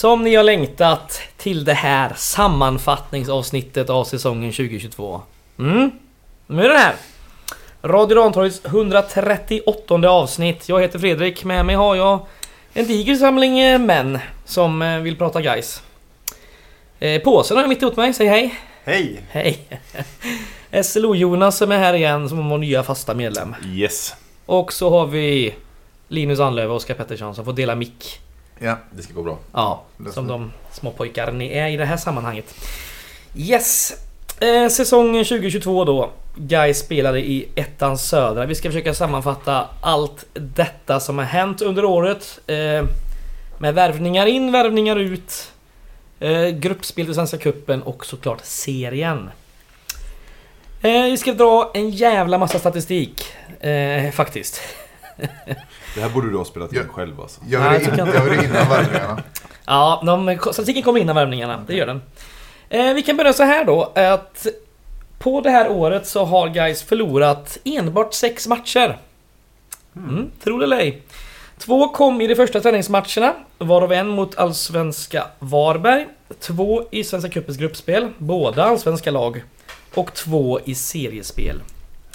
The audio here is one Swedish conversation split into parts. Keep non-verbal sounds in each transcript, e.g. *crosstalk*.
Som ni har längtat till det här sammanfattningsavsnittet av säsongen 2022. Mm, nu är den här. Radio Rantorgets 138 avsnitt. Jag heter Fredrik, med mig har jag en diger samling eh, män som eh, vill prata guys. Eh, Påsen har jag mitt emot mig, säg hej. Hej! Hej! *laughs* SLO-Jonas som är här igen som vår nya fasta medlem. Yes. Och så har vi Linus Anlöv och Oskar Pettersson som får dela mick. Ja, Det ska gå bra. Ja, som de små pojkar ni är i det här sammanhanget. Yes! Eh, säsongen 2022 då. Guy spelade i ettan södra. Vi ska försöka sammanfatta allt detta som har hänt under året. Eh, med värvningar in, värvningar ut. Eh, gruppspel till Svenska Cupen och såklart serien. Eh, vi ska dra en jävla massa statistik. Eh, faktiskt. *laughs* Det här borde du ha spelat in Ja. själv alltså. gör jag det, tycker in, gör det innan värvningarna? Ja, de, statistiken kommer innan värvningarna. Det gör den. Eh, vi kan börja så här då. Att på det här året så har guys förlorat enbart sex matcher. Mm, tro det eller ej. Två kom i de första träningsmatcherna, varav en mot allsvenska Varberg. Två i Svenska Cupens gruppspel, båda allsvenska lag. Och två i seriespel.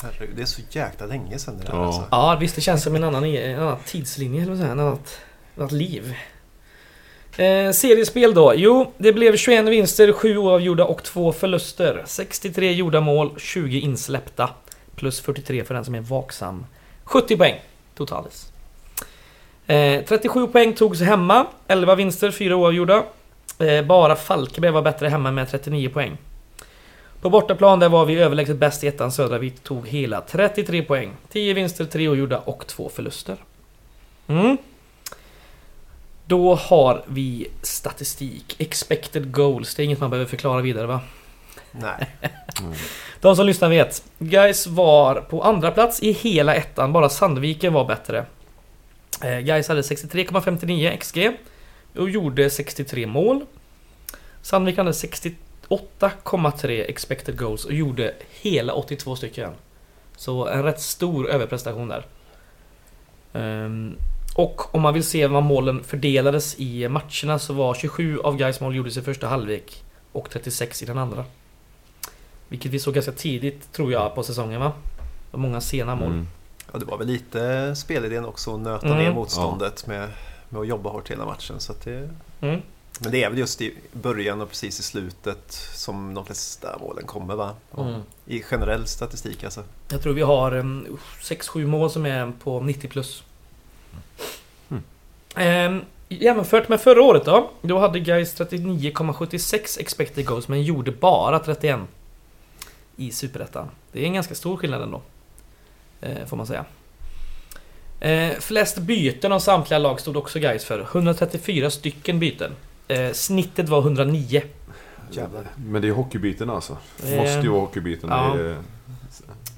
Herregud, det är så jäkla länge sedan det där Ja. alltså. Ja, visst det känns som en annan, en annan tidslinje, eller vad säga, en annat, annat liv. Eh, seriespel då? Jo, det blev 21 vinster, 7 oavgjorda och 2 förluster. 63 gjorda mål, 20 insläppta. Plus 43 för den som är vaksam. 70 poäng totalt. Eh, 37 poäng togs hemma, 11 vinster, 4 oavgjorda. Eh, bara Falkenberg var bättre hemma med 39 poäng. På bortaplan där var vi överlägset bäst i ettan södra. Vi tog hela 33 poäng. 10 vinster, 3 ogjorda och 2 förluster. Mm. Då har vi statistik. Expected goals. Det är inget man behöver förklara vidare va? Nej. *laughs* De som lyssnar vet. Guys var på andra plats i hela ettan. Bara Sandviken var bättre. Eh, Guys hade 63,59 XG. Och gjorde 63 mål. Sandviken hade 68,3 expected goals och gjorde hela 82 stycken. Så en rätt stor överprestation där. Ehm, och om man vill se vad målen fördelades i matcherna så var 27 av Gais mål gjordes i första halvlek och 36 i den andra. Vilket vi såg ganska tidigt tror jag på säsongen va? Det var många sena mål. Mm. Ja, det var väl lite spelidén också att nöta Mm. ner motståndet med, med att jobba hårt hela matchen. Så att det, Mm. Men det är väl just i början och precis i slutet som de flesta målen kommer va? Mm. I generell statistik alltså. Jag tror vi har 6-7 mål som är på 90 plus. Mm. Ehm, jämfört med förra året då. Då hade Gais 39,76 expected goals men gjorde bara 31. I Superettan. Det är en ganska stor skillnad ändå. Eh, får man säga. Eh, flest byten av samtliga lag stod också Gais för. 134 stycken byten. Eh, snittet var 109. Jävlar. Men det är hockeybyten alltså. Det Eh, måste ju vara hockeybyten. ja. Det är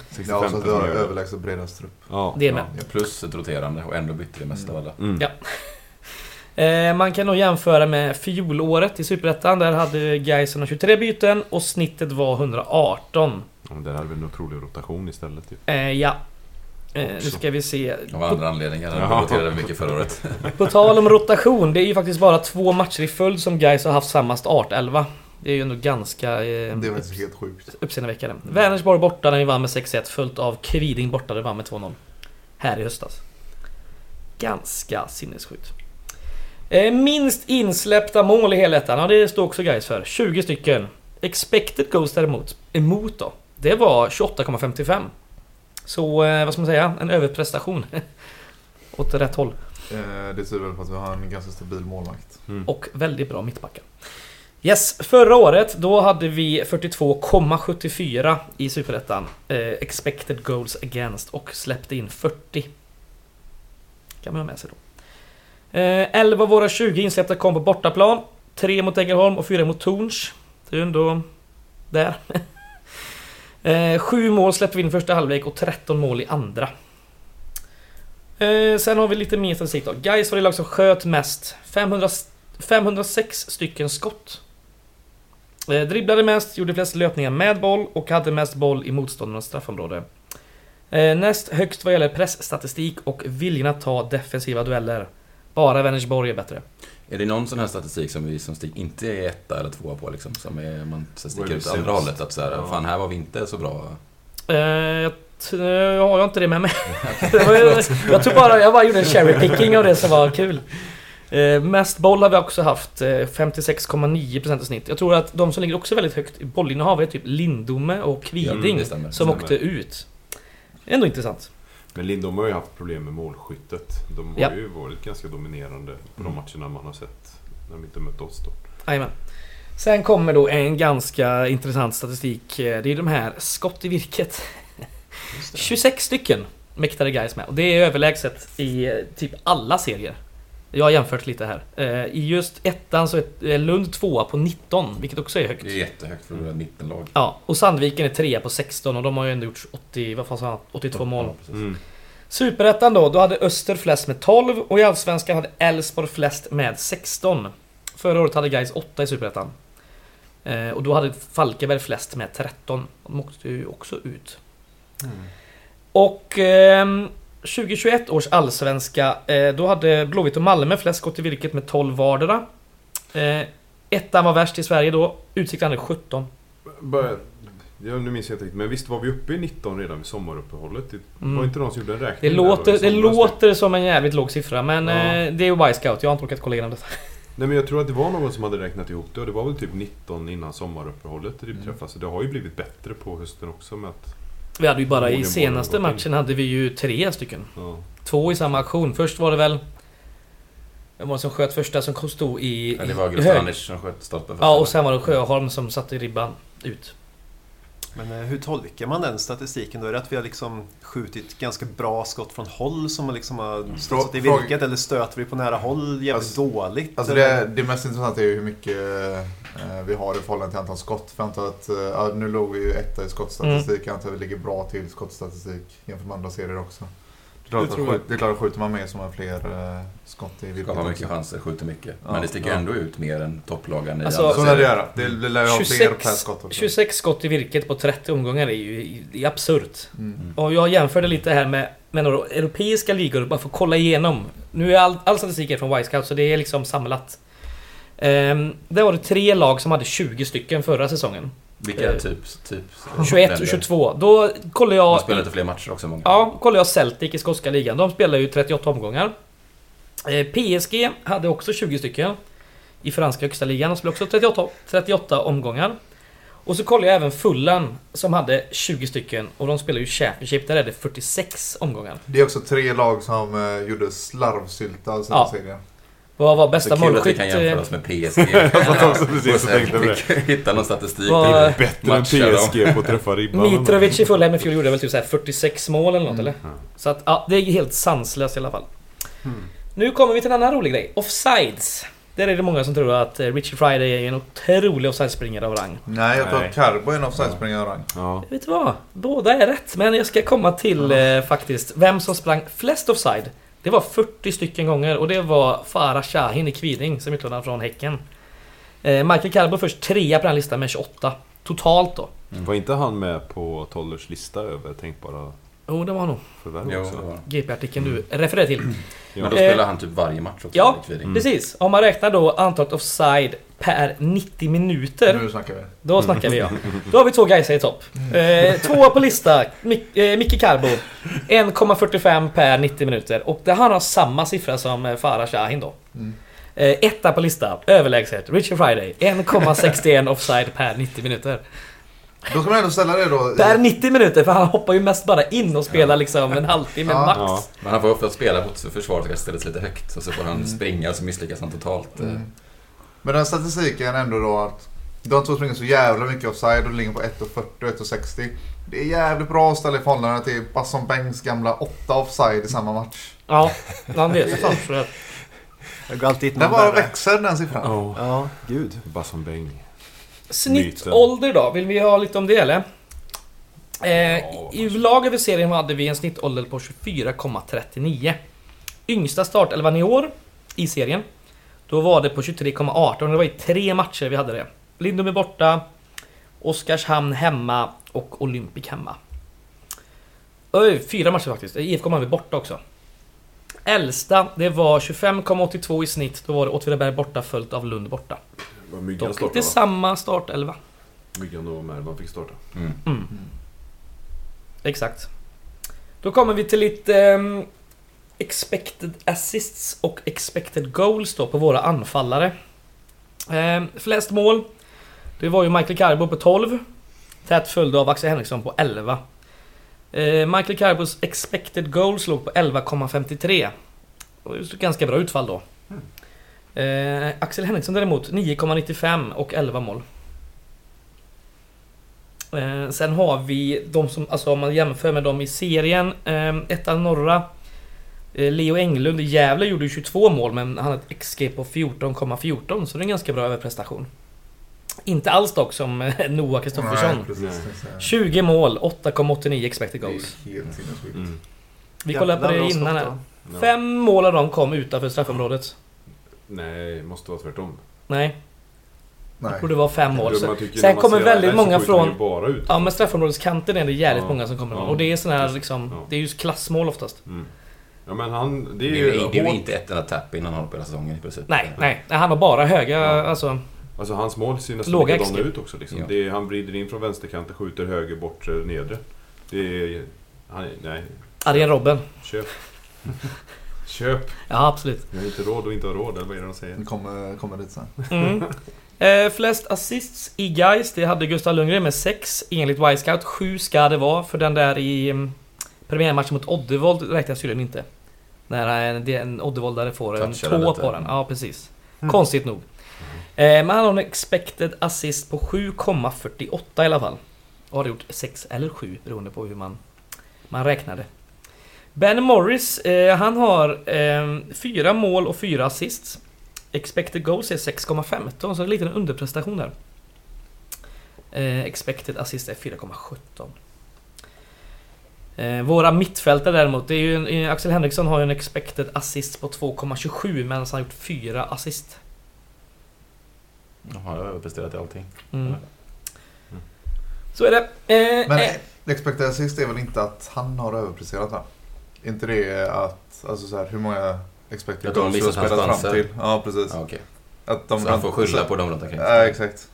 65 Ja, så du har överlägset bredast trupp. Ja. Det är med. Ja. Plus ett roterande och ändå bytte det mesta av alla. Mm. Ja. *laughs* Eh, man kan nog jämföra med fjolåret i Superettan. Där hade Gais 123 byten och snittet var 118. Ja, men där hade vi en otrolig rotation istället ju. Eh, ja. Eh, nu ska vi se. Av andra anledningar. Han roterade mycket förra året. *laughs* På tal om rotation. Det är ju faktiskt bara två matcher i följd som Gais har haft samma startelva. Det är ju ändå ganska eh, Det är faktiskt helt sjukt. uppseendeväckande. Vänersborg borta när vi vann med 6-1 följt av Kviding borta där vi vann med 2-0. Här i höstas. Ganska sinnessjukt. Eh, minst insläppta mål i hela ettan, ja det står också guys för. 20 stycken. Expected goals däremot, emot då. Det var 28,55. Så eh, vad ska man säga? En överprestation. *laughs* Åt rätt håll. Eh, Det tyder väl på att vi har en ganska stabil målvakt. Mm. Och väldigt bra mittbackar. Yes, förra året då hade vi 42,74 i Superettan. Eh, expected goals against och släppte in 40. Kan man ha med sig då. Eh, 11 av våra 20 insläppta kom på bortaplan. 3 mot Ängelholm och 4 mot Torns. Det är ju ändå... Där. *laughs* eh, sju mål släppte vi in i första halvlek och 13 mål i andra. Eh, sen har vi lite mer statistik då. Gais var det lag som sköt mest. 500, 506 stycken skott. Eh, dribblade mest, gjorde flest löpningar med boll och hade mest boll i motståndarnas straffområde. Eh, näst högst vad gäller pressstatistik och viljan att ta defensiva dueller. Bara Vänersborg är bättre. Är det någon sån här statistik som vi som stick inte är etta eller tvåa på liksom? Som är, man så sticker ut andra sämst? hållet? Att så här, Ja. fan här var vi inte så bra. Eh, jag, jag har inte det med mig. *laughs* *laughs* Ju- jag tror bara, jag bara gjorde en cherry picking av det som var kul. Eh, mest boll har vi också haft, eh, 56,9% i snitt. Jag tror att de som ligger också väldigt högt i bollinnehav är typ Lindome och Kviding det stämmer. som Stämmer. åkte ut. Ändå intressant. Men Lindom har ju haft problem med målskyttet. De har Ja. ju varit ganska dominerande på de Mm. matcherna man har sett. När de inte mött oss då. Jajamän. Sen kommer då en ganska intressant statistik. Eh, Det är de här skott i virket. Just det. *laughs* 26 stycken mäktade guys med. Och det är överlägset i eh, typ alla serier. Jag har jämfört lite här. Eh, I just ettan så är eh, Lund tvåa på 19, vilket också är högt. Det är jättehögt för att vara 19-lag. Ja, och Sandviken är trea på 16 och de har ju ändå gjort 80, vad fan sa han? 82 mål. Mm. Superettan då, då hade Öster flest med 12 och i Allsvenskan hade Elfsborg flest med 16. Förra året hade Gais 8 i Superettan. Eh, och då hade Falkenberg flest med 13. De åkte ju också ut. Mm. Och ehm, 2021 års allsvenska, eh, då hade Blåvitt och Malmö flest skott i virket med 12 vardera. Eh, ettan var värst i Sverige då, Utsikten hade 17. Bara, ja, nu minns jag inte riktigt, men visst var vi uppe i 19 redan vid sommaruppehållet? Det Mm. var inte någon som gjorde en räkning Det där låter, det somras? låter som en jävligt låg siffra, men Ja. eh, det är ju Y-scout, jag har inte orkat kolla igenom detta. *laughs* Nej men jag tror att det var någon som hade räknat ihop det och det var väl typ 19 innan sommaruppehållet det Mm. träffas. Så det har ju blivit bättre på hösten också med att... Vi hade ju bara i senaste matchen hade vi ju tre stycken. Ja. Två i samma aktion. Först var det väl... Vem var det som sköt första som stod i... Ja, det var Gustav? Anders som sköt stolpen först. Ja, och sen var det Sjöholm som satte ribban ut. Men eh, hur tolkar man den statistiken då? Är det att vi har liksom skjutit ganska bra skott från håll som har liksom har studsat i Fråga- virket? Eller stöter vi på nära håll jävligt Alltså- dåligt? Alltså det, det mest intressanta är ju hur mycket eh, vi har i förhållande till antal skott. För antar att, eh, ja, nu låg vi ju etta i skottstatistik. Jag antar att vi ligger bra till i skottstatistik jämfört med andra serier också. Det är klart, Det att, tror jag. skjut- det är klart skjuter man mer så har man fler eh, skott i virket Skapar mycket chanser, skjuter mycket. Ja, Men det sticker ja. ändå ut mer än topplagen i Alltså, Så lär det göra. Det, lär ju ha fler 26, per skott också. 26 skott i virket på 30 omgångar är ju det är absurt. Mm. Och jag jämförde lite här med, med några europeiska ligor, bara för att kolla igenom. Nu är all, all statistik är från Y-scout, så det är liksom samlat. Um, där var det tre lag som hade 20 stycken förra säsongen. Vilka Eh, typ... typ 21 länder? och 22. Då kollar De jag... spelar lite fler matcher också, många. Ja, kollar jag Celtic i skotska ligan. De spelar ju 38 omgångar. Eh, PSG hade också 20 stycken. I franska högsta ligan. De spelade också 38, 38 omgångar. Och så kollar jag även Fulham som hade 20 stycken. Och de spelar ju Championship. Där är det 46 omgångar. Det är också tre lag som eh, gjorde slarvsylta av sina Ja. serier. Vad var Så bästa kul att vi målskytt? kan eh, jämföra oss med PSG. *laughs* Fick hitta någon statistik. Vad- Det är till bättre än. PSG på att träffa ribban. Mitrovic i Fulham i fjol gjorde väl typ så här 46 mål eller något Mm. eller? Ja. Så att, ja, det är helt sanslöst i alla fall. Hmm. Nu kommer vi till en annan rolig grej. Offsides. Där är det många som tror att eh, Richie Friday är en otrolig offside-springare av rang. Nej, jag tror att Carbo är en offside-springare av rang. Ja. Vet du vad? Båda är rätt, men jag ska komma till eh, faktiskt vem som sprang flest offside. Det var 40 stycken gånger och det var Farah Shahin i Kviding som utlånad från Häcken. Eh, Michael Carbo först trea på den här listan med 28. Totalt då. Var inte han med på Tollers lista över tänkbara Jo, det var nog förvärv Jo, också? det var. GP-artikeln du refererar till. Men då Eh, spelar han typ varje match också. ja. Kviding. Mm. Precis. Om man räknar då antalet offside per 90 minuter. Nu snackar vi. Då snackar vi ja. Då har vi två guys i topp. Eh, tvåa på lista, Mick, eh, Micke Carbo. 1,45 per 90 minuter. Och det han har samma siffra som eh, Farah Shahin då. Mm. Eh, etta på lista, överlägset, Richard Friday. 1,61 offside per 90 minuter. Då ska man ändå ställa det då. Per 90 minuter, för han hoppar ju mest bara in och spelar liksom en halvtimme Ja. max. Ja. Men han får ofta spela mot försvaret och ställa sig lite högt. Och så får han Mm. springa och så misslyckas han totalt. Mm. Men den statistiken ändå då att de två springer så jävla mycket offside och ligger på 1,40 och 1,60. Det är jävligt bra att ställa i förhållande till Basson Bengs gamla 8 offside i samma match. Ja, han vet ju fan för det. Jag går alltid Den bara växer den siffran. Ja. Ja, gud. Basson Beng. Snittålder då? Vill vi ha lite om det eller? Eh, Ja, I lag över serien hade vi en snittålder på 24,39. Yngsta startelvan i år i serien. Då var det på 23,18. Det var i tre matcher vi hade det. Lindom är borta. Oskarshamn hemma och Olympic hemma. Oj, fyra matcher faktiskt. IFK Malmö borta också. äldsta, det var 25,82 i snitt. Då var det Åtvidaberg borta följt av Lund borta. Vad Myggan Dock inte startade va? samma startelva. Myggan och Mervan fick starta. Mm. Mm. Exakt. Då kommer vi till lite ehm, expected assists och expected goals då på våra anfallare. Ehm, flest mål, det var ju Michael Carbo på 12. Tätt följd av Axel Henriksson på 11. Ehm, Michael Carbos expected goals låg på 11,53. Det var ju ett ganska bra utfall då. Ehm, Axel Henriksson däremot 9,95 och 11 mål. Eh, sen har vi de som, alltså om man jämför med dem i serien. Eh, ettan norra. Eh, Leo Englund i Gävle gjorde ju 22 mål men han har ett XG på 14,14 så det är en ganska bra överprestation. Inte alls dock som eh, Noah Kristoffersson. Nej, precis. Nej. Det är 20 mål, 8,89 expected goals. helt sinnessjukt. Mm. Vi kollade på det innan här. Fem mål av dem kom utanför straffområdet. Nej, måste vara tvärtom. Nej, Nej. det var fem mål. Så, sen kommer väldigt många från- bara ut. ja men straffområdeskanten är det jävligt Ja. många som kommer Ja. Och det är sån här liksom, Ja. det är ju klassmål oftast. Mm. Ja men han, det Det är ju det är ju inte ett enda tapp innan han har på hela säsongen i princip. Nej, nej. nej, Han har bara höga, Ja. alltså... Alltså hans mål ser nästan Låga likadana ut också. Liksom. Ja. Det är, han vrider in från vänsterkanten, skjuter höger, bortre, nedre. Det är... Han, nej, Arjen Robben. köp. *laughs* köp. Ja, absolut. Jag har inte råd att inte ha råd, eller vad är det de säger? Det kommer, kommer dit sen. Mm. *laughs* Eh, flest assists i Gais, det hade Gustav Lundgren med 6 enligt Y-Scout. 7 ska det vara, för den där i um, premiärmatchen mot Oddevold räknas tydligen inte. När en, är en Oddevoldare får en Touchade tå lite. på den. Ja, precis. Mm. Konstigt nog. Eh, men han har en expected assist på 7,48 i alla fall. Och har gjort 6 eller 7 beroende på hur man, man räknade. Ben Morris, eh, han har eh, 4 mål och 4 assists. Expected goals är 6,15 så det är en liten underprestation där. Eh, expected assist är 4,17. Eh, våra mittfältare däremot, det är ju, Axel Henriksson har ju en expected assist på 2,27 medan han har gjort 4 assist. Jaha, jag har överpresterat i allting. Mm. Så är det. Eh, Men eh, expected assist är väl inte att han har överpresterat va? Inte det att, alltså så här, hur många expected Att de goals du har spelat fram till? Ja, precis. Ja, okej. Att de Så han får skylla så- på dem runt omkring. Ja, exakt.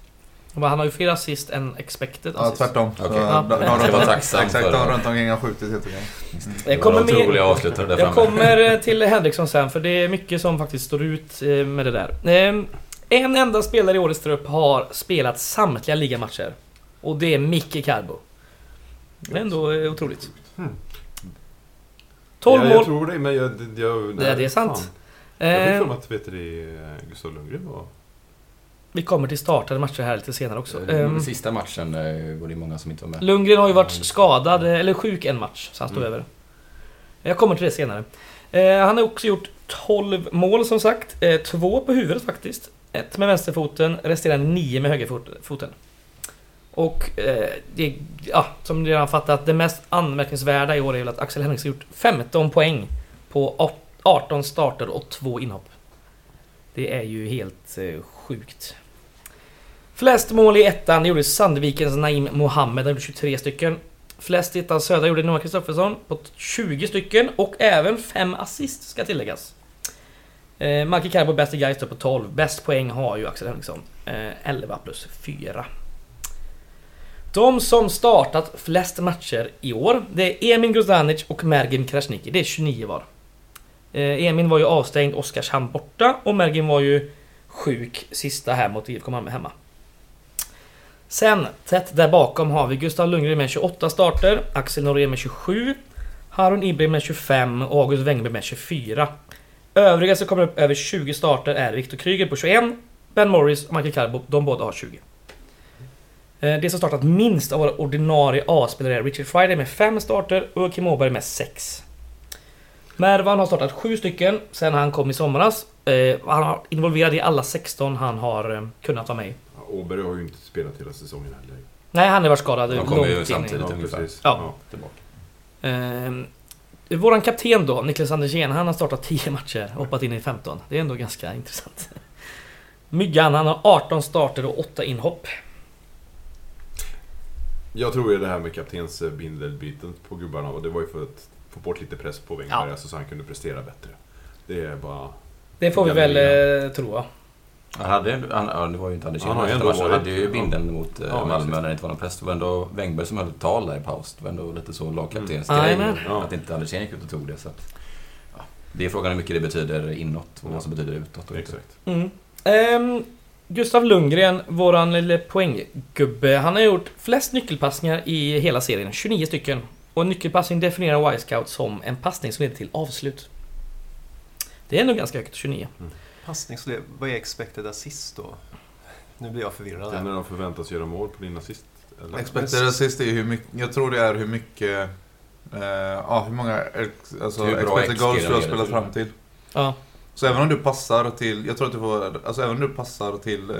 men han har ju fler assist än expected Ja, assist. tvärtom. Så Okej. de- Ja. de- de Jag var tacksam Exakt, de runt omkring har skjutit helt okej. Jag Det kommer med- Jag framme. kommer eh, till Henriksson sen för det är mycket som faktiskt står ut eh, med det där. Eh, En enda spelare i årets trupp har spelat samtliga ligamatcher. Och det är Micke Carbo. Det är ändå eh, otroligt. Hmm. 12 ja, Jag mål. tror det, men jag... jag Det- det är sant. Fan. Jag fick Eh, för mig att vet du, det, eh, Gustav Lundgren var... vi kommer till startade matcher här lite senare också. Eh, Eh, Sista matchen var det många som inte var med. Lundgren har ju varit skadad, eller sjuk en match, så han står Mm. över. Jag kommer till det senare. Han har också gjort 12 mål som sagt. Två på huvudet faktiskt. Ett med vänsterfoten, resterande nio med högerfoten. Och eh, det, ja, som ni redan fattat, det mest anmärkningsvärda i år är väl att Axel Henriksson gjort 15 poäng på 18 starter och 2 inhopp. Det är ju helt eh, sjukt. Flest mål i ettan gjorde Sandvikens Naim Mohammed, han gjorde 23 stycken. Flest i ettan södra gjorde Noah Kristoffersson på 20 stycken och även 5 assist ska tilläggas. Eh, Marki Karbo bäst i Gais på 12. Bäst poäng har ju Axel Henriksson. Eh, 11 plus 4. De som startat flest matcher i år, det är Emin Grozanic och Mergin Krasniqi. Det är 29 var. Eh, Emin var ju avstängd Oskarshamn borta och Mergin var ju sjuk sista här mot IFK Malmö hemma. Sen, tätt där bakom har vi Gustav Lundgren med 28 starter, Axel Norén med 27, Harun Ibrahim med 25 och August Wengberg med 24. Övriga som kommer upp över 20 starter är Viktor Kryger på 21, Ben Morris och Michael Carbo, de båda har 20. Eh, Det som startat minst av våra ordinarie A-spelare är Richard Friday med 5 starter och Kim Åberg med 6. Mervan har startat 7 stycken sen han kom i somras. Eh, Han har involverad i alla 16 han har eh, kunnat vara med i. Ja, Åberg har ju inte spelat hela säsongen heller. Nej, han har varit skadad De långt kommer ju in. samtidigt. Ja, ungefär. precis. Ja. Tillbaka. Våran kapten då, Niklas Andersén, han har startat 10 matcher och hoppat in i 15. Det är ändå ganska intressant. Myggan, han har 18 starter och 8 inhopp. Jag tror ju det här med kaptensbindelbyten på gubbarna, och det var ju för att få bort lite press på Wenger, Ja. alltså, så han kunde prestera bättre. Det är bara... Det får vi väl eh, tro. va? Han hade, han, ja, det var ju inte Anders ju Kihlberg. ändå Han hade ju bindeln mot eh, Ja, Malmö precis. när det inte var någon press. Det var ändå Wengberg som höll ett tal där i paus. Det var ändå lite så Mm. lagkaptensgrej. Ja. Att inte Anders Kihlberg gick ut och tog det. Så att, ja. Det är frågan hur mycket det betyder inåt och Ja. vad som betyder utåt. Och. Exakt. Mm. Ehm, Gustav Lundgren, våran lille poänggubbe, han har gjort flest nyckelpassningar i hela serien, 29 stycken. Och en nyckelpassning definierar Y-scout som en passning som leder till avslut. Det är ändå ganska högt, 29. Passning, så det, vad är expected assist då? Nu blir jag förvirrad. Den här. när de förväntas göra mål på din assist. Eller? Expected assist är hur mycket, jag tror det är hur mycket, eh, ja hur många alltså, Hur bra expected goals du har spelat fram till. Ja. Så även om du passar till, jag tror att du får, alltså även om du passar till eh,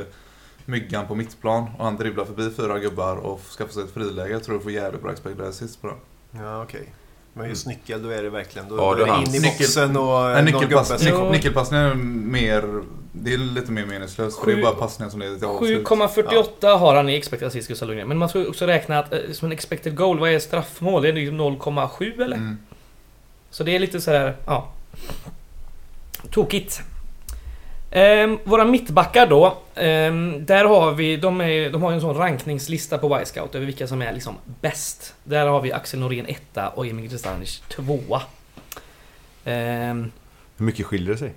Myggan på mittplan och han dribblar förbi fyra gubbar och skaffar sig ett friläge, jag tror du får jävligt bra expected assist på det. Ja, okej. Men just nyckel, då är det verkligen... Då, Ja, är det in i boxen och En någon gubbe nyckelpass, som- Jo. nyc- nyckelpassning är mer, det är lite mer meningslöst för det är bara passningar som leder till avslut. 7,48 har han i expected assist, Gustav Lundgren. Men man ska också räkna att eh, som en expected goal, vad är straffmål? Det är liksom 0,7 eller? Mm. Så det är lite sådär, ja. Tokigt. Ehm, våra mittbackar då. ehm, där har vi, de, är, de har ju en sån rankningslista på Y-scout över vilka som är liksom bäst. Där har vi Axel Norén etta och Emil Kristanic tvåa. Ehm, Hur mycket skiljer det sig?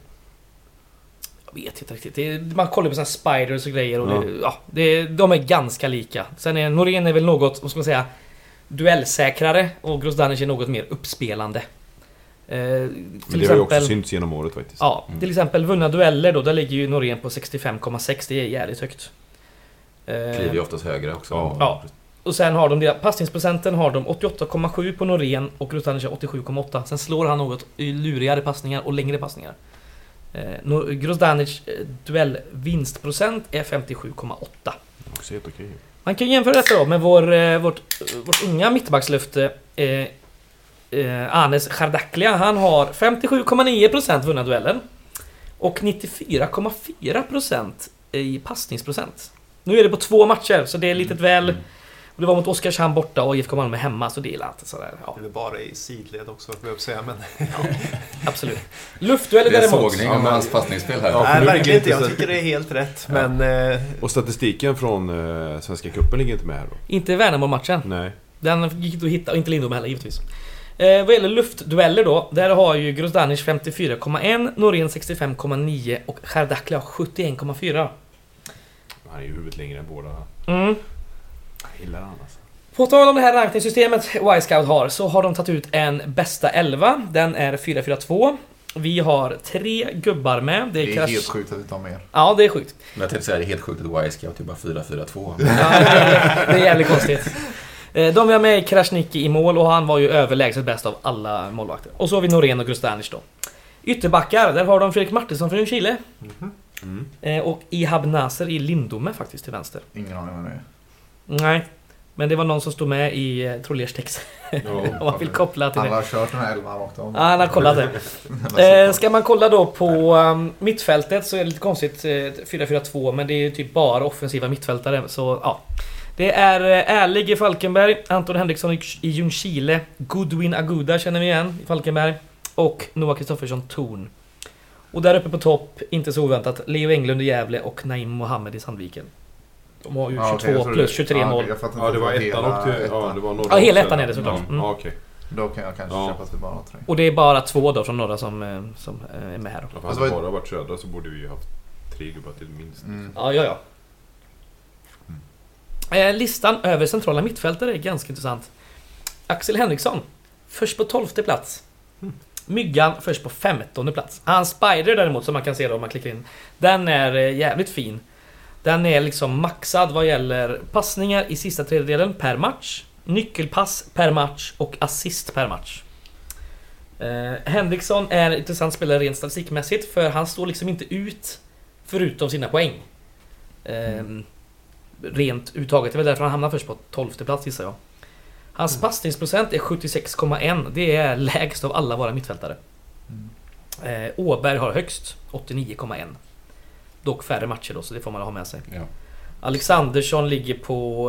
jag vet inte riktigt. Är, man kollar på såna spiders och grejer och Ja. det, ja, det, de är ganska lika. Sen är Norén är väl något, vad ska man säga, duellsäkrare och Grozdanic är något mer uppspelande. Eh, Men det har ju också synts genom året faktiskt. Ja, Mm. till exempel vunna dueller då, där ligger ju Norén på 65,6. Det är jävligt högt. Eh, Kliver ju oftast högre också. Ja. Ja. Och sen har de det, passningsprocenten har de 88,7 på Norén och Grostanic har 87,8. Sen slår han något i lurigare passningar och längre passningar. Eh, Grozdanic eh, duellvinstprocent är 57,8. Också helt okej. Man kan jämföra detta då med vår, eh, vårt, vårt unga mittbackslöfte eh, eh, Anes Chardaklia. Han har 57,9% vunna duellen. Och 94,4% i passningsprocent. Nu är det på två matcher, så det är lite väl... Och det var mot Oskarshamn borta och IFK Malmö hemma, så det är inte sådär... Ja, Det är bara i sidled också, får jag säga. Men... *laughs* absolut. Luftdueller Det är däremot. sågning om hans passningsspel här. Ja, Nej, verkligen inte. Jag tycker det är helt rätt. Ja. Men... Eh, Och statistiken från eh, Svenska Cupen ligger inte med här då? Inte Värnamo-matchen. Nej. Den gick inte att hitta, och inte Lindom heller givetvis. Eh, vad gäller luftdueller då, där har ju Grozdanic 54,1, Norén 65,9 och Chardaklia 71,4. Han är ju huvudet längre än båda. Mm. Jag gillar han alltså. På tal om det här rankningssystemet Y-Scout har, så har de tagit ut en bästa 11. Den är 4-4-2. Vi har tre gubbar med. Det är, Det är Krash- helt sjukt att vi inte har mer. Ja, det är sjukt. Men jag tänkte säga det är helt sjukt att Y-scout är bara 4-4-2. Ja, det, är, det är jävligt konstigt. Eh, De vi har med är Krasniqi i mål och han var ju överlägset bäst av alla målvakter. Och så har vi Norén och Grostanic då. Ytterbackar, där har de Fredrik Martinsson från Chile. mhm. Mm. Eh, Och Ihab Naser i Lindome faktiskt till vänster. Ingen aning vad det. Nej, men det var någon som stod med i eh, Trolliers text. *laughs* Om man vill koppla till Han det. har kört den här elvan rakt av. Ja, han har kollat det. *laughs* Eh, ska man kolla då på um, mittfältet så är det lite konstigt. eh, 4-4-2 men det är ju typ bara offensiva mittfältare. Så ja. Det är eh, Erlig i Falkenberg, Anton Henriksson i Ljungskile, Goodwin Aguda känner vi igen i Falkenberg och Noah Kristoffersson Torn. Och där uppe på topp, inte så oväntat, Leo Englund i Gävle och Naim Mohammed i Sandviken. De har ju 22 Ja, tror plus det- 23 ja, mål. fattar Ja, det var ettan och till... Ja, ettan. det var norra Ja, hela ettan är det såklart. Ja, Mm. ja, okej. Då kan jag kanske Ja. köpa att vi bara har tre. Och det är bara två då från norra som, eh, som eh, är med här då. Ja, för Alltså, hade det bara varit södra så borde vi ju haft tre gubbar till minst. Mm. Ja, ja, ja. Eh, listan över centrala mittfältare är ganska intressant. Axel Henriksson, först på 12 plats. Myggan först på 15 plats. Hans Spider däremot, som man kan se då om man klickar in, den är eh, jävligt fin. Den är liksom maxad vad gäller passningar i sista tredjedelen per match, nyckelpass per match och assist per match. Eh, Henriksson är en intressant spelare rent statistikmässigt, för han står liksom inte ut förutom sina poäng. Ehm, rent uttaget. Det är väl därför han hamnar först på 12 plats gissar jag. Hans passningsprocent är 76,1. Det är lägst av alla våra mittfältare. Mm. Eh, Åberg har högst 89,1. Dock färre matcher då, så det får man ha med sig. Ja. Alexandersson ligger på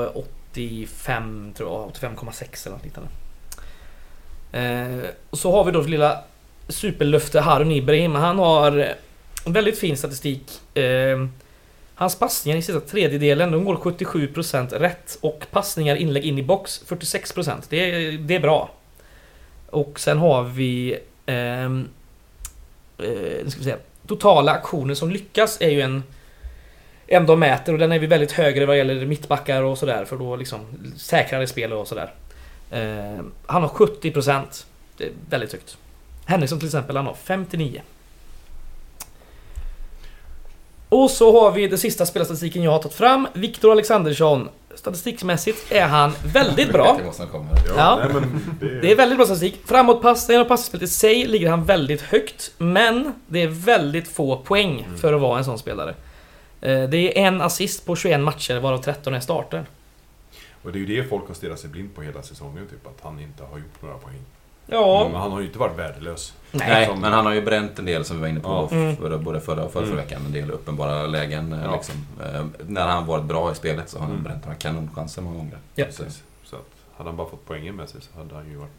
85 tror jag, 85,6 eller något liknande. Eh, och så har vi då lilla superlöfte Harun Ibrahim. Han har väldigt fin statistik. Eh, hans passningar i sista tredjedelen, de går 77% rätt. Och passningar inlägg in i box 46%. Det är, det är bra. Och sen har vi... Eh, eh, nu ska vi se. Totala aktioner som lyckas är ju en... En de mäter och den är vi väldigt högre vad gäller mittbackar och sådär för då liksom säkrare spel och sådär. Eh, han har 70%. Det är väldigt högt. Henriksson till exempel, han har 59. Och så har vi den sista spelarstatistiken jag har tagit fram. Viktor Alexandersson. Statistikmässigt är han väldigt bra. Ja. Nej, men det, Det är väldigt bra statistik. Framåtpassningen och passningsspelet i sig ligger han väldigt högt. Men det är väldigt få poäng för att vara en sån spelare. Eh, Det är en assist på 21 matcher varav 13 är starter. Och det är ju det folk har stirrat sig blind på hela säsongen, typ att han inte har gjort några poäng. Ja, Men han har ju inte varit värdelös. Nej. Men han har ju bränt en del som vi var inne på Ja. Mm. för, både förra och förra, förra Mm. veckan. En del uppenbara lägen. eh, Ja. Liksom. Eh, när han varit bra i spelet så har han Mm. bränt några kanonchanser många gånger. Ja. Så, Precis. Så att, hade han bara fått poängen med sig så hade han ju varit...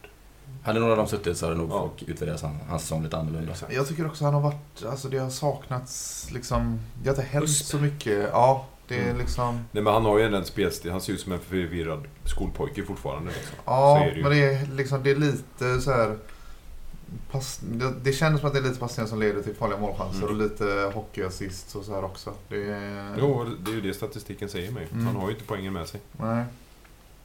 hade några av dem suttit så hade nog Ja. folk utvärderat hans, hans säsong lite annorlunda. Exakt. Jag tycker också han har varit, alltså det har saknats liksom, det har inte hänt så mycket. Ja, det är Mm. liksom, Nej men han har ju en spelstil, han ser ut som en förvirrad skolpojke fortfarande liksom. ja, Så är det ju. men det är liksom, det är lite så här. Pass, det, det känns som att det är lite passningar som leder till farliga målchanser Mm. och lite hockeyassist och så här också. Det är, Jo, det är ju det statistiken säger mig. Mm. Han har ju inte poängen med sig. Nej. Nej.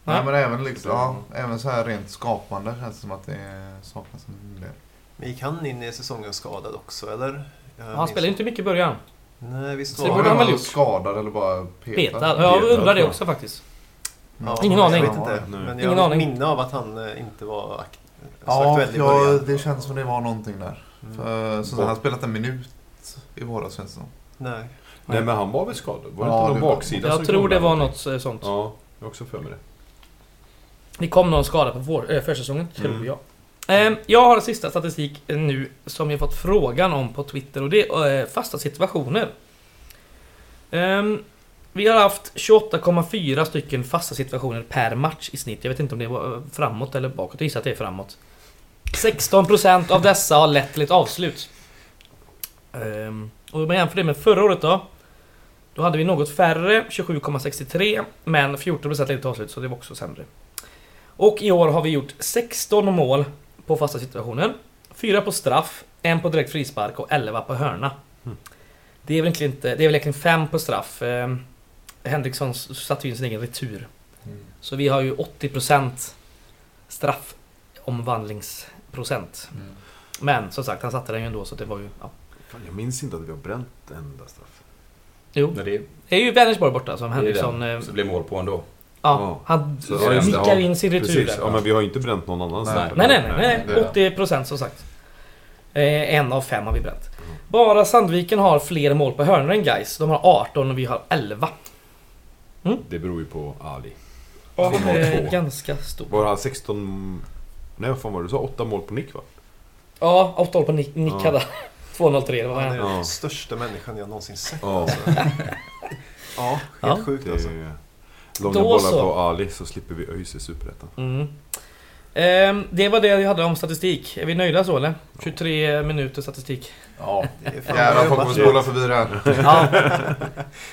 Nej men även liksom, Så- ja, även så här rent skapande känns det som att det saknas en del. Men gick han in i säsongen skadad också eller? Jag Han spelade ju inte mycket i början. Nej, visst det var borde han väl gjort. skadad eller bara petad? Petad. Ja, jag undrar det också faktiskt. Ja, Ingen jag aning. vet inte. Nej. Men jag Ingen har aning. minne av att han eh, inte var akt så Ja, ja, det känns som det var någonting där. Mm. För, så han har spelat en minut i våras känns det som. Nej. Nej men han var väl skadad? Var det Ja, inte någon det baksida Jag som tror det var något eh, sånt. Ja, jag har också för mig det. Det kom någon skada på vår, äh, försäsongen, tror Mm. jag. Ehm, jag har sista statistik nu som jag fått frågan om på Twitter och det är eh, fasta situationer. Ehm, vi har haft 28,4 stycken fasta situationer per match i snitt. Jag vet inte om det var eh, framåt eller bakåt. Jag gissar att det är framåt. 16% av dessa har lett till ett avslut. Ehm, och om man jämför det med förra året då. Då hade vi något färre, 27,63. Men 14% ledde till avslut, så det var också sämre. Och i år har vi gjort 16 mål på fasta situationer. 4 på straff, en på direkt frispark och 11 på hörna. Mm. Det är väl egentligen inte... Det är väl egentligen 5 på straff. Eh, Henriksson satte ju in sin egen retur. Så vi har ju 80% straffomvandlingsprocent. Men som sagt, han satte den ju ändå så det var ju... Ja. Fan, jag minns inte att vi har bränt en enda straff. Jo, Men det, det är ju Vänersborg borta som är Henriksson... eh, Så det blir mål på ändå. Ja, han nickar in sin retur Precis, där. ja men vi har ju inte bränt någon annan Nej. Nej, nej, nej, är nej. 80% som sagt. Eh, en av fem har vi bränt. Bara Sandviken har fler mål på hörnor än Gais. De har 18 och vi har 11. Det beror ju på Ali. Ja, har det är två. ganska stort. Var han 16... Nej vad fan var det du sa? 8 mål på nick va? Ja, 8 mål på Nick, Nick Ja. hade 203, *laughs* det var Han är han. den Ja. största människan jag någonsin sett. Ja. Alltså. *laughs* Ja, Ja. helt sjukt Det alltså. är långa Då bollar så. på Ali så slipper vi ÖIS i Superettan. Mm. Ehm, det var det jag hade om statistik. Är vi nöjda så eller? 23 minuter statistik. Ja. Det är fan Jävlar, folk kommer spola förbi det här. Ja.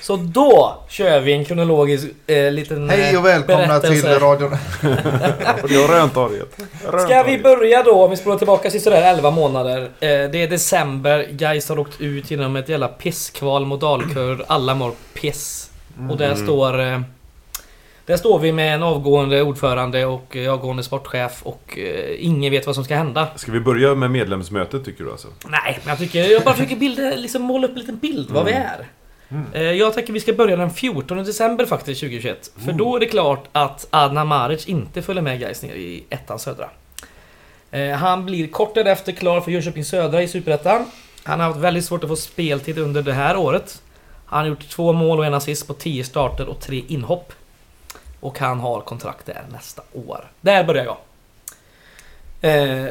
Så då kör vi en kronologisk eh, liten... Hej och välkomna till radion. Jag har redan tagit. Ska vi börja då, om vi spolar tillbaka till sådär 11 månader. Eh, det är december, Gais har åkt ut genom ett jävla pisskval mot Dalkurd. Alla mår piss. Och där Mm. står... Eh, där står vi med en avgående ordförande och eh, avgående sportchef och eh, ingen vet vad som ska hända. Ska vi börja med medlemsmötet tycker du alltså? Nej, men jag tycker... Jag bara försöker bilda, liksom måla upp en liten bild vad vi Mm. är. Mm. Eh, Jag tänker vi ska börja den 14 december faktiskt 2021. För då är det klart att Adnan Maric inte följer med Gais ner i ettan södra. Han blir kort därefter klar för Jönköping södra i Superettan. Han har haft väldigt svårt att få speltid under det här året. Han har gjort två mål och en assist på 10 starter och tre inhopp. Och han har kontrakt där nästa år. Där börjar jag. Eh,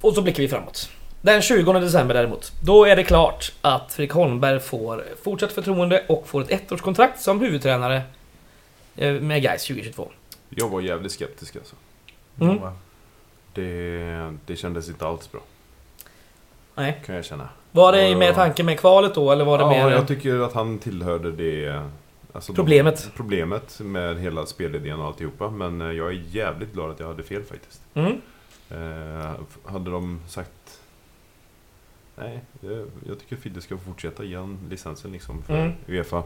och så blickar vi framåt. Den 20 december däremot, då är det klart att Fredrik Holmberg får fortsatt förtroende och får ett ettårskontrakt som huvudtränare eh, med Gais 2022. Jag var jävligt skeptisk alltså. Mm. Det, det kändes inte alls bra. Nej. Kan jag känna. Var det med tanke med kvalet då, eller var det ja, mer jag tycker att han tillhörde det... Alltså problemet? De, problemet med hela spelidén och alltihopa. Men eh, jag är jävligt glad att jag hade fel faktiskt. Mm. Eh, hade de sagt... Nej, jag, jag tycker Fidde ska fortsätta ge licensen liksom för Mm. Uefa.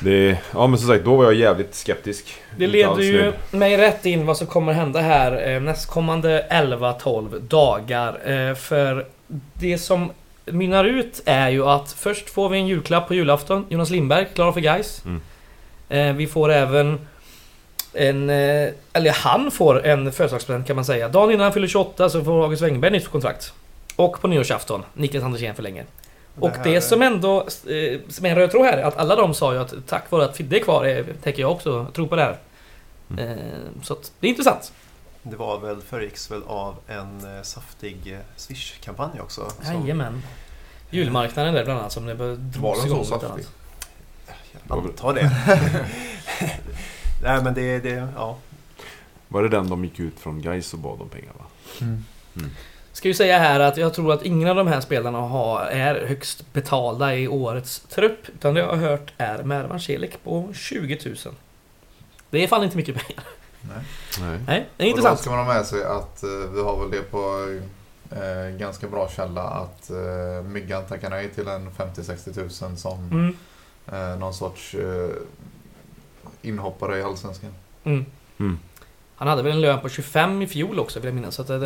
Det, ja men som sagt, då var jag jävligt skeptisk. Det leder ju mig rätt in vad som kommer hända här eh, nästkommande 11-12 dagar. Eh, för det som mynnar ut är ju att först får vi en julklapp på julafton. Jonas Lindberg, klar för guys. Mm. Eh, vi får även en... Eh, eller han får en födelsedagspresent kan man säga. Dagen innan han fyller 28 så får August Wengberg nytt kontrakt. Och på nyårsafton, Niklas Andersén förlänger. Och här det är- som ändå, eh, som är en röd tråd här, är att alla de sa ju att tack vare att Fidde är kvar, tänker jag också tro på det här. Mm. Så att det är intressant. Det var väl, föregicks väl av en eh, saftig eh, Swish-kampanj också. som- Jajamän. Julmarknaden där bland annat som det drogs Var den igång så saftig? Jag antar det. *laughs* Nej men det, det, ja. Var det den de gick ut från Gais och bad om pengar va? Ska ju säga här att jag tror att ingen av de här spelarna har, är högst betalda i årets trupp. Utan det jag har hört är Mervan Celik på 20 000. Det är fan inte mycket pengar. Nej. Nej. Nej, det är Och då intressant. ska man ha med sig att eh, vi har väl det på eh, ganska bra källa att eh, Myggan tackar nej till en 50-60 tusen som Mm, eh, någon sorts eh, inhoppare i Allsvenskan. mm. Mm. Han hade väl en lön på 25 i fjol också vill jag minnas. Så att det,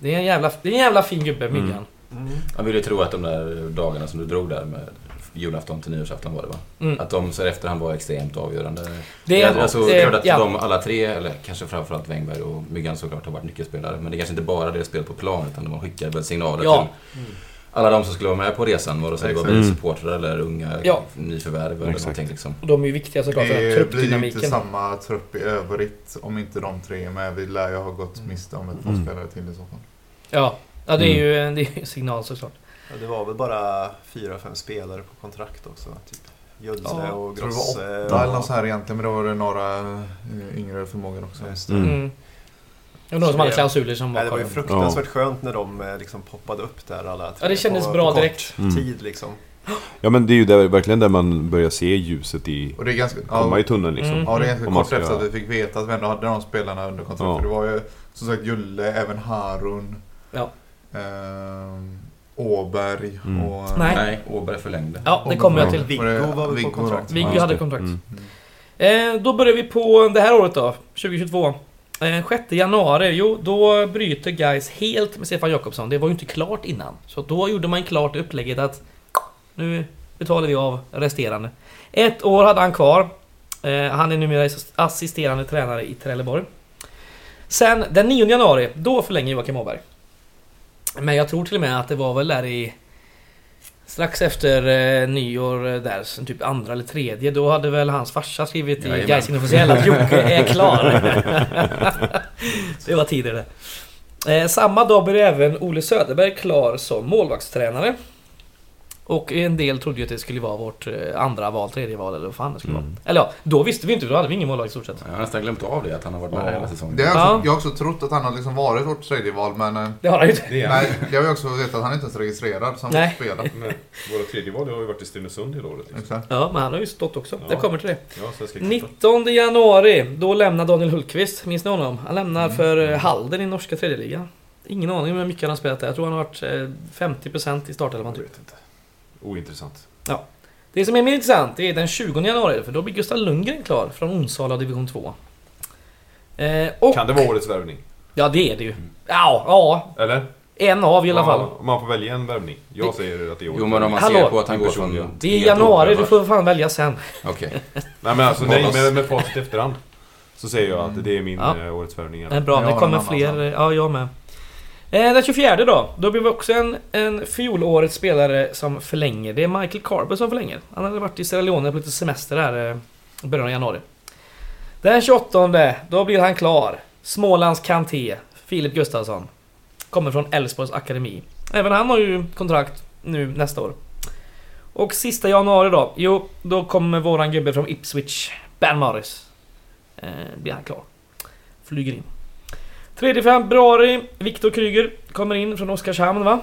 det, är en jävla, det är en jävla fin gubbe, Mm. Myggan. Mm. Man vill ju tro att de där dagarna som du drog där med julafton till nyårsafton var det va? Mm. Att de så här efterhand var extremt avgörande. Det är... alltså, klart att ja. de alla tre, eller kanske framförallt Wengberg och Myggan såklart har varit nyckelspelare. Men det är kanske inte bara det spelet på plan utan de skickar väl signaler Ja. till alla de som skulle vara med på resan. Vare sig det var vi supportrar eller unga Ja. nyförvärv eller Exakt. någonting liksom. Och de är ju viktiga såklart för Det blir ju inte truppdynamiken. samma trupp i övrigt om inte de tre är med. Vi lär ju ha gått miste om ett par Mm. spelare till i så fall. Ja, ja det är Mm. det är ju en signal såklart. Ja, det var väl bara fyra, fem spelare på kontrakt också. Typ Jödse Ja, och Jag tror det Grosse. var åtta och- eller något så här egentligen, men då var det några eh, yngre förmågor också. Just det. Mm. Mm. Och några som hade klausuler som var Nej, det var ju fruktansvärt skönt när de eh, liksom poppade upp där alla tre Ja, det kändes på, bra på kort direkt. Mm. tid liksom. Ja men det är ju där, verkligen där man börjar se ljuset i... Och det är ganska... Komma Ja, i tunneln liksom. Mm. ja, det är ganska kort ska- efter att vi fick veta att vi ändå hade de spelarna under kontrakt. Ja. För Det var ju som sagt Julle, även Harun, Ja. ehm, Åberg Mm. och... Nej. Nej, Åberg förlängde. Ja, det kommer jag till. Viggo Var väl på kontrakt? Viggo hade kontrakt. Mm. Eh, då börjar vi på det här året då, 2022. Eh, 6 januari, jo då bryter guys helt med Stefan Jakobsson. Det var ju inte klart innan. Så då gjorde man klart upplägget att nu betalar vi av resterande. Ett år hade han kvar. Eh, han är numera assisterande tränare i Trelleborg. Sen den 9 januari, då förlänger Joakim Åberg. Men jag tror till och med att det var väl där i... Strax efter eh, nyår eh, där, typ andra eller tredje, då hade väl hans farsa skrivit i Jajamän. Gais inofficiella att Jocke är klar. *laughs* det var tidigare. Eh, samma dag blev även Ole Söderberg klar som målvaktstränare. Och en del trodde ju att det skulle vara vårt eh, andra val, tredje val eller vad fan det skulle Mm. vara. Eller ja, då visste vi inte, då hade vi ingen målvakt i stort sett. Jag har nästan glömt av det, att han har varit med Ja. hela säsongen. Det har jag, Ja. också, jag har också trott att han har liksom varit vårt tredje val men... eh, Det har han ju inte. Är Nej, det har jag också vetat att han inte ens är registrerad som Nej. spelare. *laughs* Men våra tredje val har ju varit i Stenungsund hela året. Liksom. Exakt. Ja, men han har ju stått också. Ja. Jag kommer till det. Ja, så jag ska 19 januari, då lämnar Daniel Hultqvist. Minns ni honom? Han lämnar Mm. för eh, Halden i norska tredje ligan. Ingen aning om hur mycket han har spelat där. Jag tror han har varit eh, 50% i startelvan Jag vet inte. Ointressant. Det som är mer intressant är den 20 januari, för då blir Gustav Lundgren klar från Onsala division 2. Eh, och... Kan det vara årets värvning? Ja, det är det ju. Ja, ja. Eller? En av i alla fall. Om man får välja en värvning. Jag säger att det är årets Jo men om man Hallå. ser på att han går från... Det är januari, du får fan välja sen. Okej. *laughs* Nej men alltså nej, med, med facit i efterhand. Så säger jag att det är min Ja. eh, årets värvning. Är bra, Jag det har kommer annan fler. sak. Ja, jag med. Eh, den 24 då, då blir vi också en, en fjolårets spelare som förlänger. Det är Michael Carber som förlänger. Han hade varit i Sierra Leone på lite semester här i början av januari. Den 28 då blir han klar. Smålands Kanté, Filip Gustafsson. Kommer från Elfsborgs akademi. Även han har ju kontrakt nu nästa år. Och sista januari då, jo, då kommer våran gubbe från Ipswich, Ben Morris. eh, blir han klar. Flyger in. 3 februari, Viktor Kryger kommer in från Oskarshamn va?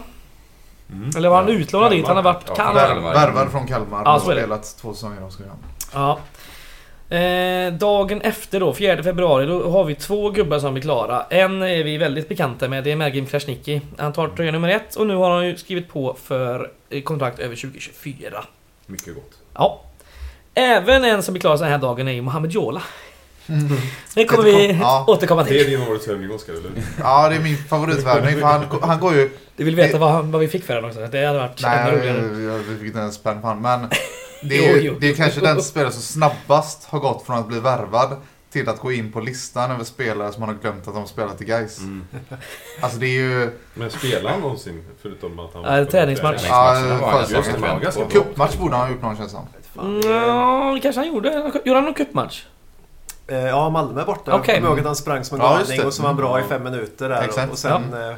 Mm. Eller var han Ja. utlånad dit? Han har varit... Ja, Kalmar. Värvad från Kalmar. Ja, det. spelat två säsonger i Oskarshamn. Ja. Eh, dagen efter då, 4 februari, då har vi två gubbar som blir klara. En är vi väldigt bekanta med, det är Mergim Krasniqi. Han tar tröja nummer ett och nu har han ju skrivit på för eh, kontrakt över 2024. Mycket gott. Ja. Även en som blir klar den här dagen är ju Mohamed Jola. Det kommer vi Ja. återkomma Det är till. din årets värvning Oskar, eller? Ja, det är min favoritvärvning. För han, han går ju... Du vill veta vad, vad vi fick för den också? Det hade varit Nej, ännu roligare. jag, vi fick inte ens spänn han. Men *laughs* det är, ju, jo. det är kanske den spelare som snabbast har gått från att bli värvad till att gå in på listan över spelare som man har glömt att de har spelat i Gais. Mm. *laughs* Alltså det är ju... Men spelar han någonsin? Förutom att han... Ja, träningsmatch. Ja, det. Cupmatch borde han ha gjort någon känns det som. Det det kanske han gjorde. Gjorde han någon cupmatch? Eh, Ja, Malmö borta. Okej. Jag kommer ihåg att han sprang som en Ja, galning och så var han bra i Mm. fem minuter där. Exakt. Och, sen... eh,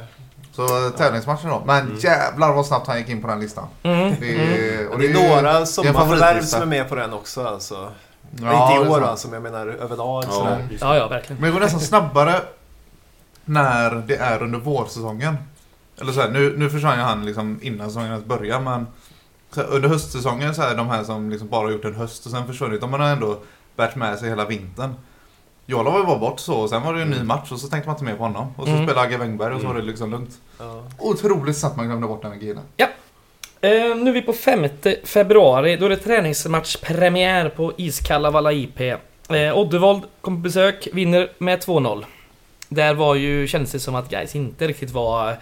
Så tävlingsmatchen då. Men Mm. jävlar vad snabbt han gick in på den listan. Mm. Det är, Och det är några det är en sommarförvärv som är med på den också alltså. Ja, inte det är i år alltså, men jag menar överlag Ja, sådär. Ja, ja, verkligen. Men det går nästan snabbare när det är under vårsäsongen. Eller så här, nu, nu försvann ju han liksom innan säsongen ens började men så här, under höstsäsongen så är de här som liksom bara gjort en höst och sen försvunnit. De har ändå bärt med sig hela vintern. Var ju bara bort så och sen var det ju en ny match och så tänkte man inte mer på honom. Och så Mm. spelade Agge Wengberg och så var det Mm. liksom lugnt. Ja. Otroligt snabbt man glömde bort den killen. Eh, nu är vi på 5 februari. Då är det träningsmatchpremiär på iskalla Valla IP. Eh, Oddevold kom på besök, vinner med 2-0. Där var ju, kändes det som att guys inte riktigt var...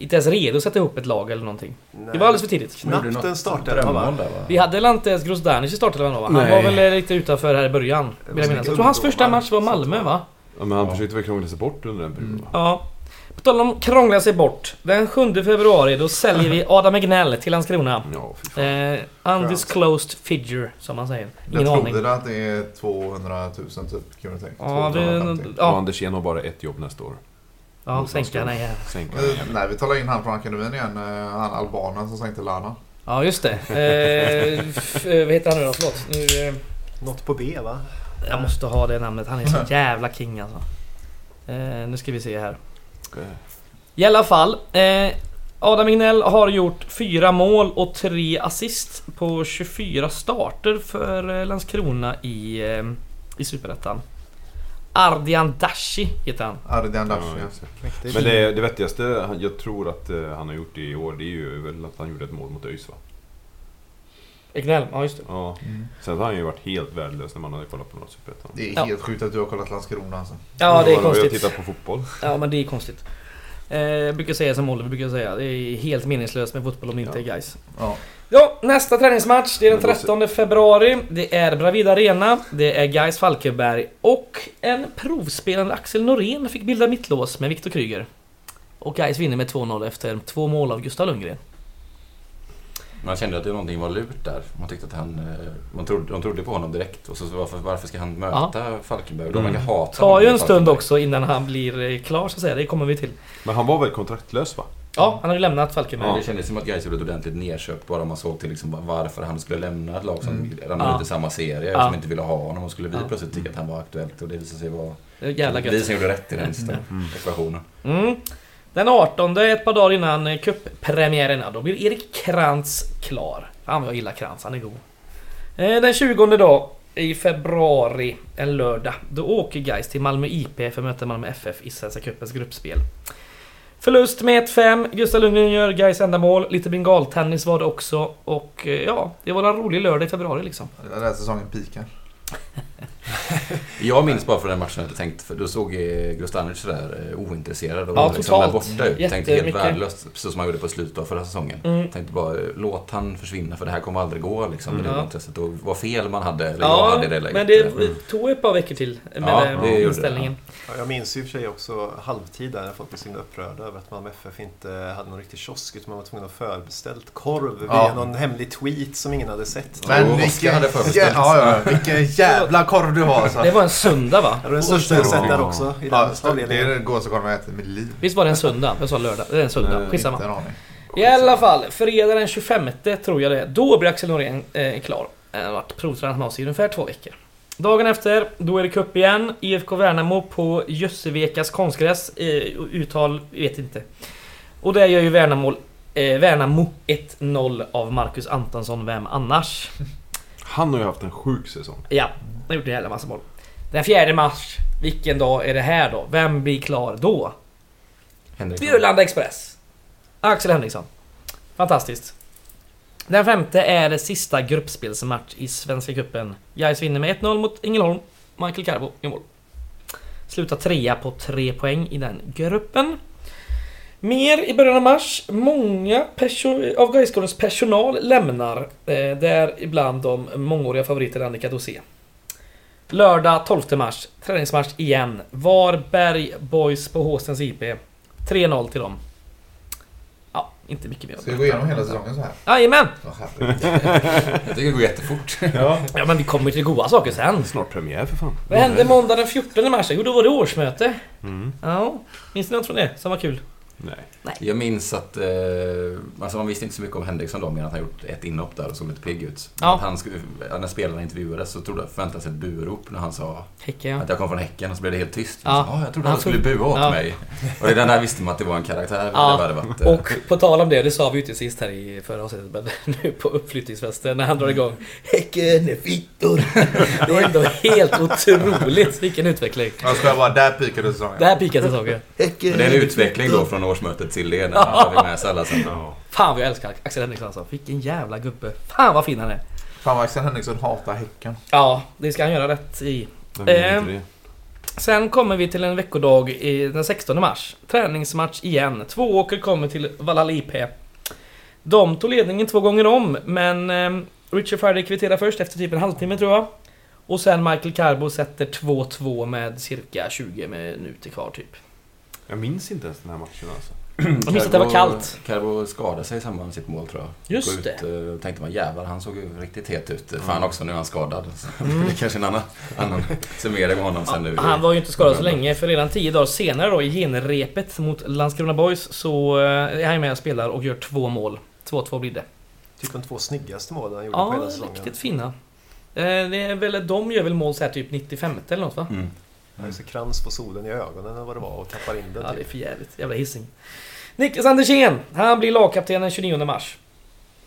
Inte ens redo att sätta ihop ett lag eller någonting. Det var alldeles för tidigt. Knappt en startelva va? Vi hade Lantes Grozdanic i startelvan då va? Han Nej. var väl lite utanför här i början. Jag, jag tror hans första match var Malmö va? Ja, men han Ja. försökte väl krångla sig bort under den perioden Mm. Ja. På tal om krångla sig bort. Den 7 februari då säljer vi *laughs* Adam Egnell till Landskrona. Ja. Eh, undisclosed figure, som man säger. Ingen jag aning. trodde att det är 200 000 typ. Kan jag tänka. Ja, 250. vi, Och ja, Anders En har bara ett jobb nästa år. Ja sänka nej. Sänka Eh, Nej, vi talar in han från akademin igen. eh, Han albanen som sänkte Lana. Ja, just det. Eh, eh, vad heter han nu då? Förlåt. Nu, eh, Något på B va? jag måste ha det namnet. Han är så *laughs* jävla king alltså. Eh, nu ska vi se här. I alla fall. Eh, Adam Ignell har gjort fyra mål och tre assist på 24 starter för Landskrona i, eh, i Superettan. Ardian Dashi heter han. Ardian Ja, Dash, ja. Men det, det vettigaste jag tror att eh, han har gjort i år, det är ju väl att han gjorde ett mål mot ÖIS va? Ignell, ja just det. Ja. Mm. Sen har han ju varit helt värdelös när man hade kollat på något Superettan. Det är Ja. helt sjukt att du har kollat Landskrona alltså. Ja, det är Och Jag konstigt. tittar på fotboll. Ja, men det är konstigt. Eh, jag brukar säga som Oliver brukar säga, det är helt meningslöst med fotboll om det inte är guys. Ja. Ja, nästa träningsmatch, det är den Men då- 13 februari. Det är Bravida Arena, det är Gais Falkenberg och en provspelande Axel Norén fick bilda mittlås med Viktor Kryger. Och Gais vinner med 2-0 efter två mål av Gustav Lundgren. Man kände att det någonting var lurt där. Man tyckte att han... eh, Man trodde, de trodde på honom direkt. Och så varför, varför ska han möta Falkenberg? De Mm. verkar hata Det tar ju honom en stund också innan han blir eh, klar så att säga, det kommer vi till. Men han var väl kontraktlös va? Ja, han har ju lämnat Falkenberg. Men det kändes som att Gais gjorde ett ordentligt nedköp bara man såg till liksom varför han skulle lämna ett lag som Mm. ramlade Ja. ut i samma serie Ja. som inte ville ha honom. Och skulle vi Ja. plötsligt tycka att han var aktuellt och det visade sig vara Det är Jävla vi gött. som gjorde rätt i den Mm. ekvationen. Mm. Den 18, ett par dagar innan eh, cuppremiären, då blir Erik Krantz klar. Fan vad jag gillar Krantz, han är god. Eh, Den 20 dag i februari, en lördag, då åker Gais till Malmö IP för att möta Malmö FF i Svenska Cupens gruppspel. Förlust med 1-5, Gustav Lundgren gör Gais enda mål, lite bengaltennis var det också och eh, ja, det var en rolig lördag i februari liksom. Det är där säsongen pikar. *laughs* *laughs* Jag minns bara från den matchen att jag tänkte, för då såg Grostanic sådär eh, ointresserad och Ja, liksom där borta ut. Tänkte helt värdelöst, precis som han gjorde på slutet av förra säsongen. Mm. Tänkte bara, låt han försvinna för det här kommer aldrig gå liksom. Mm. Det Ja. intresset. Och vad fel man hade, eller jag Ja, hade i det läget. men det Mm. tog ett par veckor till med Ja, den det gjorde det, inställningen. Ja, jag minns ju i och för sig också halvtid där när folk blev så himla upprörda över att Malmö FF inte hade någon riktig kiosk utan man var tvungen att förbeställt korv Ja. via någon hemlig tweet som ingen hade sett. Men- vilken, hade förbeställt. ja, ja, vilken jävla korv du har alltså. Det var en söndag va? Det var den största jag sett där Ja. också i den Ja, det är den godaste korven jag ätit i mitt liv. Visst var det en söndag? Jag sa lördag. Det är en söndag. Nej, Skitsamma. I alla fall, fredag den 25 tror jag det är. Då blir Axel Norén eh, klar. Han har varit provtränad med oss i ungefär två veckor. Dagen efter, då är det cup igen. IFK Värnamo på Jössevekas konstgräs. Eh, uttal, vet inte. Och där gör ju Värnamo, eh, Värnamo 1-0 av Marcus Antonsson, vem annars? Han har ju haft en sjuk säsong. Ja, han har gjort en jävla massa mål. Den 4 mars, vilken dag är det här då? Vem blir klar då? Henrik. Bjurlanda Express. Axel Henriksson. Fantastiskt. Den femte är det sista gruppspelsmatch i Svenska Cupen. Gais vinner med 1-0 mot Ängelholm. Michael Carbo i mål. Slutar trea på tre poäng i den gruppen. Mer i början av mars. Många perso- av Gaisgårdens personal lämnar. Eh, där ibland de mångåriga favoriter Annika Dosé. Lördag 12 mars. Träningsmatch igen. Varberg Boys på Håstens IP. 3-0 till dem. Ja, inte mycket mer. Ska vi gå igenom hela säsongen så här? Jajamän! Jag tycker det går jättefort. Ja. Ja men vi kommer till goda saker sen. Snart premiär för fan. Vad hände måndag den 14 mars? Jo, då var det årsmöte. Mm. Ja, minns ni något från det som var kul? Nej. Jag minns att... Eh, alltså man visste inte så mycket om Henriksson då, men att han gjort ett inhopp där och såg lite pigg ut. Ja. Att han skulle, när spelarna intervjuades så trodde jag förväntade sig ett burop när han sa Häcken ja. att jag kom från Häcken och så blev det helt tyst. Ja. Ja, jag trodde Han han skulle bua åt Ja. mig. Och redan där visste man att det var en karaktär. Ja. Det hade varit, eh, Och på tal om det, det sa vi ju inte sist här i förra avsnittet, men *laughs* nu på uppflyttningsfesten när han drar igång Häcken är fittor. *laughs* Det är ändå helt otroligt vilken utveckling. Jag ska bara, där pikade säsongen. Det här pikar säsongen. Häcken det är en utveckling då från årsmötet till det. När han fick med sig alla sen. Fan vad jag älskar Axel Henriksson alltså. Vilken jävla gubbe. Fan vad fin han är. Fan vad Axel Henriksson hatar Häcken. Ja, det ska han göra rätt i. Ehm. det? Sen kommer vi till en veckodag i den 16 mars. Träningsmatch igen. Två åker kommer till Valhall IP. De tog ledningen två gånger om, men eh, Richard Friday kvitterar först efter typ en halvtimme tror jag. Och sen Michael Carbo sätter 2-2 med cirka 20 minuter kvar typ. Jag minns inte ens den här matchen alltså. Jag minns att det var kallt. Carbo skadade sig i samband med sitt mål tror jag. Just Gå det. ut, eh, och tänkte man jävlar, han såg ju riktigt het ut. Mm. Fan också, nu är han skadad. Mm. *laughs* Det är kanske en annan, annan summering av honom sen nu. Han var ju inte skadad så länge, för redan 10 dagar senare då i genrepet mot Landskrona Boys så eh, är han med och spelar och gör två mål. 2-2 blir det. Typ de två snyggaste målen han gjorde på Ja, hela säsongen. riktigt fina. Eh, Det är väl, de gör väl mål så här typ 95 eller något va? Mm. Han har så krans på solen i ögonen eller vad det var och tappar in den. Ja, det är typ. för jävligt. Jävla hissing. Niklas Andersén, han blir lagkapten den 29 mars.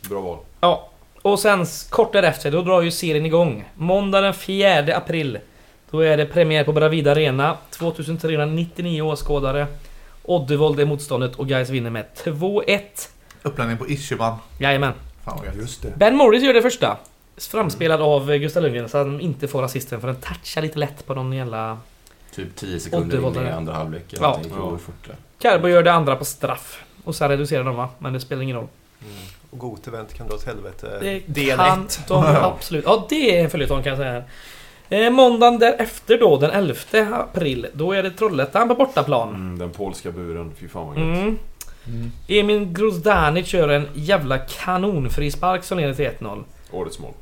Bra val. Ja, och sen kort därefter, då drar ju serien igång. Måndag den 4 april. Då är det premiär på Bravida Arena. 2399 åskådare. Oddevold är motståndet och Gais vinner med 2-1. Uppladdning på Ischiman. Jajamän. Fan vad. Just det. Ben Morris gör det första. Framspelad av Gustav Lundgren så han inte får assisten för den touchar lite lätt på någon jävla... Typ 10 sekunder in i andra halvlek. Ja. Ja. Carbo gör det andra på straff. Och sen reducerar de va? Men det spelar ingen roll. Mm. Och Gotevent kan dra åt helvete. Det Del kan 1. de *laughs* absolut. Ja, det är en följetong kan jag säga. Eh, måndagen därefter då, den 11 april, då är det Trollhättan på bortaplan. Mm, den polska buren, fy fan vad gött. Mm. Mm. Emil Grozdanic kör en jävla kanonfrispark som leder till 1-0. Årets mål.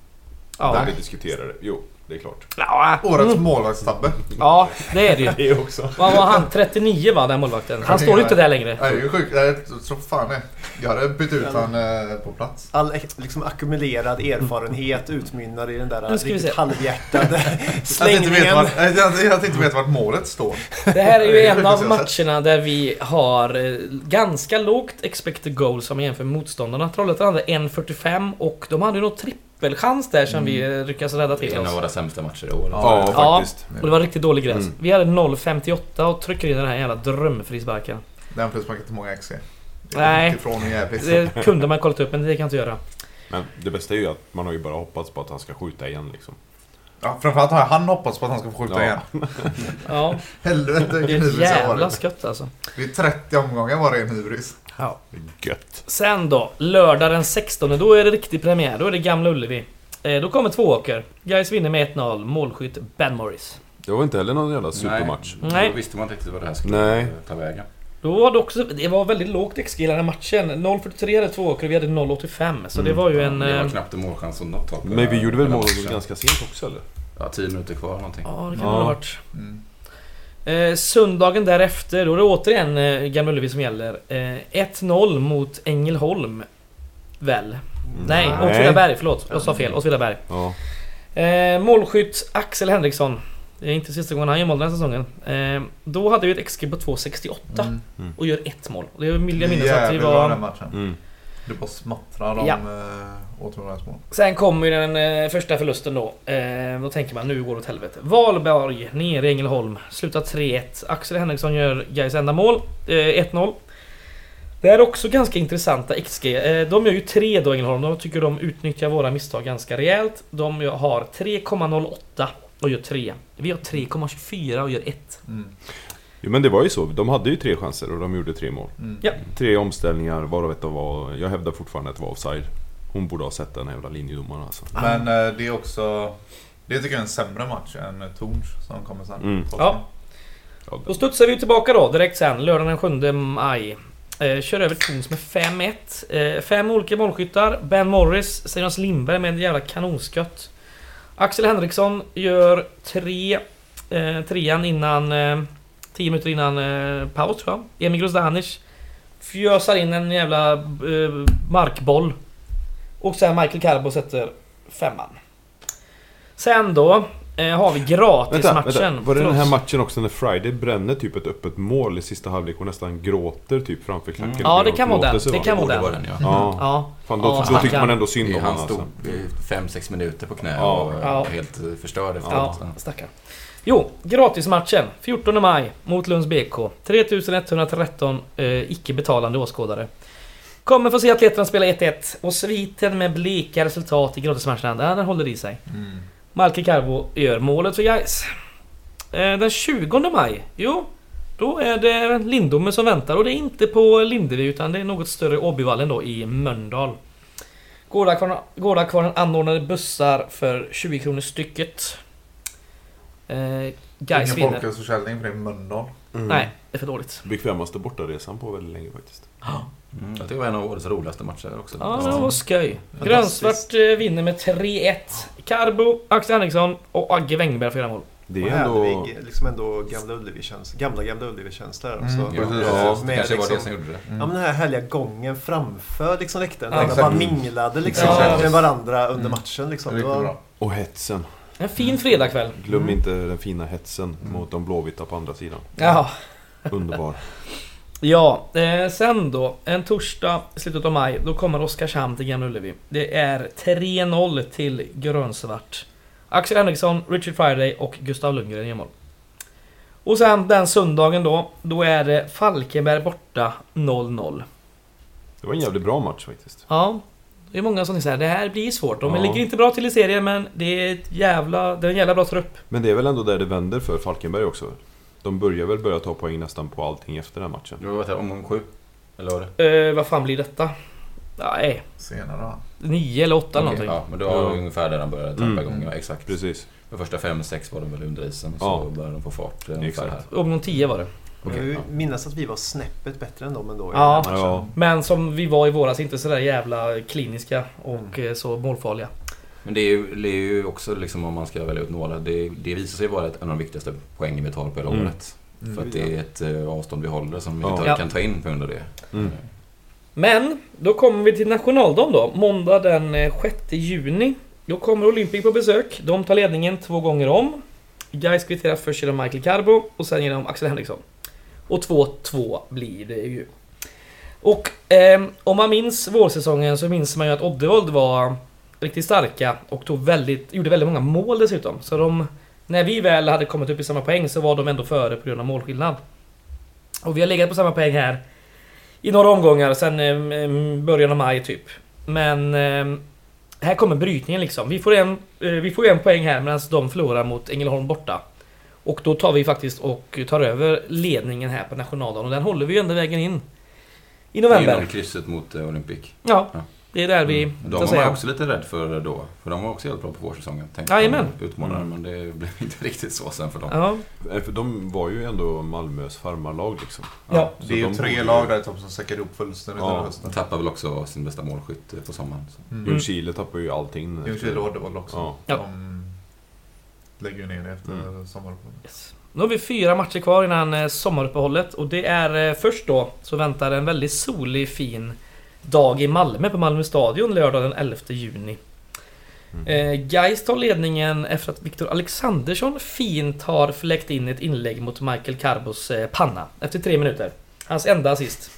Ja. Där vi diskuterar det. Jo, det är klart. Ja, Årets målvaktstabbe. ja, det är det ju. *laughs* Det också. Vad var han? 39 va, den målvakten? Han står ju inte där längre. Nej, det är ju sjukt. Jag tror fan det. Jag hade bytt ut han eh, på plats. All liksom ackumulerad erfarenhet utmynnar i den där riktigt halvhjärtade *laughs* slängningen. vart, jag, jag, jag tänkte veta vart målet står. Det här är ju en av att matcherna där vi har eh, ganska lågt expected goals om man jämför med motståndarna. Trollhättan hade 1.45 och de hade ju nog trippelchans där som vi eh, lyckades rädda Det till är en oss. av våra sämsta matcher i år. Ja, Ja. faktiskt. Och det var riktigt dålig gräs. Mm. Vi hade 0.58 och trycker in den här jävla drömfrisparken. Den frisparken till många XC. Det är Nej. Det kunde man kollat upp men det kan jag inte göra. Men det bästa är ju att man har ju bara hoppats på att han ska skjuta igen liksom. Ja, framförallt har han hoppats på att han ska få skjuta Ja. igen. Ja, *laughs* Helvete det är vilken hybris jag har jävla varit. skott alltså. Vid 30 omgångar var det en hybris. Ja. Gött. Sen då, lördag den 16, då är det riktig premiär. Då är det Gamla Ullevi. Eh, då kommer Tvååker. Gais vinner med 1-0. Målskytt Ben Morris. Det var inte heller någon jävla supermatch. Nej. Nej. Då visste man inte riktigt vad det här skulle Nej. ta vägen. Då var det också, det var väldigt lågt XG i den här matchen. 0.43 hade Tvååker och vi hade 0.85. Så det Mm. var ju en... Det var eh, knappt en målchans under något tag. Men vi gjorde väl mål ganska sent också eller? Ja, 10 minuter kvar någonting. Ja, det kan Ja. det ha varit. Mm. Eh, söndagen därefter, då är det återigen eh, Gamla Ullevi som gäller. Eh, 1-0 mot Ängelholm. Väl? Nej, Nej. Åtvidaberg. Förlåt, jag sa fel. Åtvidaberg. Ja. Eh, målskytt Axel Henriksson. Det är inte sista gången han gör mål den här säsongen. Eh, då hade vi ett XG på 2,68 Mm. och gör ett mål. Och det Det jag är minnas att vi jävligt bra den var... matchen. Mm. Du bara smattrar om Ja. ja. återvunna Sen kommer ju den eh, första förlusten då. Eh, då tänker man nu går det åt helvete. Valborg nere i Ängelholm. Slutar 3-1. Axel Henriksson gör Gais enda mål. Eh, 1-0. Det är också ganska intressanta XG. Eh, de gör ju 3 då Ängelholm. De tycker de utnyttjar våra misstag ganska rejält. De har 3,08 och gör 3. Vi har 3,24 och gör 1. Mm. Jo men det var ju så, de hade ju tre chanser och de gjorde tre mål. Mm. Ja. Tre omställningar, varav ett var... Jag hävdar fortfarande att det var offside. Hon borde ha sett den här jävla linjedomaren alltså. Men eh, det är också... Det tycker jag är en sämre match än eh, Torns som kommer sen. Mm. Ja. Då studsar vi tillbaka då direkt sen, lördagen den 7 maj. Eh, kör över Torns med 5-1. Eh, fem olika målskyttar. Ben Morris, Sirius Lindberg med en jävla kanonskott. Axel Henriksson gör tre, eh, trean innan... Eh, 10 minuter innan eh, paus tror jag. Emil Grozdanic fjösar in en jävla eh, markboll. Och sen Michael Carbo sätter femman. Sen då eh, har vi gratismatchen. vänta, var det den här matchen också när Friday bränner typ ett öppet mål i sista halvlek och nästan gråter typ framför klacken? Mm. Ja, det kan vara den. Det kan vara den. vara den ja. Ja, Ja. fan, då, Ja, då tycker stackarn. man ändå synd om Han honom stod alltså. 5-6 minuter på knä Ja. och Ja. helt förstörd efteråt. Ja, Så. Jo, gratismatchen 14 maj mot Lunds BK. 3113 eh, icke betalande åskådare. Kommer få se atleterna spela 1-1 och sviten med bleka resultat i gratismatchen, den håller i sig. Mm. Malke Carbo gör målet för Gais. Eh, den 20 maj, jo, då är det Lindome som väntar och det är inte på Lindevi utan det är något större Åbyvallen då i Mölndal. Gårdakvarnen anordnade bussar för 20 kronor stycket. Eh, Gais Ingen folkölsförsäljning för det är Mölndal. Mm. Nej, det är för dåligt. Bekvämaste bortaresan på väldigt länge faktiskt. *gasps* Mm, jag tycker det var en av årets roligaste matcher också. Ja, det var skoj. Grönsvart eh, vinner med 3-1. Carbo, Axel Henriksson och Agge Wängberg får göra mål. Det är ändå... Hedvig, liksom ändå gamla Ullevi-känsla. Gamla, gamla Ullevi-känsla där också. Mm, Ja, ja, Med kanske var det liksom- som gjorde det. Ja men den här härliga gången framför liksom läktaren. Ja, Där bara minglade liksom Ja, med varandra under Mm. matchen liksom. Det var. Och hetsen. En fin fredagkväll. Glöm Mm. inte den fina hetsen Mm. mot de blåvita på andra sidan. Ja. Underbar. *laughs* Ja, eh, sen då. En torsdag i slutet av maj. Då kommer Oskarshamn till Gamla Ullevi. Det är 3-0 till grönsvart. Axel Henriksson, Richard Friday och Gustav Lundgren gör mål. Och sen den söndagen då. Då är det Falkenberg borta 0-0. Det var en jävligt bra match faktiskt. Ja. Det är många som säger det här blir svårt. De Ja. ligger inte bra till i serien men det är, ett jävla, det är en jävla bra trupp. Men det är väl ändå där det vänder för Falkenberg också? De börjar väl börja ta poäng nästan på allting efter den här matchen. Det var det, omgång sju. Eller var det? Eh, vad fan blir detta? Nej, Senare va? nio eller åtta eller Okej, någonting. ja, men det var Ja. ungefär där de började tappa Mm. igång. Ja, exakt. Precis. De första fem, sex var de väl under isen. Så Ja. började de få fart. eh, Exakt. här. Omgång 10 var det. Okej, jag minnas att vi var snäppet bättre än dem ändå. i Ja. den här matchen. Men som vi var i våras, inte sådär jävla kliniska och eh, så målfarliga. Men det är, ju, det är ju också liksom om man ska välja ut några. Det, det visar sig vara ett, en av de viktigaste poängen vi tar på hela Mm. året. Mm. För att det är ett eh, avstånd vi håller som vi inte Ja. kan ta in på grund av det. Mm. Men, då kommer vi till nationaldagen då. Måndag den eh, 6 juni. Då kommer Olympic på besök. De tar ledningen två gånger om. Gais kvitterar först genom Michael Carbo och sen genom Axel Henriksson. Och 2-2 blir det ju. Och eh, om man minns vårsäsongen så minns man ju att Oddevold var riktigt starka och tog väldigt, gjorde väldigt många mål dessutom. Så de, när vi väl hade kommit upp i samma poäng så var de ändå före på grund av målskillnad. Och vi har legat på samma poäng här i några omgångar sen eh, början av maj typ. Men eh, här kommer brytningen liksom. Vi får en, eh, vi får en poäng här medan de förlorar mot Ängelholm borta. Och då tar vi faktiskt och tar över ledningen här på nationaldagen och den håller vi ju ända vägen in. I november. Genom krysset mot eh, Olympic. Ja, Ja. det är där vi... Mm. De var säga. jag också lite rädd för då. För de var också helt bra på vårsäsongen. Tänkte Jajamän. de utmanade Mm. men det blev inte *laughs* riktigt så sen för dem. Ja, Eh, För de var ju ändå Malmös farmarlag liksom. Ja. Så Det är ju de tre borde- lag där i topp som säckar ihop fullständigt Ja. hösten. tappade väl också sin bästa målskytt eh, på sommaren. Så. Mm. Ljungskile tappar ju allting. Ljungskile och Uddevalla också. Ja. Ja. De lägger ju ner det efter Mm. sommaruppehållet. yes. Nu har vi fyra matcher kvar innan eh, sommaruppehållet och det är eh, först då så väntar en väldigt solig fin dag i Malmö på Malmö stadion lördag den 11 juni. Eh, Gais tar ledningen efter att Viktor Alexandersson fint har fläckt in ett inlägg mot Michael Carbos panna efter tre minuter. Hans enda assist.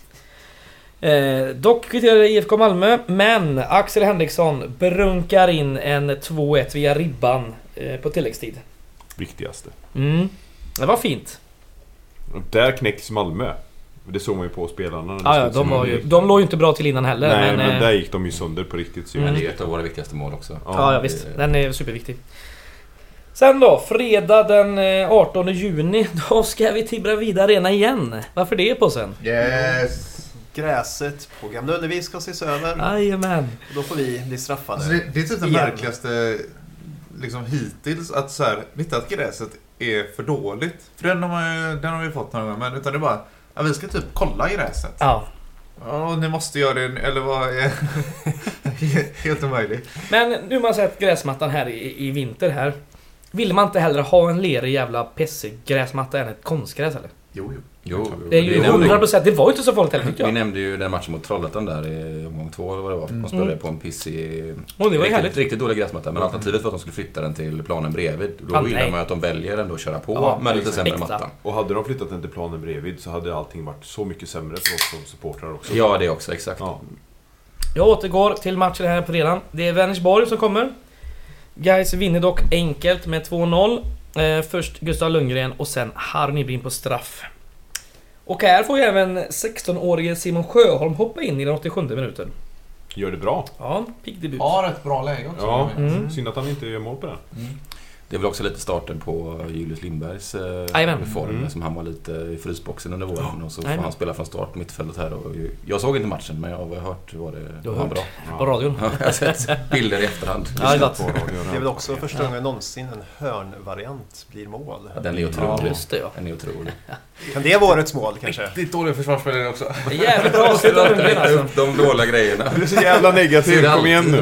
Eh, dock kvitterade IFK Malmö, men Axel Henriksson brunkar in en 2-1 via ribban på tilläggstid. Viktigaste. Mm. Det var fint. Och där knäcktes Malmö. Det såg man ju på spelarna. Ah, ja, de, var ju, de låg ju inte bra till innan heller. Nej, men, eh, där gick de ju sönder på riktigt. Så Mm. Men det är ett av våra viktigaste mål också. Ja, ja visst. Den är superviktig. Sen då, fredag den eh, 18 juni. *laughs* Då ska vi till Bravida Arena igen. Varför det på sen? Yes! Gräset på Gamla Ullevi ska ses över. Jajamän. Då får vi bli straffade. Alltså det, det är typ det Igen. märkligaste liksom hittills att så här, inte att gräset är för dåligt. För den har, man ju, den har vi fått några gånger. Men utan det är bara, ja, vi ska typ kolla gräset. Ja. Ja, ni måste göra det, eller vad är... *laughs* Helt omöjligt. Men nu har man sett gräsmattan här i, i vinter här. Vill man inte hellre ha en lerig jävla pessig gräsmatta än ett konstgräs eller? Jo, jo. Jo, Det är ju vi nämnde- 100% det var ju inte så farligt heller tycker Vi jag. nämnde ju den matchen mot Trollhättan där i omgång två eller vad det var. De spelade Mm. på en pissig... Och det var riktigt, härligt. riktigt dålig gräsmatta. Men alternativet var att de skulle flytta den till planen bredvid. Då Ah, gillar man ju att de väljer ändå att köra på Ja, med lite sämre matta. Och hade de flyttat den till planen bredvid så hade allting varit så mycket sämre för oss som supportrar också. Ja, det också. Exakt. Ja. Jag återgår till matchen här på fredagen. Det är Vänersborg som kommer. Guys vinner dock enkelt med 2-0. Eh, först Gustav Lundgren och sen Harry Nybring på straff. Och här får ju även 16-årige Simon Sjöholm hoppa in i den 87 minuten. Gör det bra. Ja, pigg debut. Har ett bra läge också. Ja, Mm. synd att han inte gör mål på den. Det är väl också lite starten på Julius Lindbergs eh, reform. Mm. Som han var lite i frysboxen under våren. Och så får Jajamän. han spela från start på mittfältet här. Och jag såg inte matchen men jag har hört var det Du har var hört? bra. På radion. Ja, jag har sett bilder i efterhand. Ja, det Det är väl också första gången någonsin en hörnvariant blir mål. Ja, den är otrolig. Just det ja. Den är otrolig. Kan det vara årets mål kanske? Riktigt dåliga försvarsspelare också. Det är jävligt bra avslut av de dåliga grejerna. Du är så jävla negativ, kom igen nu.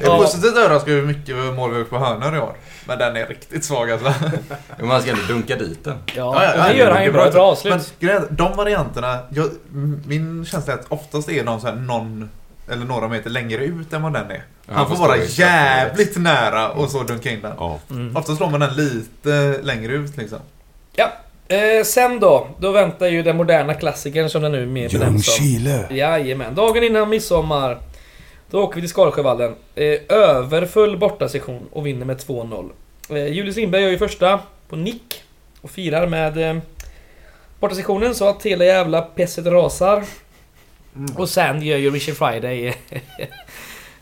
Är Ja. positivt överraskad över hur mycket mål vi har på hörnor i år. Men den är riktigt svag alltså. Men Man ska ändå dunka dit den. Ja, Ja, ja, det ja, gör han ju det är bra. bra. Ett bra avslut. Men de varianterna, jag, min känsla är att oftast är de så här någon eller några meter längre ut än vad den är. Ja, Han får vara i jävligt nära och så dunka in den. Ja. Mm. Oftast slår man den lite längre ut liksom. Eh, sen då, då väntar ju den moderna klassikern som den nu mer benämns som. Jajamän, dagen innan midsommar. Då åker vi till Skalsjövallen. Eh, överfull bortasektion och vinner med 2-0. Eh, Julius Lindberg gör ju första på nick och firar med eh, bortasektionen så att hela jävla pesset rasar. Mm. Och sen gör ju Richard Friday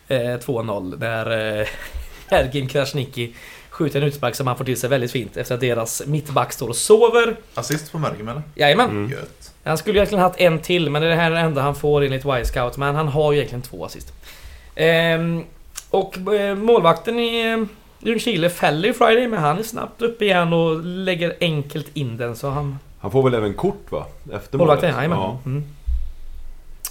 eh, *laughs* 2-0 när eh, *laughs* Ergin Krasniqi skjuter en utspark som han får till sig väldigt fint efter att deras mittback står och sover. Assist på Mörgum eller? Jajamän. Mm. Gött. Han skulle egentligen haft en till, men det här är det enda han får enligt Y-scout. Men han har ju egentligen två assist. Ehm, och eh, målvakten i eh, Ljungskile fäller ju Friday, men han är snabbt upp igen och lägger enkelt in den. Så han... Han får väl även kort va? Efter Målvakten, målet? jajamän. Ja. Mm.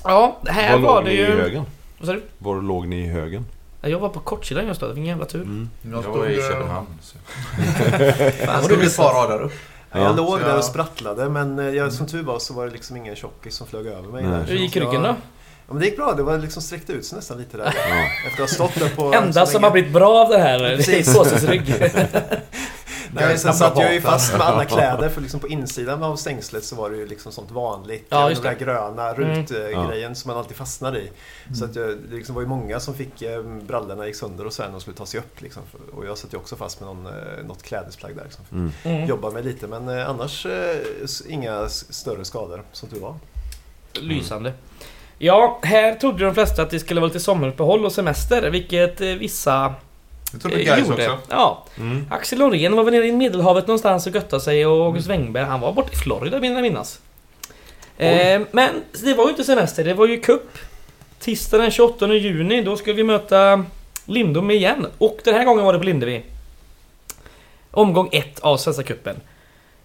Ja, här Var var låg det ni i ju... högen? Vad sa du? Var låg ni i högen? Ja, Jag var på kortsidan just då, vilken jävla tur. Mm. Jag var i Köpenhamn. så- *laughs* Fan, Jag har du stod ett par rader upp. Ja, jag Ja. låg där jag- och sprattlade men eh, jag, som tur var så var det liksom ingen tjockis som flög över mig. Nej. Hur gick jag- ryggen då? Ja, men det gick bra. Det var liksom sträckt ut sig nästan lite där. Ja. Efter att ha stått där på... *laughs* Enda som länge. har blivit bra av det här, det är såsens rygg. *laughs* Nej, sen satt jag ju fast med alla *laughs* kläder för liksom på insidan av stängslet så var det ju liksom sånt vanligt. Ja, Ja, just den där gröna Mm. rutgrejen som man alltid fastnar i. Så att jag, det liksom var ju många som fick eh, brallorna gick sönder och sen och skulle ta sig upp. Liksom. Och jag satt ju också fast med någon, eh, något klädesplagg där. Liksom. Mm. Mm. Jobba med lite men eh, annars eh, inga större skador som tur var. Lysande. Ja, här trodde de flesta att det skulle vara lite sommaruppehåll och semester, vilket eh, vissa Jag trodde eh, Gais gjorde. också. Ja. Mm. Axel Norén var väl nere i Medelhavet någonstans och göttade sig och August Wengberg, han var borta i Florida vill jag minnas. Eh, men det var ju inte semester, det var ju cup. Tisdagen den 28 juni, då skulle vi möta Lindom igen. Och den här gången var det på Lindevi. Omgång ett av Svenska Cupen.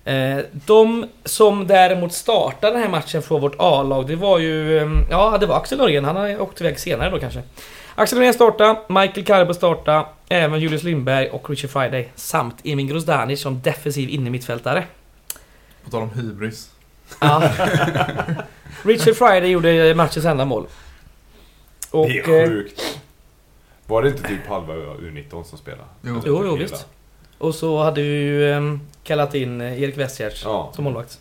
Eh, de som däremot startade den här matchen från vårt A-lag, det var ju... eh, Ja, det var Axel Norén. Han har åkt iväg senare då kanske. Axel Norén starta, Michael Carbo starta, även Julius Lindberg och Richard Friday. Samt Emin Grozdanic som defensiv innermittfältare. På tal om hybris. Ja. *laughs* Richard Friday gjorde matchens enda mål. Och... Det är eh, sjukt. Var det inte typ halva U19 som spelade? Jo. Jo, typ jo, hela? visst. Och så hade vi ju ehm, kallat in eh, Erik Westgärds Ja. som målvakt.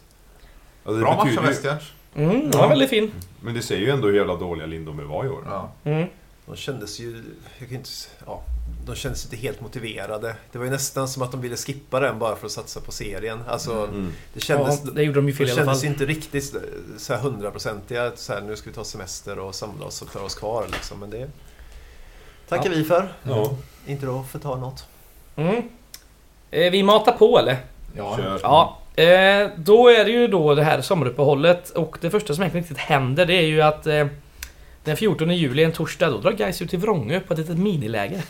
Ja, det Bra match av Westjärns. Mm, det var Ja. väldigt fin. Men det säger ju ändå hur jävla dåliga Lindome var i år. Ja. Mm. De kändes ju... Jag kan inte, ja, de kändes inte helt motiverade. Det var ju nästan som att de ville skippa den bara för att satsa på serien. Alltså, Mm. det kändes... Ja, det gjorde de ju fel de i alla kändes fall. inte riktigt så här hundraprocentiga. Så här, nu ska vi ta semester och samla oss och klara oss kvar. Liksom. Men det tackar Ja. vi för. Ja. Inte då förta något. Mm. Eh, vi matar på eller? Ja. Kör. Ja. Eh, då är det ju då det här sommaruppehållet och det första som egentligen riktigt händer det är ju att eh, den 14 juli, en torsdag, då drar Gais ut till Vrångö på ett litet miniläger.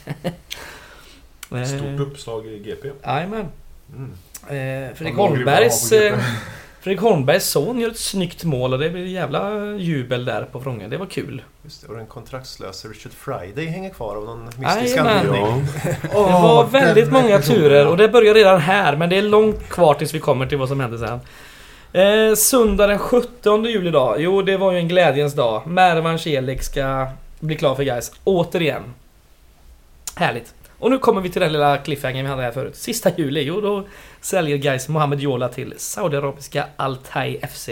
Stort uppslag i GP. Jajamän. Mm. Eh, Fredrik Holmbergs, Fredrik Holmbergs son gör ett snyggt mål och det blir jävla jubel där på Vrångö. Det var kul. Just det, och den kontraktslösa Richard Friday hänger kvar av någon mystisk anledning. Ja. *laughs* Det var väldigt den många turer och det börjar redan här men det är långt kvar tills vi kommer till vad som händer sen. Eh, söndag den 17 juli då. Jo, det var ju en glädjens dag. Mervan Celik ska bli klar för guys återigen. Härligt. Och nu kommer vi till den lilla cliffhangern vi hade här förut. Sista juli, jo då säljer guys Mohamed Jola till Saudiarabiska Altai FC.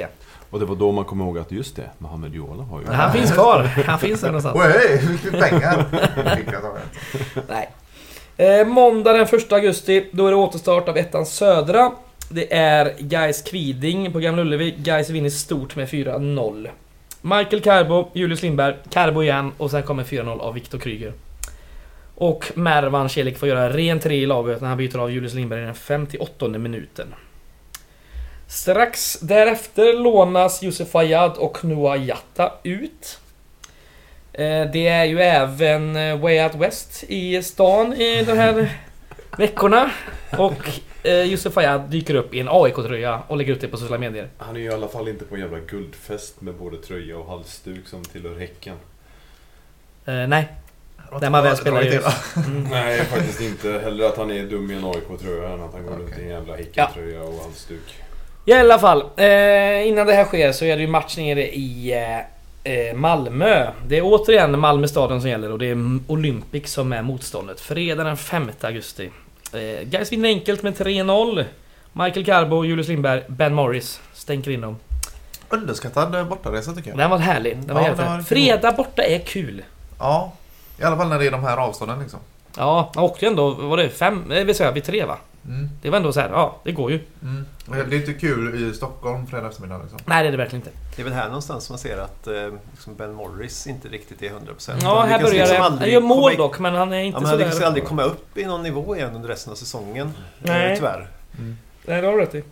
Och det var då man kom ihåg att just det, Mohamed Jola har ju... Han finns kvar. Han finns där någonstans. Oj, hur mycket pengar. Nej. Eh, måndag den 1 augusti, då är det återstart av ettan södra. Det är Gais Kviding på Gamla Ullevi. Gais vinner stort med 4-0. Michael Carbo, Julius Lindberg, Carbo igen och sen kommer 4-0 av Viktor Kryger. Och Mervan Celik får göra ren tre i laget när han byter av Julius Lindberg i den 58 minuten. Strax därefter lånas Josef Fayad och Noah Jatta ut. Eh, Det är ju även eh, Way Out West i stan i de här *laughs* veckorna. Och eh, Josef Fayad dyker upp i en AIK-tröja och lägger ut det på sociala medier. Han är ju i alla fall inte på en jävla guldfest med både tröja och halsduk som tillhör Häcken. Eh, nej. Där man väl spelar ju. Mm. *laughs* Nej, faktiskt inte. Hellre att han är dum i en AIK-tröja än att han går runt i en jävla Häcken-tröja och halsduk. I alla fall, eh, innan det här sker så är det ju match nere i eh, eh, Malmö. Det är återigen Malmö stadion som gäller och det är Olympic som är motståndet. Fredag den 5 augusti. Eh, Gais vinner enkelt med 3-0. Michael Carbo, Julius Lindberg, Ben Morris stänker in dem. Underskattad eh, bortaresa tycker jag. Den var härlig. Den var Ja, den var Fredag borta är kul. Ja, i alla fall när det är de här avstånden liksom. Ja, han åkte ju ändå, var det, fem, eh, vill säga vid tre va? Mm. Det var ändå så här, ja, det går ju. Mm. Det är inte kul i Stockholm fredag eftermiddag liksom. Nej, det är det verkligen inte. Det är väl här någonstans man ser att eh, liksom Ben Morris inte riktigt är 100%. Ja, Han här börjar liksom det. Han aldrig gör mål i- dock, men han är Ja, inte men han lyckas aldrig komma upp i någon nivå igen under resten av säsongen. Nej. Nej. Tyvärr. Nej, det har du rätt i.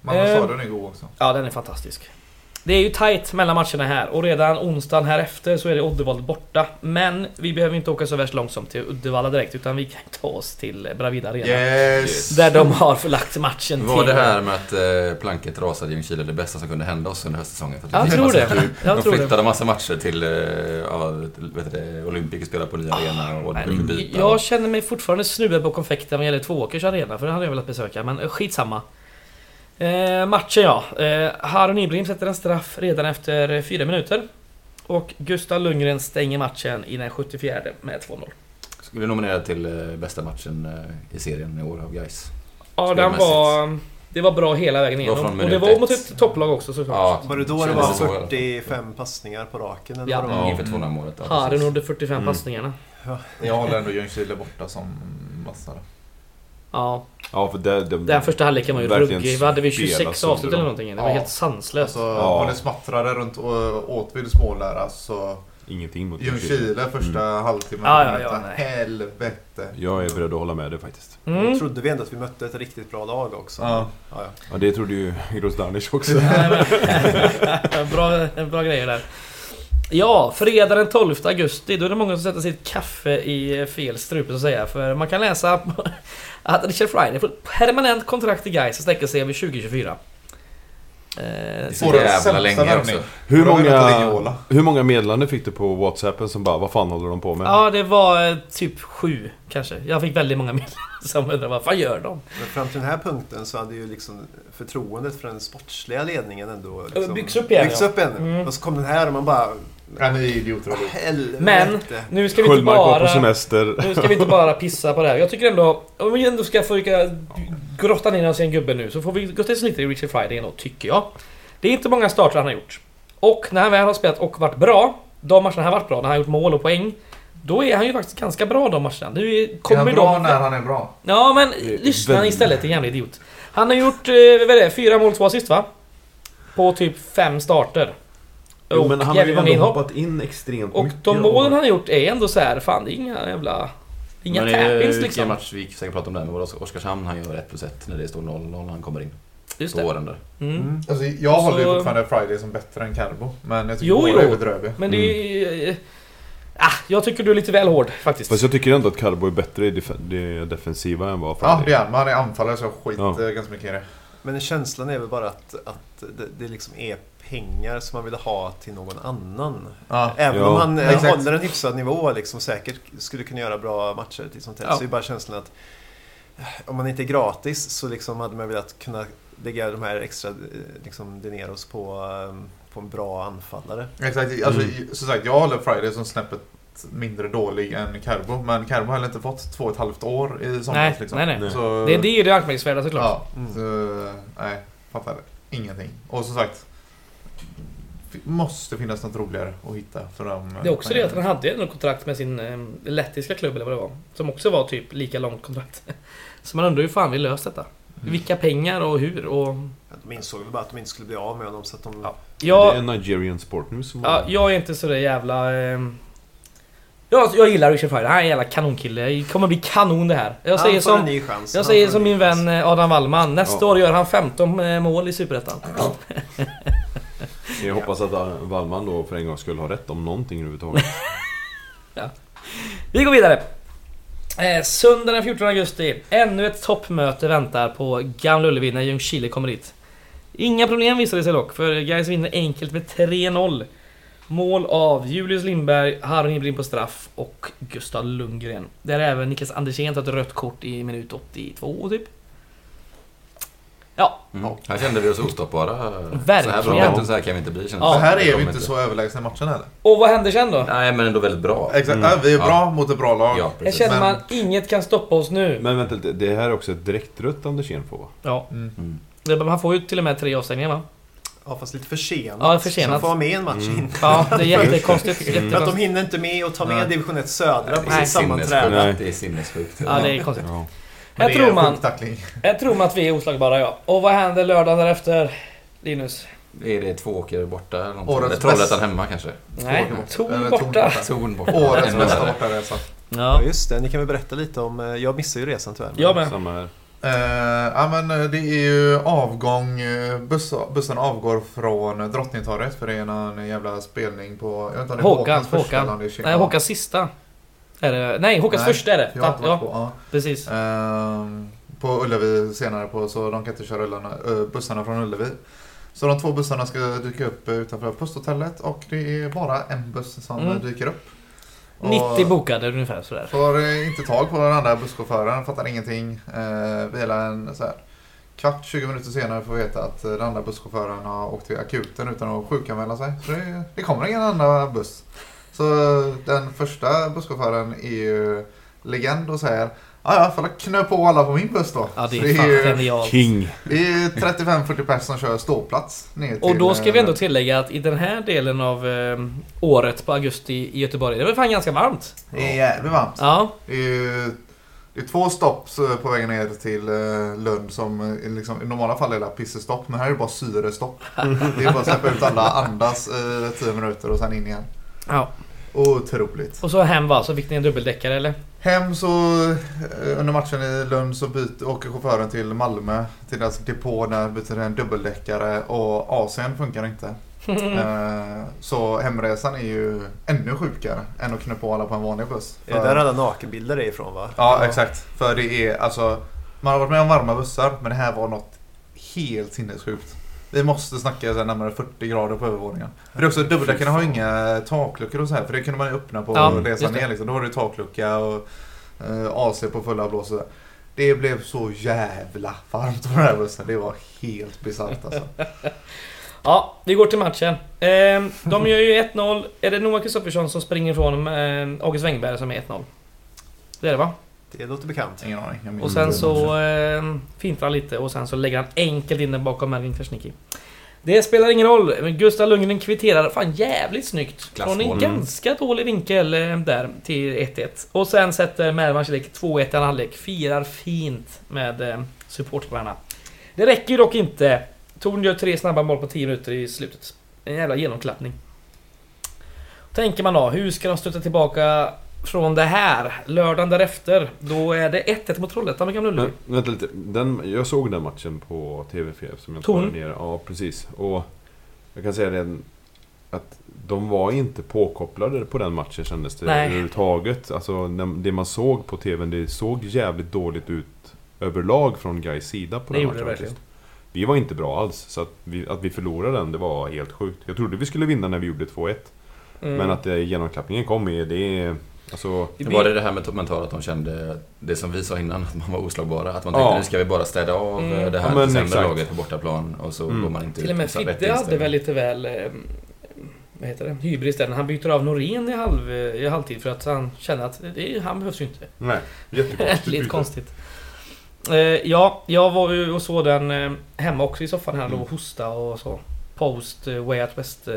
Malmö Eh. stadion är god också. Ja, den är fantastisk. Det är ju tight mellan matcherna här och redan onsdagen här efter så är det Uddevalla borta. Men vi behöver inte åka så värst långt som till Uddevalla direkt utan vi kan ta oss till Bravida Arena. Yes! Där de har förlagt matchen Var till... det här med att eh, planket rasade i Ljungskile det bästa som kunde hända oss under höstsäsongen? För att Jag tror det. kul. Jag De tror det. flyttade massa matcher till, eh, ja, vet du det, Olympic spelar på nya arena och Nej, de fick byta. Jag känner mig fortfarande snuvad på konfekten vad gäller Tvååkers arena för det hade jag velat besöka men eh, skitsamma. Eh, matchen ja. Eh, Harun Ibrahim sätter en straff redan efter fyra minuter. Och Gustav Lundgren stänger matchen i den 74 med 2-0. Skulle nominera till eh, bästa matchen eh, i serien i år av Gais. Ja, den var... Det var bra hela vägen igenom. Och det var mot ett. topplag också såklart. Ja, Var det då det var så i alla fall. 45 passningar på raken? Eller Ja. ja. inför 200 målet. Ja, Harun gjorde 45 Mm. passningarna. Jag håller ändå Ljungskile borta som massare. Ja, Ja, för det... det den första halvleken var ju ruggig. Vad hade vi? spelas 26 under avslut eller någonting? Det var Ja. helt sanslöst. Alltså, Ja. vad det smattrade runt Åtvids mål där alltså. Ingenting mot Ljungskile första halvtimmen. Ja, ja, ja. Helvete. Jag är beredd att hålla med dig faktiskt. Mm. trodde vi ändå att vi mötte ett riktigt bra lag också. Ja. Ja, ja. Ja, det trodde ju Grozdanic också. *laughs* Bra, bra grejer där. Ja, fredag den 12 augusti. Då är det många som sätter sitt kaffe i fel strupe så att säga. För man kan läsa *laughs* att Richard Friday får ett permanent kontrakt i Gais som sträcker sig över 2024. Eh, är så jävla länge också. Hur Och det många, hur många meddelanden fick du på Whatsappen som bara, vad fan håller de på med? Ja, det var eh, typ sju kanske. Jag fick väldigt många *laughs* mejl som undrade vad fan gör de? Men fram till den här punkten så hade ju liksom förtroendet för den sportsliga ledningen ändå liksom Byggs upp igen, byggts ja. upp igen. Mm. Och så kom den här och man bara... Ja, ni är idioter allihopa. Helvete. Men nu ska vi inte var på bara... semester. Nu ska vi inte bara *laughs* pissa på det här. Jag tycker ändå... Om vi ändå ska försöka grotta ner oss i en gubbe nu så får vi gå till lite i Richard Friday ändå, tycker jag. Det är inte många starter han har gjort. Och när han väl har spelat och varit bra, de matcherna han har varit bra, när han har gjort mål och poäng. Då är han ju faktiskt ganska bra de matcherna. Nu är- Är kommer han de... bra när han är bra? Ja men är lyssna väldigt- istället, din jävla idiot. Han har gjort, eh, vad är det, fyra mål, två assist va? På typ fem starter. Jo, Och men han har ju ändå inhopp. hoppat in extremt Och mycket. de målen han har gjort är ändå så här, fan det är inga jävla... Inga Men det är tappings vilken liksom. match vi säkert prata om det, men vadå, Oskarshamn han gör 1 plus 1 när det står 0-0 när han kommer in. Just det. var den där. Mm. Mm. Alltså, jag håller ju Så- fortfarande Friday som bättre än Carbo. Men jag tycker Jo, jo. är bedrövliga. Men det är... eh, Ah, jag tycker du är lite väl hård faktiskt. Fast jag tycker ändå att Carbo är bättre i def- det defensiva än vad Ja, Friday det är han. Men han är anfallare så jag skiter Ja. ganska mycket i det. Men känslan är väl bara att, att det, det liksom är pengar som man vill ha till någon annan. Ja. Även Ja. om han eh, Exakt. håller en hyfsad nivå liksom säkert skulle kunna göra bra matcher till sånt här. Ja. Så är bara känslan att eh, om man inte är gratis så liksom hade man velat kunna lägga de här extra eh, liksom, dineros på, eh, på en bra anfallare. Exakt. Alltså, Mm. Som sagt, jag håller Friday som snäppet mindre dålig än Carbo. Men Carbo har inte fått två och ett halvt år i somras. Nej, liksom. nej, nej. Så, Det, det är ju det anmärkningsvärda såklart. Ja, Mm. så, nej, fattar ingenting. Och som sagt, måste finnas något roligare att hitta för dem. Det är också det att han hade ändå kontrakt med sin eh, lettiska klubb eller vad det var. Som också var typ lika långt kontrakt. *laughs* Så man undrar hur fan vi löst detta. Mm. Vilka pengar och hur och... De insåg väl bara att de inte skulle bli av med honom så att de... Ja. Det Jag, är Nigerian Sport News som ja, jag är inte så där jävla... Eh, jag, jag gillar Richard Friday. Han är en jävla kanonkille. Det kommer bli kanon det här. Jag säger en som... chans. Jag säger en som min chans. vän eh, Adam Wallman. Nästa Ja. år gör han 15 eh, mål i Superettan. *clears throat* *laughs* Jag hoppas att Wallman då för en gång skulle ha rätt om någonting överhuvudtaget. *laughs* Vi går vidare. Eh, söndag den 14 augusti. Ännu ett toppmöte väntar på Gamla Ullevi när Ljungskile kommer dit. Inga problem visade det sig dock, för Gais vinner enkelt med 3-0. Mål av Julius Lindberg, Harry Brin på straff och Gustav Lundgren. Där även Niklas Andersén tar ett rött kort i minut 82 typ. Ja, Mm. Här kände vi oss ostoppbara. Så här Verkligen. bra så här kan vi inte bli Ja. Så det. här är vi inte så överlägsna i matchen heller. och vad händer sen då? Nej, men ändå väldigt bra. Exakt, Mm. ja, vi är Ja. bra mot ett bra lag. Ja, precis. känner Men- man inget kan stoppa oss nu. Men vänta lite, det här är också ett direktrött Andersén får va? Ja, Mm. Mm. det- han får ju till och med tre avstängningar va? Ja, fast lite försenat. Ja, försenat. Så de får vara med i en match Mm. in. Ja, det är *laughs* jättekonstigt. För att de jättekonstigt. hinner inte med att ta med division 1 södra på sitt sammanträde. Det är sinnessjukt. Ja, det är konstigt. Ja. Är tror man, här tror man att vi är oslagbara ja. Och vad händer lördagen därefter? Linus? Är det två åker borta eller någonting? Årets Eller Trollhättan bäst- hemma kanske? Nej, Torn Torn borta. borta. Torn borta. Årets bästa bortaresa. Ja, Ja, just det. Ni kan väl berätta lite om... eh, Jag missade ju resan tyvärr. men- jag med. Samma här. Eh, ja, men eh, det är ju avgång. eh, Buss, bussen avgår från Drottningtorget för det är någon jävla spelning på... Jag vet inte om det är Håkan, Håkans första Håkan. eller om det är Nej, Håkans sista. Är det, nej, Håkans Nej, första är det. Jag har Ja, på. Ja. precis. Ehm, på Ullevi senare på så de kan inte köra ullarna, ö, bussarna från Ullevi. Så de två bussarna ska dyka upp utanför posthotellet och det är bara en buss som Mm. dyker upp. Och 90 bokade ungefär sådär. Får eh, inte tag på den andra busschauffören, fattar ingenting. Vi hela en så här, kvart, 20 minuter senare får vi veta att eh, den andra busschauffören har åkt till akuten utan att sjukanmäla sig. Så det, det kommer ingen andra buss. Så eh, den första busschauffören är ju legend och säger Ja, ja, får knö på alla på min buss då. Ja, det är fan ju- genialt. King! det är 35-40 personer som kör ståplats ner till... Och då ska vi ändå eh, tillägga att i den här delen av eh, året på augusti i Göteborg, det var fan ganska varmt. Det är jävligt varmt. Ja, Det är ju det är två stopp så på vägen ner till eh, Lund som eh, liksom, i normala fall är det pissestopp. Men här är det bara syrestopp. *laughs* Det är bara att släppa ut alla, andas i 10 minuter och sen in igen. Ja. Otroligt. Och så hem va, så fick ni en dubbeldäckare eller? Hem så eh, under matchen i Lund så byter, åker chauffören till Malmö till deras depå där byter en dubbeldäckare och AC'n funkar inte. *laughs* Eh, så hemresan är ju ännu sjukare än att knä på alla på en vanlig buss. Är det För- där alla nakenbilder är ifrån va? Ja, exakt. För det är alltså... Man har varit med om varma bussar, men det här var något helt sinnessjukt. Vi måste snacka så närmare 40 grader på övervåningen. För det är också, dubbeldäcken har inga takluckor och så här, för det kunde man öppna på Ja, resan det. ner. Liksom. Då var det taklucka och eh, AC på fulla blås och så. Det blev så jävla varmt på den här bussen. Det var helt bisarrt alltså. *laughs* Ja, vi går till matchen. Eh, de gör ju 1-0. Är det Noah Kristoffersson som springer ifrån eh, August Wengberg som är 1-0? Det är det va? Det låter bekant. Ingen aning. Och sen så eh, fintrar han lite och sen så lägger han enkelt in den bakom Mervin Krasniqi. Det spelar ingen roll. men Gustav Lundgren kvitterar fan jävligt snyggt. Från en Klassmål. ganska dålig vinkel eh, där till 1-1. Och sen sätter Mervan Celik 2-1 i en halvlek. Firar fint med eh, supportrarna. Det räcker ju dock inte. Torn gör tre snabba mål på 10 minuter i slutet. En jävla genomklappning. Tänker man då, hur ska de stötta tillbaka från det här? Lördagen därefter, då är det 1-1 mot Trollhättan med Gamla Ullevi. Vänta lite. Den, jag såg den matchen på TV4 som jag Torn? ner. Ja, precis. Och jag kan säga det att de var inte påkopplade på den matchen kändes det Nej. överhuvudtaget. Alltså det man såg på TVn, det såg jävligt dåligt ut överlag från Gais sida på Det den matchen det. Vi var inte bra alls, så att vi, att vi förlorade den, det var helt sjukt. Jag trodde vi skulle vinna när vi gjorde 2-1. Mm. Men att det, genomklappningen kom det är... Alltså... Det Var det det här med mentalt att de kände det som vi sa innan, *laughs* att man var oslagbara? Att man tänkte Ja. nu ska vi bara städa av Mm. eh, det Ja, här men sämre exakt. laget på bortaplan och så Mm. går man inte Till och med Fidde hade väl lite väl... Eh, vad heter det? Hybris där. Han byter av Norén i, halv, i halvtid för att han känner att det, han behövs ju inte. Nej, jättekonstigt. *laughs* Lite konstigt. Eh, ja, jag var ju och såg den eh, hemma också i soffan här. Mm. Låg och hosta och så. Post eh, Way Out West eh,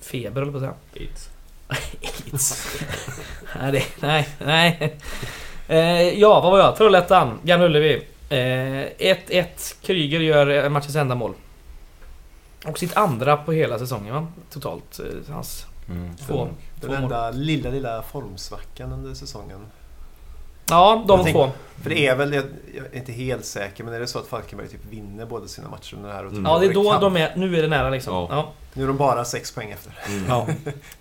feber eller på att säga. Aids. Aids. nej, det, nej, nej. Eh, ja, vad var jag? Trollhättan, Gamla Ullevi. Eh, 1-1. Kryger gör eh, matchens enda mål. Och sitt andra på hela säsongen va? Totalt. Eh, hans Mm. två. Den Två mål. enda lilla, lilla formsvackan under säsongen. Ja, de tänk- två. För det är väl, jag, är inte helt säker, men är det så att Falkenberg typ vinner båda sina matcher under det här? Och Mm. Ja, det är då de är... Nu är det nära liksom. Ja. Ja. Nu är de bara sex poäng efter. Mm. Ja.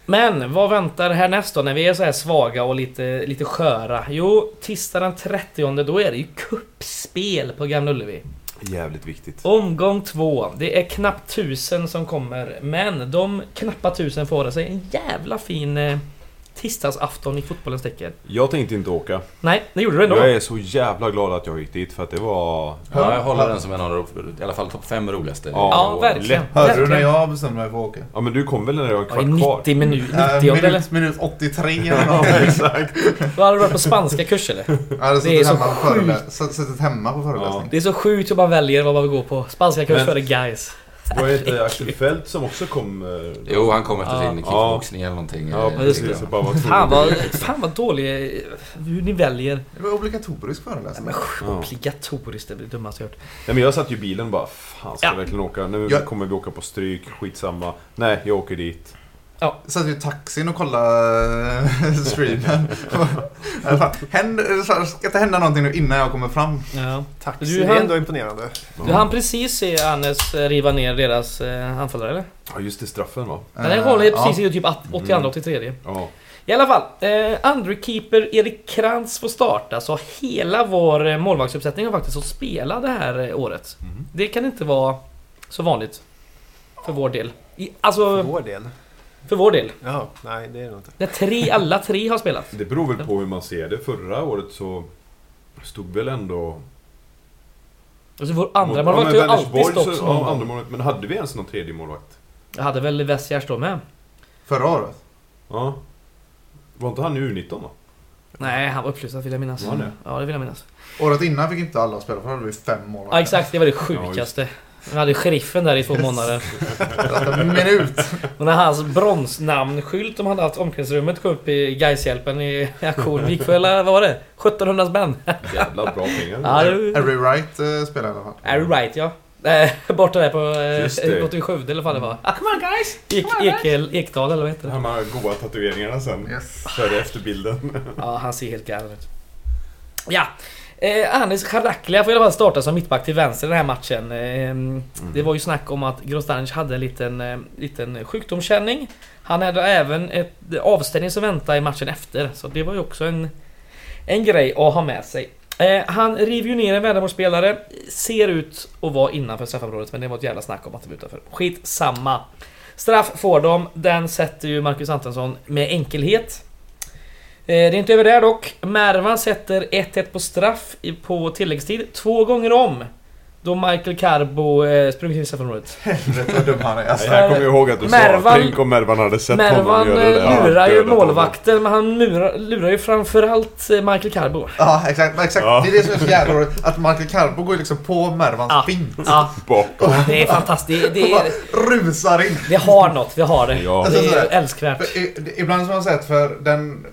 Men vad väntar härnäst då när vi är så här svaga och lite, lite sköra? Jo, tisdag den 30 då är det ju kuppspel på Gamla Ullevi. Jävligt viktigt. Omgång två. Det är knappt tusen som kommer. Men de knappa tusen får sig en jävla fin eh, tisdagsafton i fotbollens tecken. Jag tänkte inte åka. Nej, det gjorde du ändå. Jag är så jävla glad att jag gick dit för att det var... Ja, jag håller den som en av de, i alla fall topp fem roligaste. Ja. Ja, verkligen. lätt. Hörde du när jag bestämde mig för att åka? Ja men du kom väl när det var en kvart kvar? 90 minuter. Äh, 90 eller? minut, minut 83 eller *laughs* Ja exakt. Då hade du varit på spanska kurs eller? Jag hade Det är suttit så hemma, på sjukt. förelä- hemma på föreläsning. Det är så sjukt hur man väljer vad man vill gå på. Spanska kurs Men- före guys. Var det inte Axel Fält som också kom? eh, Jo, han kom efter Ja. sin kickboxning eller någonting. Ja eh, precis. bara var Fan vad, fan vad dålig eh, hur ni väljer. Det var obligatorisk föreläsning. Men Ja. obligatoriskt, det blir det dummaste jag hört. Nej men jag satt ju i bilen och bara Fan ska Ja. jag verkligen åka? Nu Jag- kommer vi åka på stryk, skitsamma. Nej, jag åker dit. Jag satt ju i taxin och kollade eh, *laughs* streamen. *laughs* Äh, Händer, ska det hända någonting nu innan jag kommer fram? Ja. Taxi, Du, det är ändå imponerande. Du hann precis se Annes eh, riva ner deras eh, anfallare eller? Ja just det, straffen va? Den här Eh, håller ja. precis i typ 82-83. Ja. I alla fall, eh, andre keeper Erik Krantz får starta så hela vår målvaktsuppsättning har faktiskt fått spela det här året. Mhm. Det kan inte vara så vanligt. För vår del. I, För alltså, vår del. För vår del. Jaha, nej det är det nog inte. När tre, alla tre har spelat. Det beror väl på hur man ser det. Förra året så stod väl ändå... Alltså vår andra Ja, målvakt har men ju alltid stått så- som... ja, andra målvakt. Men hade vi ens någon tredje målvakt? Jag hade väl Westgärs då med? Förra året? Ja. Var inte han i U19 då? Nej, han var uppflyttad vill jag minnas. Var han det? Ja, det vill jag minnas. Året innan fick inte alla spela för då hade vi fem målvakter. Ja, exakt. Det var det Ja, sjukaste. Vi hade sheriffen där i två månader. En *laughs* minut. Och när hans bronsnamnskylt de hade haft i omklädningsrummet kom upp i Gaishjälpen i aktion. Vi gick för, eller vad var det? 1700 spänn. *laughs* Jävla bra pengar. Ja, det Harry Wright eh, spelar i alla fall. Are you right ja. Eh, borta där på... Just Eh, det. borta i Skövde eller vad det var. Ah, come on guys! Ek, Ekel, Ekdal eller vad heter De det? här goa tatueringarna sen. Yes. Före efter bilden. Ja, han ser helt galen ut. Ja. Eh, Anis Charaklia får i alla fall starta som mittback till vänster i den här matchen. Eh, Det var ju snack om att Grostanj hade en liten, eh, liten sjukdomskänning. Han hade även ett avstängning som väntade i matchen efter. Så det var ju också en, en grej att ha med sig. Eh, han river ju ner en Värnamospelare. Ser ut att vara innanför straffområdet men det var ett jävla snack om att det var utanför. Skitsamma. Straff får de. Den sätter ju Marcus Antonsson med enkelhet. Eh, Det är inte över där dock. Mervan sätter 1-1 på straff i- på tilläggstid två gånger om. Då Michael Carbo eh, sprungit in i straffområdet. *laughs* Helvete vad dum han är. Alltså, Jag kommer ihåg att du Mervan- sa tänk om Mervan hade sett Mervan honom göra det eh, där. lurar ju honom. målvakten, men han lurar, lurar ju framförallt eh, Michael Carbo. ja, exakt. Exakt. Ja. Det är det som är så jävla roligt. Att Michael Carbo går ju liksom på Mervans Ja. fint. Ja, Bakom. det är fantastiskt. Det, bara är, rusar in. det har något, vi har det. Ja. Det Alltså, är sådär. älskvärt. Det- Ibland som man sett för den,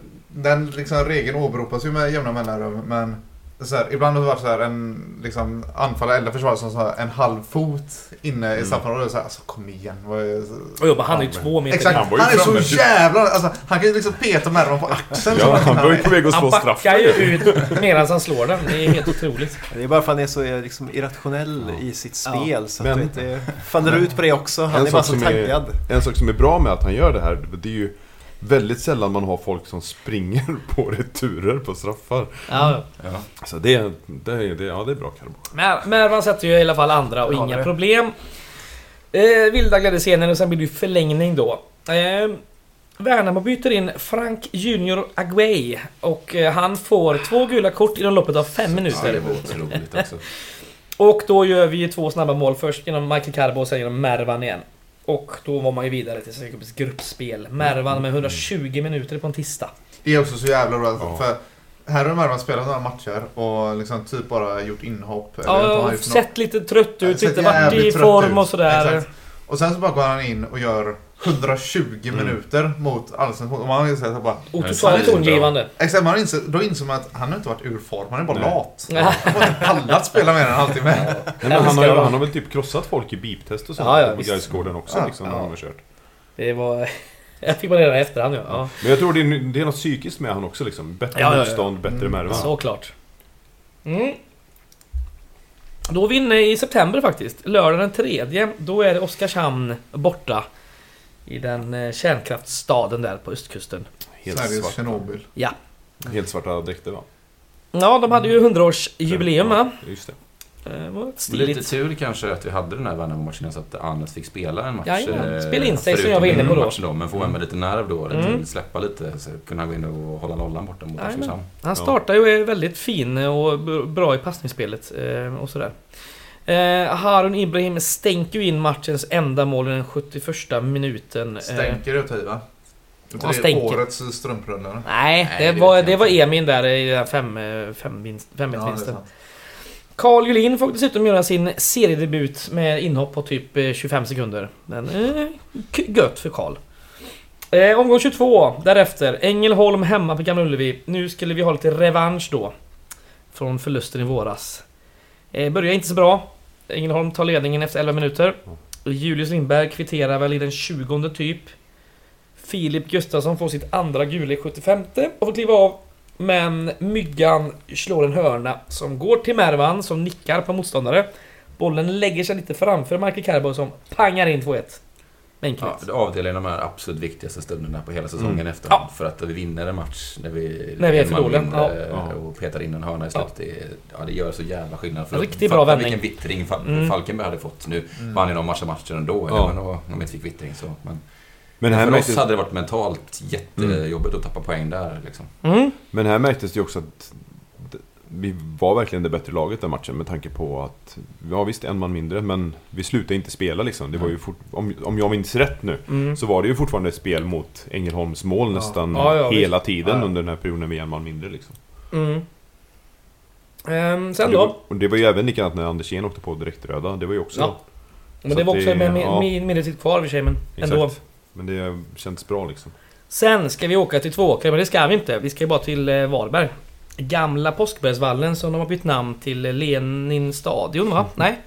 den liksom regeln åberopas ju med jämna mellanrum men så här, ibland har det varit så här en liksom, anfallare eller försvarare som så här, en halv fot inne i straffområdet. Så här, alltså kom igen. Vad är, Och jobba, han är ju två meter Exakt, Han han, är så typ- jävla... Alltså, han kan ju liksom peta Mervan på axeln. Ja, han var ju på väg att Han slå straff. backar ju ut medan han slår den. Det är helt otroligt. Det är bara för att han är så eh, liksom, irrationell Ja. i sitt spel. Så att, Men- du det faller ut på det också. Han är bara så som är- taggad. En sak som är bra med att han gör det här, det är ju väldigt sällan man har folk som springer *laughs* på returer på straffar. Ja. Ja. Så det, är- det, är- det, ja, det är bra Carbo. Men Mervan sätter ju i alla fall andra och Ja, inga det. problem. Eh, vilda glädjescener och sen blir det ju förlängning då. Eh, Värnamo byter in Frank Junior Aguay och eh, han får två gula kort inom loppet av fem Ja, det minuter. också. *laughs* Och då gör vi ju två snabba mål. Först genom Michael Carbo och sen genom Mervan igen. Och då var man ju vidare till Cupens gruppspel. Mervan med 120 minuter på en tisdag. Det är också så jävla roligt. Ja. För här har Mervan spelat några matcher och liksom typ bara gjort inhopp. Ja, gjort något. sett lite trött Ja, ut, sett inte varit i form ut. och sådär. Exakt. Och sen så bara går han in och gör 120 Mm. minuter mot Allsvenskan. Och man sett att bara... Och Nej, totalt det är bra. tongivande. Exakt, man har insett, då inser man att han har inte varit ur form, han är bara Nej. lat. Ja. Han har inte pallat spela mer än en halvtimme. *laughs* Nej, men han, har, han har väl typ krossat folk i beep-test och sånt Ja, ja, på. Gaisgården också Ja, liksom, ja. när de har kört. Det var... *laughs* Jag fick man reda i efterhand ja. ja. Men jag tror det är, det är något psykiskt med han också liksom. Bättre Ja, ja, ja. motstånd, bättre Mm. Mervan. Såklart. Mm. Då är vi inne i september faktiskt. Lördag den tredje. Då är det Oskarshamn borta. I den eh, kärnkraftsstaden där på östkusten. Helt, Sveriges svart, Tjernobyl. Ja. helt svarta dräkter va? Ja, de hade ju 100-årsjubileum va? Ja, just det. Eh, Det var Lite stiligt. tur kanske att vi hade den här Värnamo-matchen så att Anet fick spela en match. Jajamän, eh, spela in sig som jag var inne på då. Matchen då men få en med lite nerv då. Mm. Släppa lite, så kunna gå in och hålla nollan borta mot Jajamän. Oskarshamn. Han startar ju och är väldigt fin och b- bra i passningsspelet eh, och sådär. Eh, Harun Ibrahim stänker ju in matchens enda mål i den 71 minuten. Eh, Stänker det att va? Är stänker. årets strumprullare. Nej, Nej, det, det var, det var. Emin där i den fem, eh, fem, vinst, fem Ja, vinsten. Carl Julin får dessutom göra sin seriedebut med inhopp på typ eh, 25 sekunder. Men eh, gött för Carl. Eh, omgång 22, därefter. Ängelholm hemma på Gamla Ullevi. Nu skulle vi ha lite revansch då. Från förlusten i våras. Eh, börjar inte så bra. Ängelholm tar ledningen efter 11 minuter. Julius Lindberg kvitterar väl i den 20 typ. Filip Gustafsson får sitt andra gula i 75 och får kliva av. Men Myggan slår en hörna som går till Mervan som nickar på motståndare. Bollen lägger sig lite framför Michael Carbo som pangar in 2-1. Med enkelhet. Ja, det avdelar de här absolut viktigaste stunderna på hela säsongen Mm. efter. Ja. För att vi vinner en match när vi, När vi är för dåliga. Ja. och petar in en hörna i slutet. Det, ja, det gör så jävla skillnad. För Riktigt bra vändning. vilken vittring Fal- Mm. Falkenberg hade fått. Nu Mm. vann ju de massa matcher ändå, Ja. ja. men då, de inte fick vittring. Så. Men, Men här, för märktes, oss hade det varit mentalt jättejobbigt att tappa poäng där. Liksom. Mm. men här märktes det ju också att vi var verkligen det bättre laget den matchen med tanke på att, ja visst en man mindre, men vi slutade inte spela liksom. Det var ju fort, om, om jag minns rätt nu, Mm. så var det ju fortfarande ett spel mot Ängelholms mål nästan Ja, ja, hela tiden Ja. under den här perioden med en man mindre liksom. Mm. Ehm, sen det, då? var, det var ju även likadant när Andersén åkte på direktröda. Det var ju också... Ja. Men det var också det- med med, ja. med, tid kvar i och för sig, men Exakt. ändå. Men det känns bra liksom. Sen ska vi åka till Tvååker, men det ska vi inte. Vi ska ju bara till eh, Varberg. Gamla Påskbergsvallen som de har bytt namn till eh, Lenin stadion va? Nej?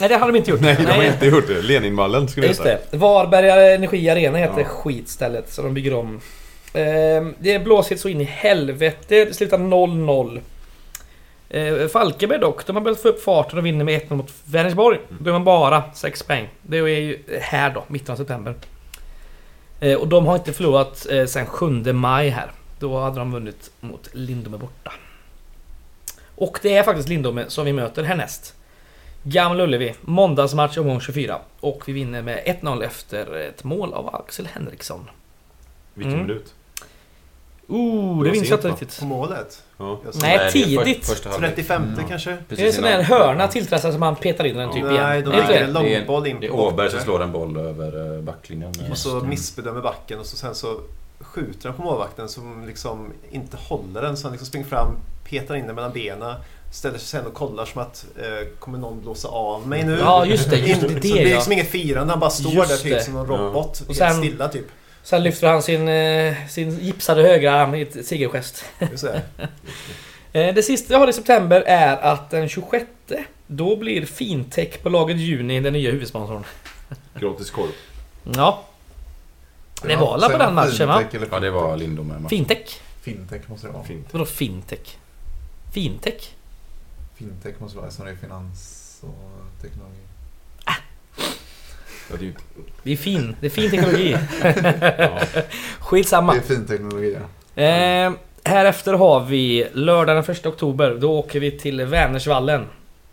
Nej det har de inte gjort. *laughs* Nej, de har inte gjort det. Leninvallen ska vi Just veta. det. Varberg Energi Arena heter Ja. skitstället som de bygger om. Ehm, det är blåsigt så in i helvete. Det slutar 0-0. Eh, Falkenberg dock, de har börjat få upp farten och vinner med 1-0 mot Vänersborg. Då är man bara 6 poäng. Det är ju här då, mitten av september. Eh, och de har inte förlorat eh, sen 7 maj här. Då hade de vunnit mot Lindome borta. Och det är faktiskt Lindome som vi möter härnäst. Gamla Ullevi, måndagsmatch omgång 24. Och vi vinner med 1-0 efter ett mål av Axel Henriksson. Vilken Mm. minut. Oh, det var minns jag inte riktigt. På målet. Ja. Nej, tidigt. för- första halvlek. 35 Mm. kanske? Det är en Precis sån där hörna tilltrassad som man petar in den typ igen. Nej, de lägger en långboll in Det är Åberg som slår en boll över eh, backlinjen. Och så missbedömer backen och så sen så skjuter han på målvakten som liksom inte håller den. Så han liksom springer fram, petar in den mellan benen. Ställer sig sen och kollar som att eh, kommer någon blåsa av mig nu? Ja, just det. Just det, så det det blir ja. liksom inget firande, han bara står Just där typ som Ja. robot. Och helt sen- stilla typ. Sen lyfter han sin, eh, sin gipsade högra arm i ett segergest. Det. *laughs* Eh, Det sista jag har i september är att den 26 då blir Fintech på laget Juni den nya huvudsponsorn. Gratis korv. Ja, det var alla på den matchen va? fintech Ja, det var Lindom med. Fintech? Fintech måste det vara. Fint. Vadå Fintech? Fintech? Fintech måste vara som det är finans och teknologi. Ja, det är ju. Det är fin, det är fin teknologi. *laughs* Ja. Skitsamma. Det är fin teknologi ja. Eh, här efter har vi lördag den 1 oktober. Då åker vi till Vänersvallen.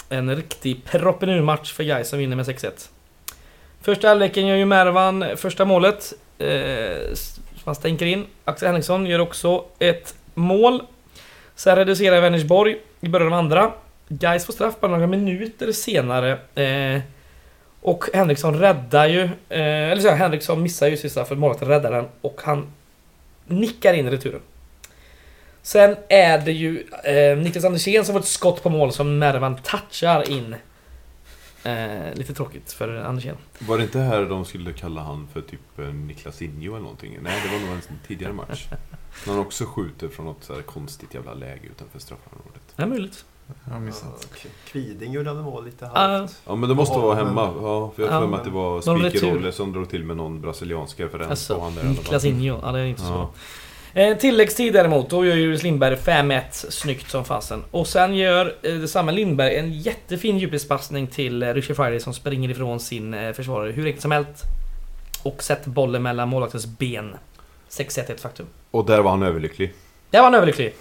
En riktig proppen match för Gais som vinner med 6-1. Första halvleken gör ju Mervan första målet. Eh, som han stänker in. Axel Henriksson gör också ett mål. Sen reducerar Vänersborg i början av andra. Gais får straff bara några minuter senare. Eh, och Henriksson räddar ju... Eh, eller så här, Henriksson missar ju sista för målet räddar den och han nickar in returen. Sen är det ju eh, Niklas Andersén som får ett skott på mål som Mervan touchar in. Eh, lite tråkigt för Andersén. Var det inte här de skulle kalla han för typ eh, Niklas Injo eller någonting? Nej, det var nog en tidigare match. När *laughs* han också skjuter från något så här konstigt jävla läge utanför straffområdet. Det är möjligt. Jag har missat. Ja, Kviding gjorde han mål lite halvt. Ja men det måste vara hemma. Ja, för jag har Ja, för mig att det var Speaker-Rolle retur. som drog till med någon brasiliansk referens Alltså, på han där. Niklas Injo. Ja, det är inte så. Eh, tilläggstid däremot, då gör Julius Lindberg 5-1 snyggt som fasen. Och sen gör eh, samma Lindberg en jättefin djupledspassning till eh, Richie Friday som springer ifrån sin eh, försvarare hur enkelt som helst. Och sätter bollen mellan målvaktens ben. 6-1 är ett faktum. Och där var han överlycklig. Där var han överlycklig.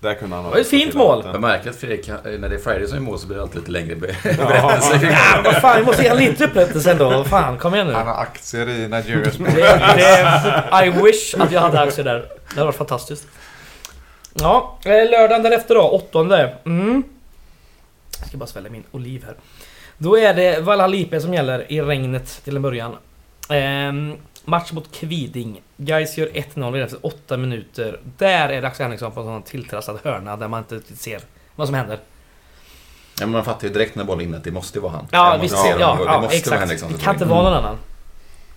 Där kunde han ha... Det var ett fint mål. Jag märker att Fredrik, när det är Friday som är mål så blir det alltid lite längre *laughs* berättelse. Ja, *laughs* vad fan, vi måste ge lite upprättelse ändå. Vad fan, kom igen nu. Han har aktier i Nigeria Sport. Det, det, I wish att jag hade aktier där. Det hade varit fantastiskt. Ja, eh, lördagen därefter då, åttonde. Mm. Jag ska bara svälja min oliv här. Då är det Valhalla som gäller i regnet till en början. Ehm, match mot Kviding. Guys gör 1-0 redan efter 8 minuter. Där är det Axel Henriksson på en sån tilltrassad hörna där man inte ser vad som händer. Ja, men man fattar ju direkt när bollen in att det måste vara han. Ja, visst. ser Ja, ja, det måste vara exakt. Henriksson Det kan inte vara någon annan.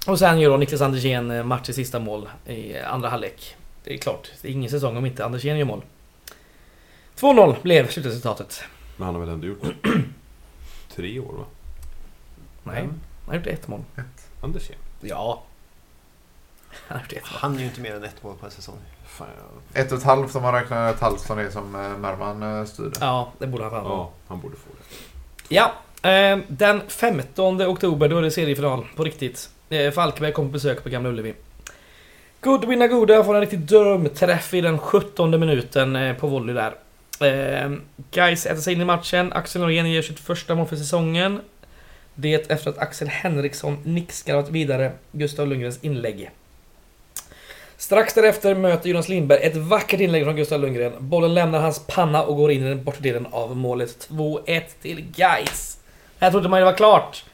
Och sen gör då Niklas Andersén eh, matchens sista mål i andra halvlek. Det är klart, det är ingen säsong om inte Andersén gör mål. 2-0 blev slutresultatet. Men han har väl ändå gjort *clears throat* tre år va? Nej, han har gjort ett mål. Andersén? Ja. Han. Han är ju inte mer än ett mål på en säsong. Fan, jag... Ett och ett halvt om man räknar ett halvt som det är som eh, Mervan eh, styrde. Ja, det borde han ha. Ja, han borde få det. Ja, eh, den 15 oktober då är det seriefinal på riktigt. Eh, Falkenberg kommer på besök på Gamla Ullevi. Goodwin Agoda får en riktig drömträff i den 17 minuten eh, på volley där. Eh, Guys äter sig in i matchen. Axel Norén gör sitt första mål för säsongen. Det efter att Axel Henriksson nickskallat vidare Gustav Lundgrens inlägg. Strax därefter möter Jonas Lindberg ett vackert inlägg från Gustav Lundgren. Bollen lämnar hans panna och går in i den bortre delen av målet. 2-1 till Guys. Här trodde man ju det var klart.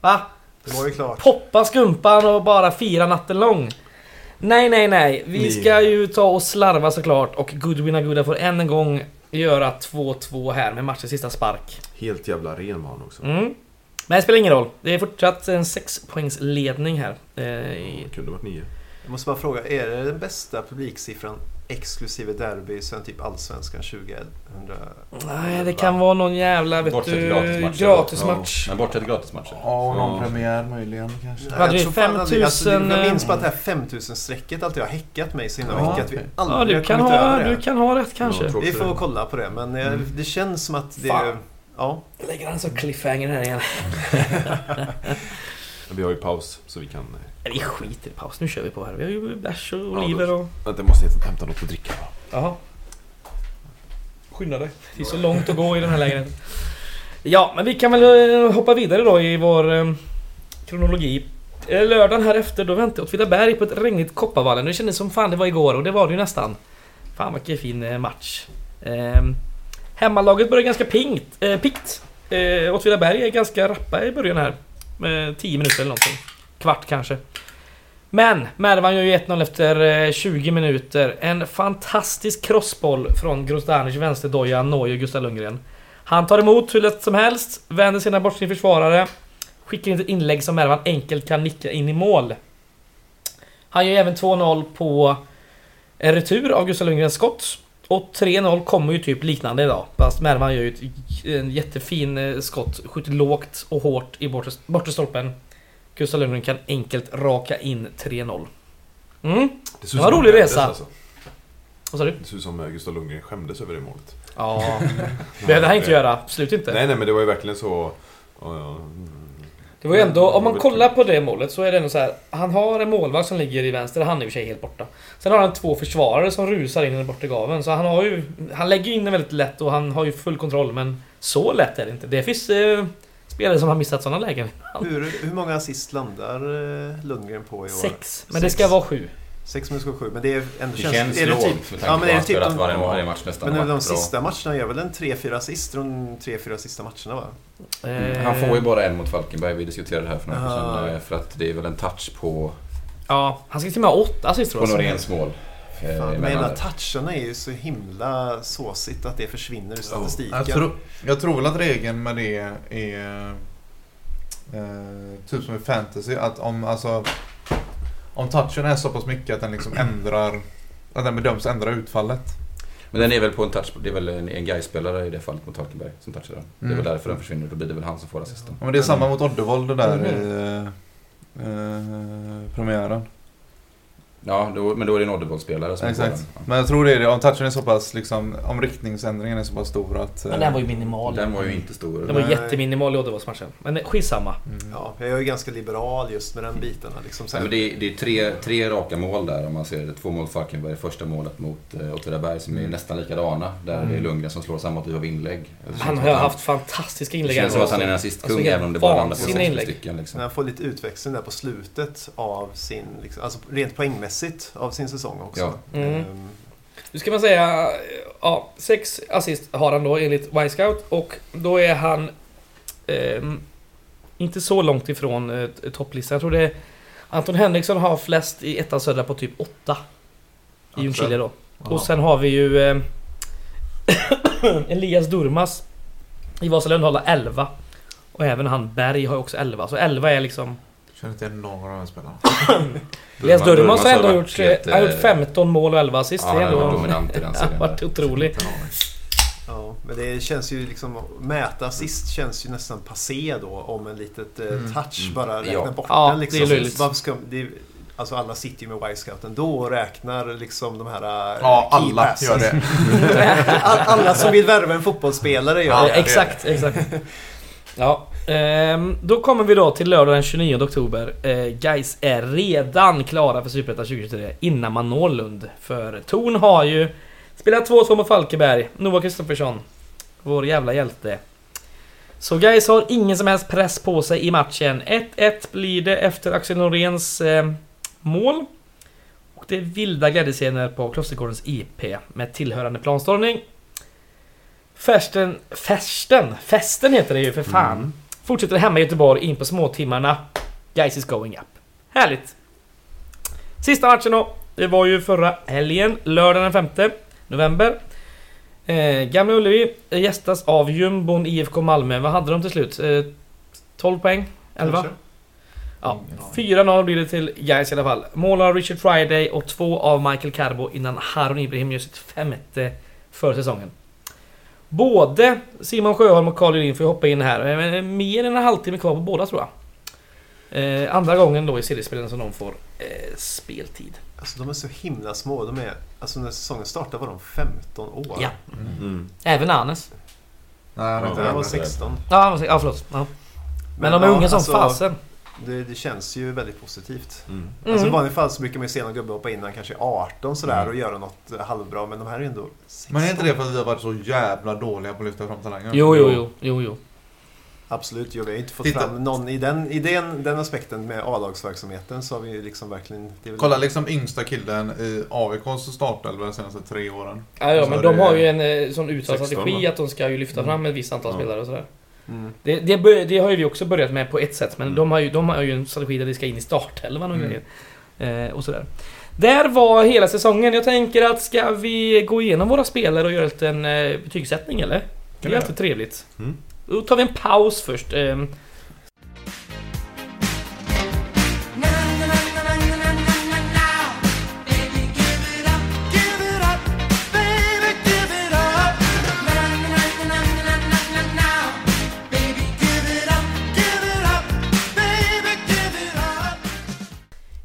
Va? Det var ju klart. Poppa skumpan och bara fira natten lång. Nej, nej, nej. Vi ska ju ta och slarva såklart och Goodwin Agoda får än en gång göra 2-2 här med matchens sista spark. Helt jävla ren var han också. Mm. Men det spelar ingen roll. Det är fortsatt en 6 poängs ledning här. Eh, i- Det kunde varit nio. Jag måste bara fråga, är det den bästa publiksiffran exklusive derby sen typ Allsvenskan 2000? Nej, det kan vara någon jävla vet Bortsett du, gratismatcher. gratismatch. Men bortsett gratismatcher. Ja, och någon Ja. premiär möjligen kanske. Nej, Hade vi tror fan aldrig- alltså, 5000, Jag minns bara att det här 5000-strecket alltid har häckat mig så himla Ja, mycket att vi aldrig Ja, du kan, ha, över det. du kan ha rätt kanske. Ja, Vi får det. kolla på det men eh, Mm. det känns som att det... Fan. Ja, Lägger han så cliffhanger här igen. *laughs* Vi har ju paus så vi kan... eh, Nej, Vi skiter i paus. Nu kör vi på här. Vi har ju bärs och Ja, oliver och... Vänta, jag måste hämta något att dricka va? Jaha. Skynda dig. Det är så långt att gå i den här lägenheten. Ja, men vi kan väl eh, hoppa vidare då i vår eh, kronologi. Eh, Lördagen här efter då väntade Åtvidaberg på ett regnigt Kopparvallen. Det kändes som fan det var igår och det var det ju nästan. Fan vilken fin eh, match. Ehm, hemmalaget börjar ganska pingt, eh, pikt. Eh, Åtvidaberg är ganska rappa i början här. Eh, 10 minuter eller någonting. Kvart kanske. Men Mervan gör ju 1-0 efter eh, 20 minuter. En fantastisk crossboll från Grostanic vänsterdoja, når ju Gustav Lundgren. Han tar emot hur lätt som helst, vänder sina bort sin försvarare. Skickar in ett inlägg som Mervan enkelt kan nicka in i mål. Han gör även 2-0 på en retur av Gustav Lundgrens skott. Och 3-0 kommer ju typ liknande idag. Fast Mervan gör ju ett, en jättefin eh, skott. Skjuter lågt och hårt i bortre, bortre stolpen. Gustav Lundgren kan enkelt raka in 3-0. Mm. Det Det var en rolig resa. Alltså. Vad sa du? Det ser ut som eh, Gustav Lundgren skämdes över det målet. Ja, *laughs* behövde han inte göra. Slut inte. Nej, nej, men det var ju verkligen så... Ja, ja, mm. Det var ju ändå, om man kollar på det målet så är det ändå så här. Han har en målvakt som ligger i vänster, han är i och för sig helt borta. Sen har han två försvarare som rusar in i den bortre gaveln. Så han har ju... Han lägger in den väldigt lätt och han har ju full kontroll men så lätt är det inte. Det finns eh, spelare som har missat sådana lägen. Hur, hur många assist landar eh, Lundgren på i år? Sex. Men det Sex. ska vara sju. Sex minus sju, men det är ändå Det känns är det lågt typ, med tanke ja, men på är det att typ spelat de, varje, varje match nästan. Men de bra. sista matcherna gör väl en 3-4 assist de 3-4 sista matcherna va? Mm, Han får ju bara en mot Falkenberg. Vi diskuterade det här för några veckor sedan. eh, För att det är väl en touch på, Ja, han ska till och med ha åtta assist tror på jag. Noréns mål. eh, Fan, jävla där. toucherna är ju så himla såsigt att det försvinner ur statistiken. Jag tror, jag tror väl att regeln med det är eh, typ som i fantasy. Att om, alltså, om touchen är så pass mycket att den liksom ändrar att den bedöms ändra utfallet. Men den är väl på en touch. Det är väl en, en Gais-spelare i det fallet mot Falkenberg som touchar den. Det är Mm. väl därför den försvinner. Då blir det väl han som får assisten. Ja, men det är samma mot Oddevold det där Mhm. i eh, premiären. Ja, då, men då är det en Oddevall-spelare som Exakt. den. Ja. Men jag tror det är det. Om touchen är så pass liksom, om riktningsändringen är så pass stor att... Men den var ju minimal. Den var ju inte stor. Den var Nej. jätteminimal i Uddevallsmatchen. Men skitsamma. mm. Ja, jag är ju ganska liberal just med den biten. Liksom. Sen, men det, är, det är tre, tre raka mål där om man ser det. Två mot Falkenberg, första målet mot eh, Åtvidaberg som är Mm. nästan likadana. Där det är Mm. Lundgren som slår samma typ av inlägg. Det Han har haft fantastiska Det inlägg. känns som att han är en assistkung Alltså, även om det bara landar på vansinniga 60 inlägg. stycken. Liksom. när han får lite utväxling där på slutet av sin, liksom, alltså rent poängmässigt av sin säsong också. Ja. Mm. Ehm, Nu ska man säga, ja, sex assist har han då enligt Y-scout och då är han ehm, inte så långt ifrån eh, topplistan. Jag tror det är Anton Henriksson har flest i ettan södra på typ åtta. I Ja, Ljungskile då. Jaha. Och sen har vi ju eh, *coughs* Elias Durmas i Vasalund håller 11. Och även han Berg har ju också 11. Så 11 är liksom... Känner inte igen någon av de här spelarna. *coughs* Elias Durmas har ändå gjort, eh, han har gjort 15 mål och 11 assist. Ja, det är ändå... dominant i den *laughs* serien. varit där. otrolig. Inte en aning. Ja, men det känns ju liksom, mäta assist känns ju nästan passé då om en litet eh, Mm. touch Mm. bara räknar Ja. bort Ja, den. Liksom. det är löjligt. Ska, det är, alltså alla sitter ju med Y-scouten då och räknar liksom de här eh, Ja, alla passes. gör det. *laughs* All, alla som vill värva en fotbollsspelare gör Ja, det. exakt, exakt. *laughs* Ja, ehm, då kommer vi då till lördag den 29 oktober. Ehm, Guys är redan klara för Superettan 2023 innan man når Lund. För Torn har ju spelat 2-2 mot Falkenberg. Noah Kristoffersson, vår jävla hjälte. Så Guys har ingen som helst press på sig i matchen. 1-1 blir det efter Axel Noréns eh, mål. Och det är vilda glädjescener på Klostergårdens IP med tillhörande planstormning. Festen, festen, festen heter det ju för fan. Mm. Fortsätter hemma i Göteborg in på småtimmarna. Guys is going up. Härligt. Sista matchen då. Det var ju förra helgen, lördagen den 5 november. Eh, Gamla Ullevi gästas av jumbon IFK Malmö. Vad hade de till slut? Eh, 12 poäng? 11? Kanske. Ja, 4-0 blir det till Gais i alla fall. Mål av Richard Friday och två av Michael Carbo innan Harun Ibrahim gör sitt femte för säsongen. Både Simon Sjöholm och Carl Julin får hoppa in här. Men Mer än en halvtimme kvar på båda tror jag. Eh, andra gången då i seriespelen som de får eh, speltid. Alltså de är så himla små. De är, alltså när säsongen startade var de 15 år. Ja. Mm. Även Anes. Nej, han är Ja, inte Det här var det. 16. Ja, ja förlåt. Ja. Men, de är ja, unga som alltså, fasen. Det, det känns ju väldigt positivt. Mm. Alltså i Mm. vanliga fall så brukar man ju se någon gubbe hoppa in när han kanske är 18 sådär Mm. och göra något eh, halvbra. Men de här är ju ändå 16. Men är inte det för att vi har varit så jävla dåliga på att lyfta fram talanger? Jo, jo, jo, jo, jo. Absolut, jo, vi har inte fått Titta. fram någon i den, i den, den aspekten med A-lagsverksamheten så har vi ju liksom verkligen... Det är väl- Kolla liksom yngsta killen i AVKs startelva de senaste tre åren. Ja, ja Så men de har ju en eh, sån uttalad 16, strategi va? att de ska ju lyfta fram ett visst antal Ja. spelare och sådär. Mm. Det, det, bör, det har ju vi också börjat med på ett sätt, men Mm. de, har ju, de har ju en strategi där det ska in i startelvan och Mm. grejer. Eh, och sådär. Där var hela säsongen. Jag tänker att ska vi gå igenom våra spelare och göra en liten eh, betygssättning eller? Det är alltid trevligt. Mm. Då tar vi en paus först. ehm.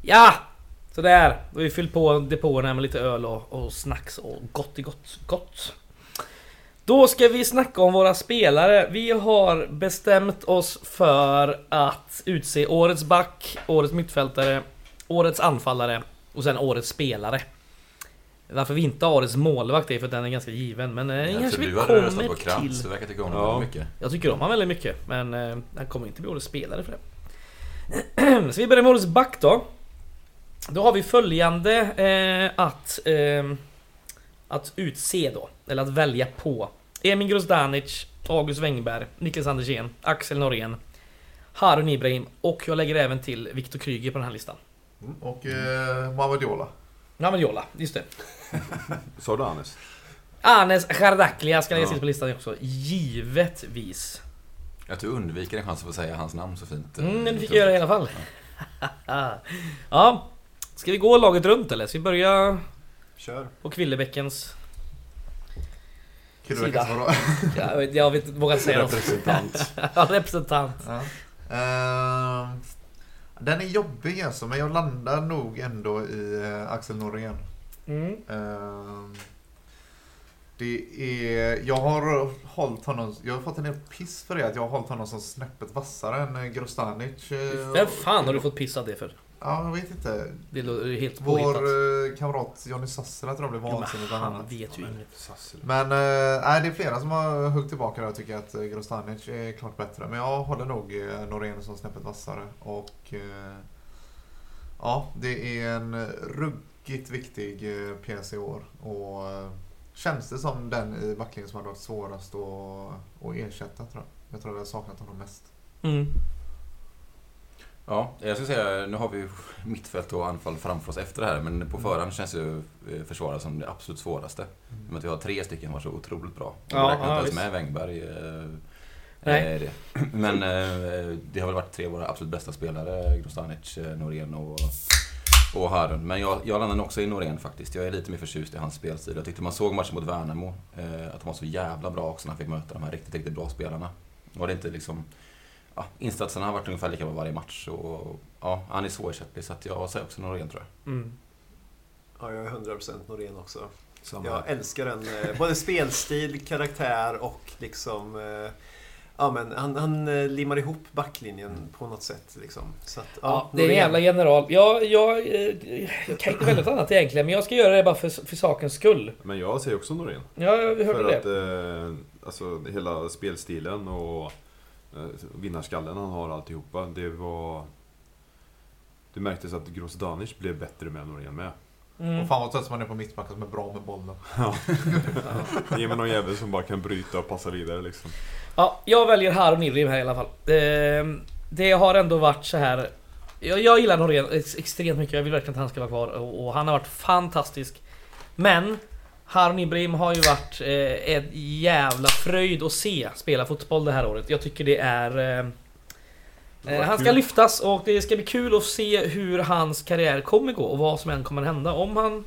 Ja! Sådär. Då har vi fyllt på depåerna med lite öl och, och snacks och gott i gott. Gott. Då ska vi snacka om våra spelare. Vi har bestämt oss för att utse årets back, årets mittfältare, årets anfallare och sen årets spelare. Varför vi inte har årets målvakt är för att den är ganska given, men eh, Jag kanske tror vi du hade röstat kommer på Krantz. till. Du verkar tycka om Ja. honom väldigt mycket. Jag tycker om han väldigt mycket, men eh, han kommer inte bli årets spelare för det. *clears throat* Så vi börjar med årets back då. Då har vi följande eh, att, eh, att utse då, eller att välja på. Emin Grozdanic, August Wengberg, Niklas Andersén, Axel Norén, Harun Ibrahim och jag lägger även till Viktor Kryger på den här listan. Och eh, Mohamed Jola. Ja men Jola, just det. *laughs* Sa du Anes? Anes Chardaklia ska läggas Ja. till på listan också, givetvis. Att du undviker en chans att få säga hans namn så fint. Mm, men det fick jag göra i alla fall. ja, *laughs* ska vi gå laget runt eller? Ska vi börja Kör. på Kvillebäckens... Sida. vadå? *laughs* Jag vet, jag vet vågar inte säga något. Representant. *laughs* Ja, representant. Ja. Ehm, den är jobbig alltså, men jag landar nog ändå i eh, Axel Norén. Mm. Ehm, det är, jag har hållit honom, jag har fått en del piss för det, att jag har hållit honom som snäppet vassare än eh, Grostanic. eh, Vem fan har du fått pissa det för? Ja, jag vet inte. Det är helt Vår påhittat. eh, kamrat Johnny Sassela tror jag blev vansinnig bland Han annat. vet ju inget. Men nej, det är flera som har huggit tillbaka där och tycker att eh, Grostanic är klart bättre. Men jag håller nog Norén som snäppet vassare. Och eh, ja, det är en ruggigt viktig pjäs i år. Och eh, känns det som den i backlinjen som hade varit svårast att, att ersätta tror jag. Jag tror jag har saknat honom mest. Mm. Ja, jag ska säga, nu har vi mittfält och anfall framför oss efter det här, men på förhand känns ju eh, försvara som det absolut svåraste. Men att vi har tre stycken var så otroligt bra. Och Ja, ja, räknar ja, inte ens med Wängberg. eh, Nej. det. *clears throat* Men eh, det har väl varit tre av våra absolut bästa spelare, Grostanic, Norén och, och Harun. Men jag, jag landar nog också i Norén faktiskt. Jag är lite mer förtjust i hans spelstil. Jag tyckte man såg matchen mot Värnamo, att de var så jävla bra också när han fick möta de här riktigt, riktigt bra spelarna. Och det inte liksom... Ja, insatserna har varit ungefär lika bra varje match och ja, han är svårersättlig så att jag säger också Norén tror jag. Mm. Ja, jag är 100% Norén också. Samma Jag älskar den, eh, både spelstil, karaktär och liksom... eh, Ja men han, han eh, limmar ihop backlinjen på något sätt liksom. Så att, ja, Ja, det är en jävla general. Jag, jag, jag kan inte välja något annat egentligen, men jag ska göra det bara för, för sakens skull. Men jag säger också Norén. Ja, vi hörde För det. att eh, alltså, hela spelstilen och vinnarskallen han har alltihopa. Det var... Det märktes att Grozdanic blev bättre med Norén med. Mm. Och fan vad trött som man är på mittbackar som är bra med bollen. *laughs* Ge mig någon jävel som bara kan bryta och passa vidare liksom. Ja, jag väljer Harun Ibrahim här i alla fall. Det, det har ändå varit så här. Jag, jag gillar Norén ex- extremt mycket. Jag vill verkligen att han ska vara kvar och, och han har varit fantastisk. Men Harun Ibrahim har ju varit eh, en jävla fröjd att se spela fotboll det här året. Jag tycker det är... Eh, eh, han ska kul. lyftas och det ska bli kul att se hur hans karriär kommer gå och vad som än kommer hända. Om han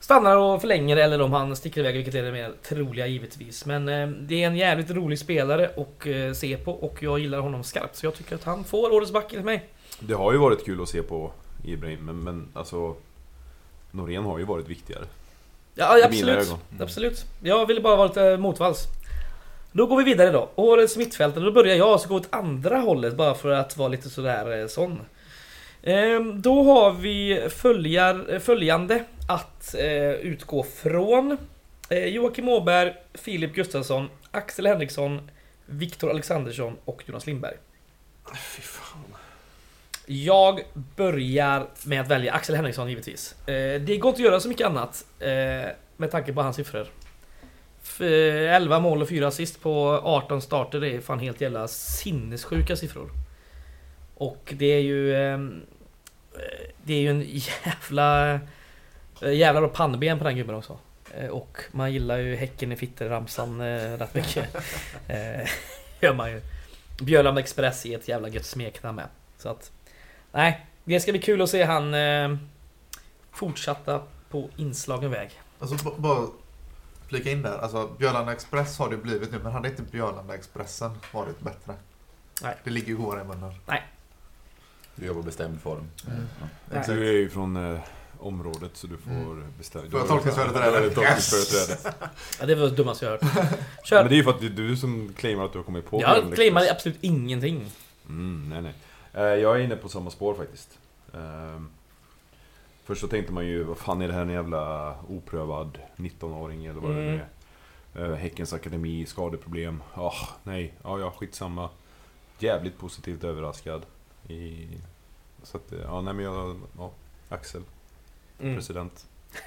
stannar och förlänger eller om han sticker iväg, vilket är det mer troliga givetvis. Men eh, det är en jävligt rolig spelare att eh, se på och jag gillar honom skarpt. Så jag tycker att han får årets back enligt mig. Det har ju varit kul att se på Ibrahim, men, men alltså... Norén har ju varit viktigare. Ja, absolut. ögon. Absolut. Jag ville bara vara lite motvalls. Då går vi vidare då. Årets mittfältare. Då börjar jag så gå åt andra hållet bara för att vara lite sådär eh, sån. Ehm, då har vi följar, eh, följande att eh, utgå från. Eh, Joakim Åberg, Filip Gustafsson, Axel Henriksson, Viktor Alexandersson och Jonas Lindberg. Fy fan. Jag börjar med att välja Axel Henriksson givetvis. Eh, det går inte att göra så mycket annat eh, med tanke på hans siffror. F- eh, 11 mål och 4 assist på 18 starter, det är fan helt jävla sinnessjuka siffror. Och det är ju... ehm, eh, Det är ju en jävla... eh, Jävla bra pannben på den gubben också. Och man gillar ju Häcken i Fitter-ramsan rätt mycket. *laughs* *laughs* Gör man ju. Björland Express är ett jävla gött smeknamn med. Så att... Nej, det ska bli kul att se han eh, fortsatta på inslagen väg. Alltså bara flika in där. Alltså Björlanda Express har det blivit nu, men hade inte Björlanda Expressen varit bättre? Nej. Det ligger ju godare i munnen. Du jobbar bestämd form. Mm. Nej. Du är ju från eh, området så du får Mm. bestämma. Får jag tolkningsföreträde? Ja, tolkningsföreträde. Ja, det var det dummaste jag hört. Ja, *laughs* Kör! men det är ju för att det är du som claimar att du har kommit på jag Björn claimar absolut ingenting. Mm, nej, nej. Eh, Jag är inne på samma spår faktiskt. Ehm, Först så tänkte man ju, vad fan är det här en jävla oprövad 19-åring eller vad det nu Mm. är. Eh, Häckens akademi, skadeproblem. Ah, nej, ja, ja, skitsamma. Jävligt positivt överraskad. I... Så att, eh, ja, nej men jag, ja, Axel, Mm. president. *laughs*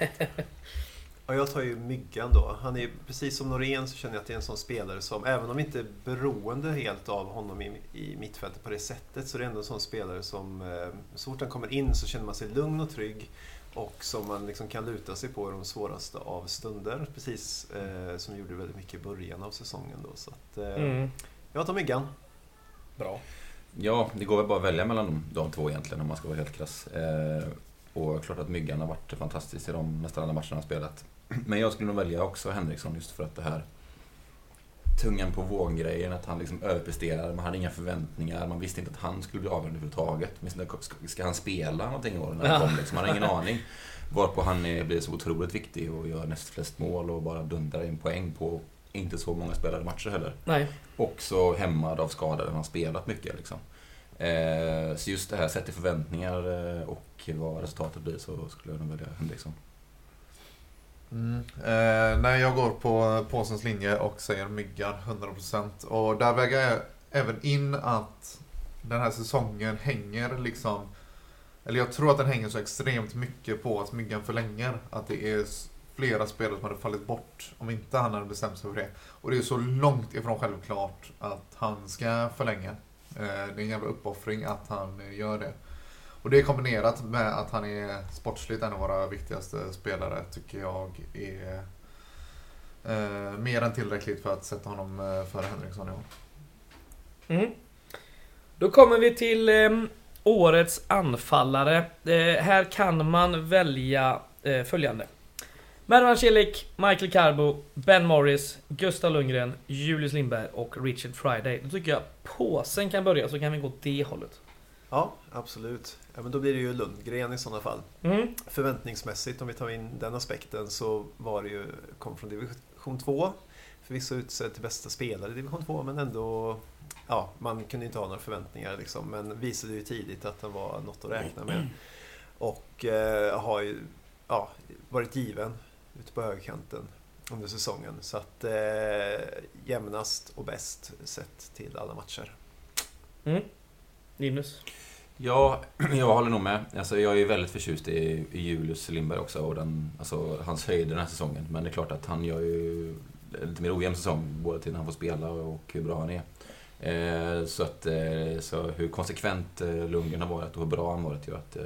Ja, jag tar ju Myggan då. Han är precis som Norén så känner jag att det är en sån spelare som, även om inte är beroende helt av honom i, i mittfältet på det sättet, så är det ändå en sån spelare som, eh, så fort han kommer in så känner man sig lugn och trygg och som man liksom kan luta sig på i de svåraste av stunder. Precis eh, som gjorde väldigt mycket i början av säsongen då. Så att, eh, Mm. jag tar Myggan. Bra. Ja, det går väl bara att välja mellan de, de två egentligen om man ska vara helt krass. Eh, och klart att Myggan har varit fantastisk i de nästan alla matcherna han har spelat. Men jag skulle nog välja också Henriksson just för att det här tungan på vågen-grejen, att han liksom överpresterar, man hade inga förväntningar, man visste inte att han skulle bli avgörande överhuvudtaget. Ska, han spela någonting i år när han Ja. kom liksom? Man har ingen aning. Varpå han blir så otroligt viktig och gör näst flest mål och bara dundrar in poäng på inte så många spelade matcher heller. Nej. Också hämmad av skador, han har spelat mycket liksom. Eh, så just det här, sett i förväntningar eh, och vad resultatet blir så skulle jag nog välja Henriksson. Mm. Eh, nej, jag går på påsens linje och säger Myggan 100%. Och där väger jag även in att den här säsongen hänger liksom... Eller jag tror att den hänger så extremt mycket på att Myggan förlänger. Att det är flera spelare som hade fallit bort om inte han hade bestämt sig för det. Och det är så långt ifrån självklart att han ska förlänga. Eh, det är en jävla uppoffring att han eh, gör det. Och det kombinerat med att han är sportsligt en av våra viktigaste spelare tycker jag är eh, mer än tillräckligt för att sätta honom eh, före Henriksson i år. Mm. Då kommer vi till eh, årets anfallare. Eh, här kan man välja eh, följande. Mervan Celik, Michael Carbo, Ben Morris, Gustav Lundgren, Julius Lindberg och Richard Friday. Då tycker jag påsen kan börja, så kan vi gå åt det hållet. Ja, absolut. Ja, men då blir det ju Lundgren i sådana fall. Mm. Förväntningsmässigt, om vi tar in den aspekten, så var det ju, kom från division 2. Förvisso utsedd till bästa spelare i division 2, men ändå, ja, man kunde inte ha några förväntningar liksom. Men visade ju tidigt att han var något att räkna med. Och eh, har ju, ja, varit given ute på högerkanten under säsongen. Så att eh, jämnast och bäst sett till alla matcher. Mm. Linus? Ja, *clears throat* jag håller nog med. Alltså, jag är väldigt förtjust i, i Julius Lindberg också och den, alltså, hans höjd den här säsongen. Men det är klart att han gör ju lite mer ojämn säsong, både till när han får spela och hur bra han är. Eh, så, att, eh, så hur konsekvent eh, Lundgren har varit och hur bra han varit gör att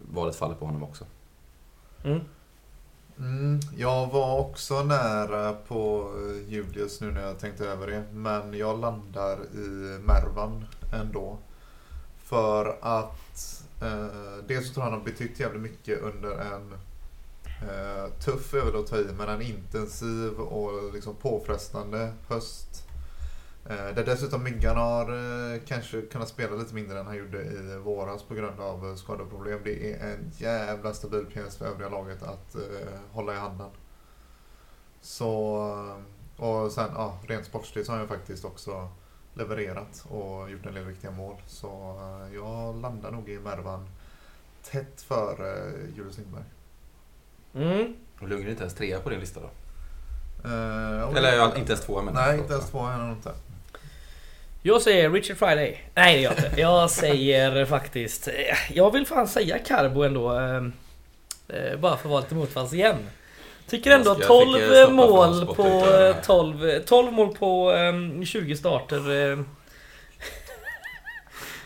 valet faller på honom också. Mm. Mm, jag var också nära på Julius nu när jag tänkte över det. Men jag landar i Mervan ändå. För att eh, dels så tror jag han har betytt jävligt mycket under en eh, tuff, är väl att ta i, men en intensiv och liksom påfrestande höst. Eh, där dessutom Myggan har eh, kanske kunnat spela lite mindre än han gjorde i våras på grund av eh, skadeproblem. Det är en jävla stabil pjäs för övriga laget att eh, hålla i handen. Så, eh, och sen ja, rent sportsligt så har han ju faktiskt också levererat och gjort en del viktiga mål. Så eh, jag landar nog i Mervan tätt för eh, Julius Lindberg. Mm. Och Lundgren är inte ens trea på din lista då? Och- Eller ja, inte ens två menar jag. Nej, inte ens två är han inte. Jag säger Richard Friday. Nej det gör jag inte. Jag säger faktiskt... Jag vill fan säga Carbo ändå. Bara för att vara lite motvalls igen. Tycker ändå Jag fick, 12 eh, stoppa mål på sportdirektören eh, här. 12, eh, 12 mål på eh, 20 starter. eh.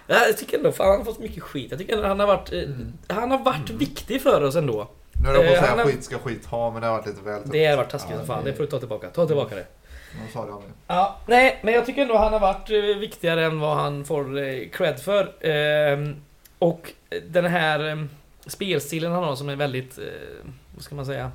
Ja, *laughs* Jag tycker ändå fan han har fått mycket skit. Jag tycker ändå han har varit... eh, Han har varit viktig för oss ändå. Nu är jag på att säga skit ska skit ha, men det har varit lite väl tufft. Det har varit taskigt Ja, som fan. det- Det får du ta tillbaka. Ta tillbaka det. Jag sa det aldrig. Ja, nej, men jag tycker ändå han har varit eh, viktigare än vad han får eh, cred för. Ehm, och den här eh, spelstilen han har som är väldigt, vad ska man säga?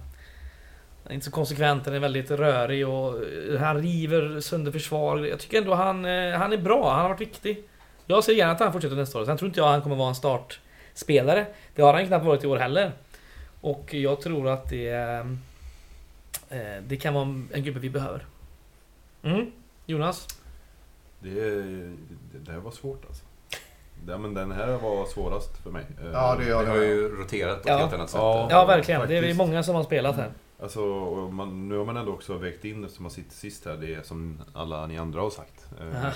Den är inte så konsekvent, den är väldigt rörig och eh, han river sönder försvar. Jag tycker ändå han, eh, han är bra, han har varit viktig. Jag ser gärna att han fortsätter nästa år. Sen tror inte jag han kommer vara en startspelare. Det har han knappt varit i år heller. Och jag tror att det, eh, det kan vara en gubbe vi behöver. Mm. Jonas? Det, det, det här var svårt alltså. Ja, men den här var svårast för mig. Ja, det gör har det. ju roterat på ett Ja. helt annat sätt. Ja. Ja, verkligen. Det är faktiskt. många som har spelat här. Alltså, man, nu har man ändå också vägt in, eftersom man sitter sist här, det är som alla ni andra har sagt. Eh.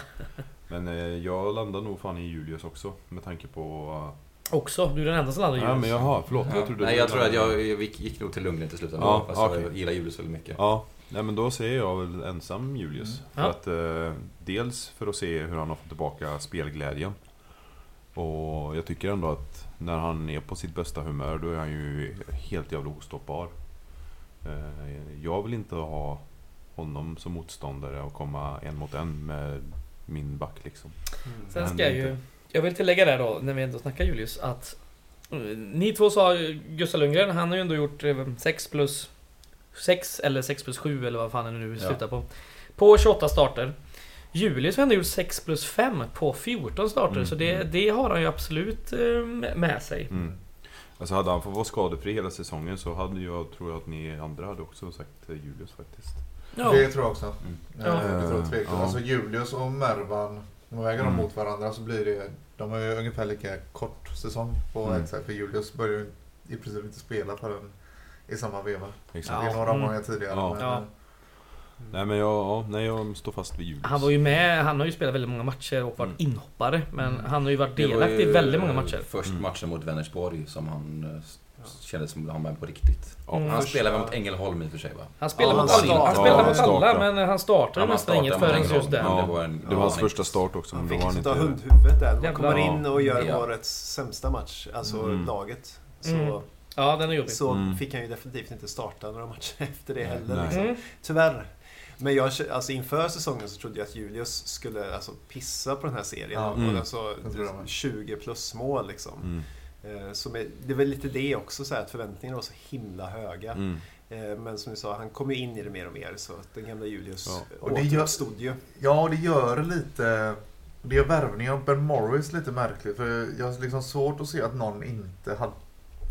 Men eh, jag landar nog fan i Julius också, med tanke på... Också. Du är den enda som landar i Ja, men Julius. jaha, förlåt. Ja. Jag trodde Nej, jag tror att jag, jag gick nog till Lundgren till slut ändå. Ja, fast okej. jag gillar Julius väldigt mycket. Ja, nej, men då säger jag väl ensam Julius. Mm. För Ja. att, eh, dels för att se hur han har fått tillbaka spelglädjen. Och jag tycker ändå att när han är på sitt bästa humör då är han ju helt jävla ostoppbar. Eh, jag vill inte ha honom som motståndare och komma en mot en med min back liksom. Sen Det ska jag ju... inte. Jag vill tillägga där då, när vi ändå snackar Julius, att... eh, Ni två sa Gustav Lundgren, han har ju ändå gjort 6 plus... 6 eller 6 plus 7 eller vad fan det nu Ja. slutar på. På 28 starter. Julius har ändå gjort 6 plus 5 på 14 starter, Mm, så det, mm. det har han ju absolut eh, med sig. Mm. Alltså hade han fått vara skadefri hela säsongen så hade jag, tror jag att ni andra hade också sagt eh, Julius faktiskt. Ja. Det tror jag också. Mm. Eh, Ja. Det tror jag. Ja. Alltså Julius och Mervan, om man väger dem Mm. mot varandra så blir det... De har ju ungefär lika kort säsong på Mm. ett sätt. För Julius börjar ju i princip inte spela förrän i samma veva. Exakt. Det är några Mm. omgångar tidigare. Ja. Men, Ja. eh, Nej men jag, ja, nej, jag står fast vid Julius. Han var ju med, han har ju spelat väldigt många matcher och varit Mm. inhoppare. Men Mm. han har ju varit delaktig i ju, väldigt många matcher. Först Mm. matchen mot Vänersborg som han eh, kändes som han var med på riktigt. Mm. Han spelade mot Ängelholm i och för sig va? Han spelade Ja, mot han alla, han startade. spelade Ja, mot alla men han startade Ja, nästan inget förrän just där. Ängelholm. Ja, det var en- det var hans första start också. Han fick då var han liksom inte... ta hundhuvudet där. Man kommer in och gör Ja. årets sämsta match, alltså Mm. laget. Så, Mm. Ja, den är jobbig. så Mm. fick han ju definitivt inte starta några matcher *laughs* efter det heller. Liksom. Mm. Tyvärr. Men jag, alltså inför säsongen så trodde jag att Julius skulle alltså, pissa på den här serien. Ja. Och Mm. alltså, Jag tror det med. 20 plus mål liksom. Mm. Eh, Som är, det väl lite det också, så här, att förväntningarna var så himla höga. Mm. Eh, Men som du sa, han kom ju in i det mer och mer. Så att den gamla Julius Ja. Och det gör- återuppstod ju. Ja, och det gör lite... Det gör värvningen av Ben Morris lite märklig. För jag har liksom svårt att se att någon inte hade,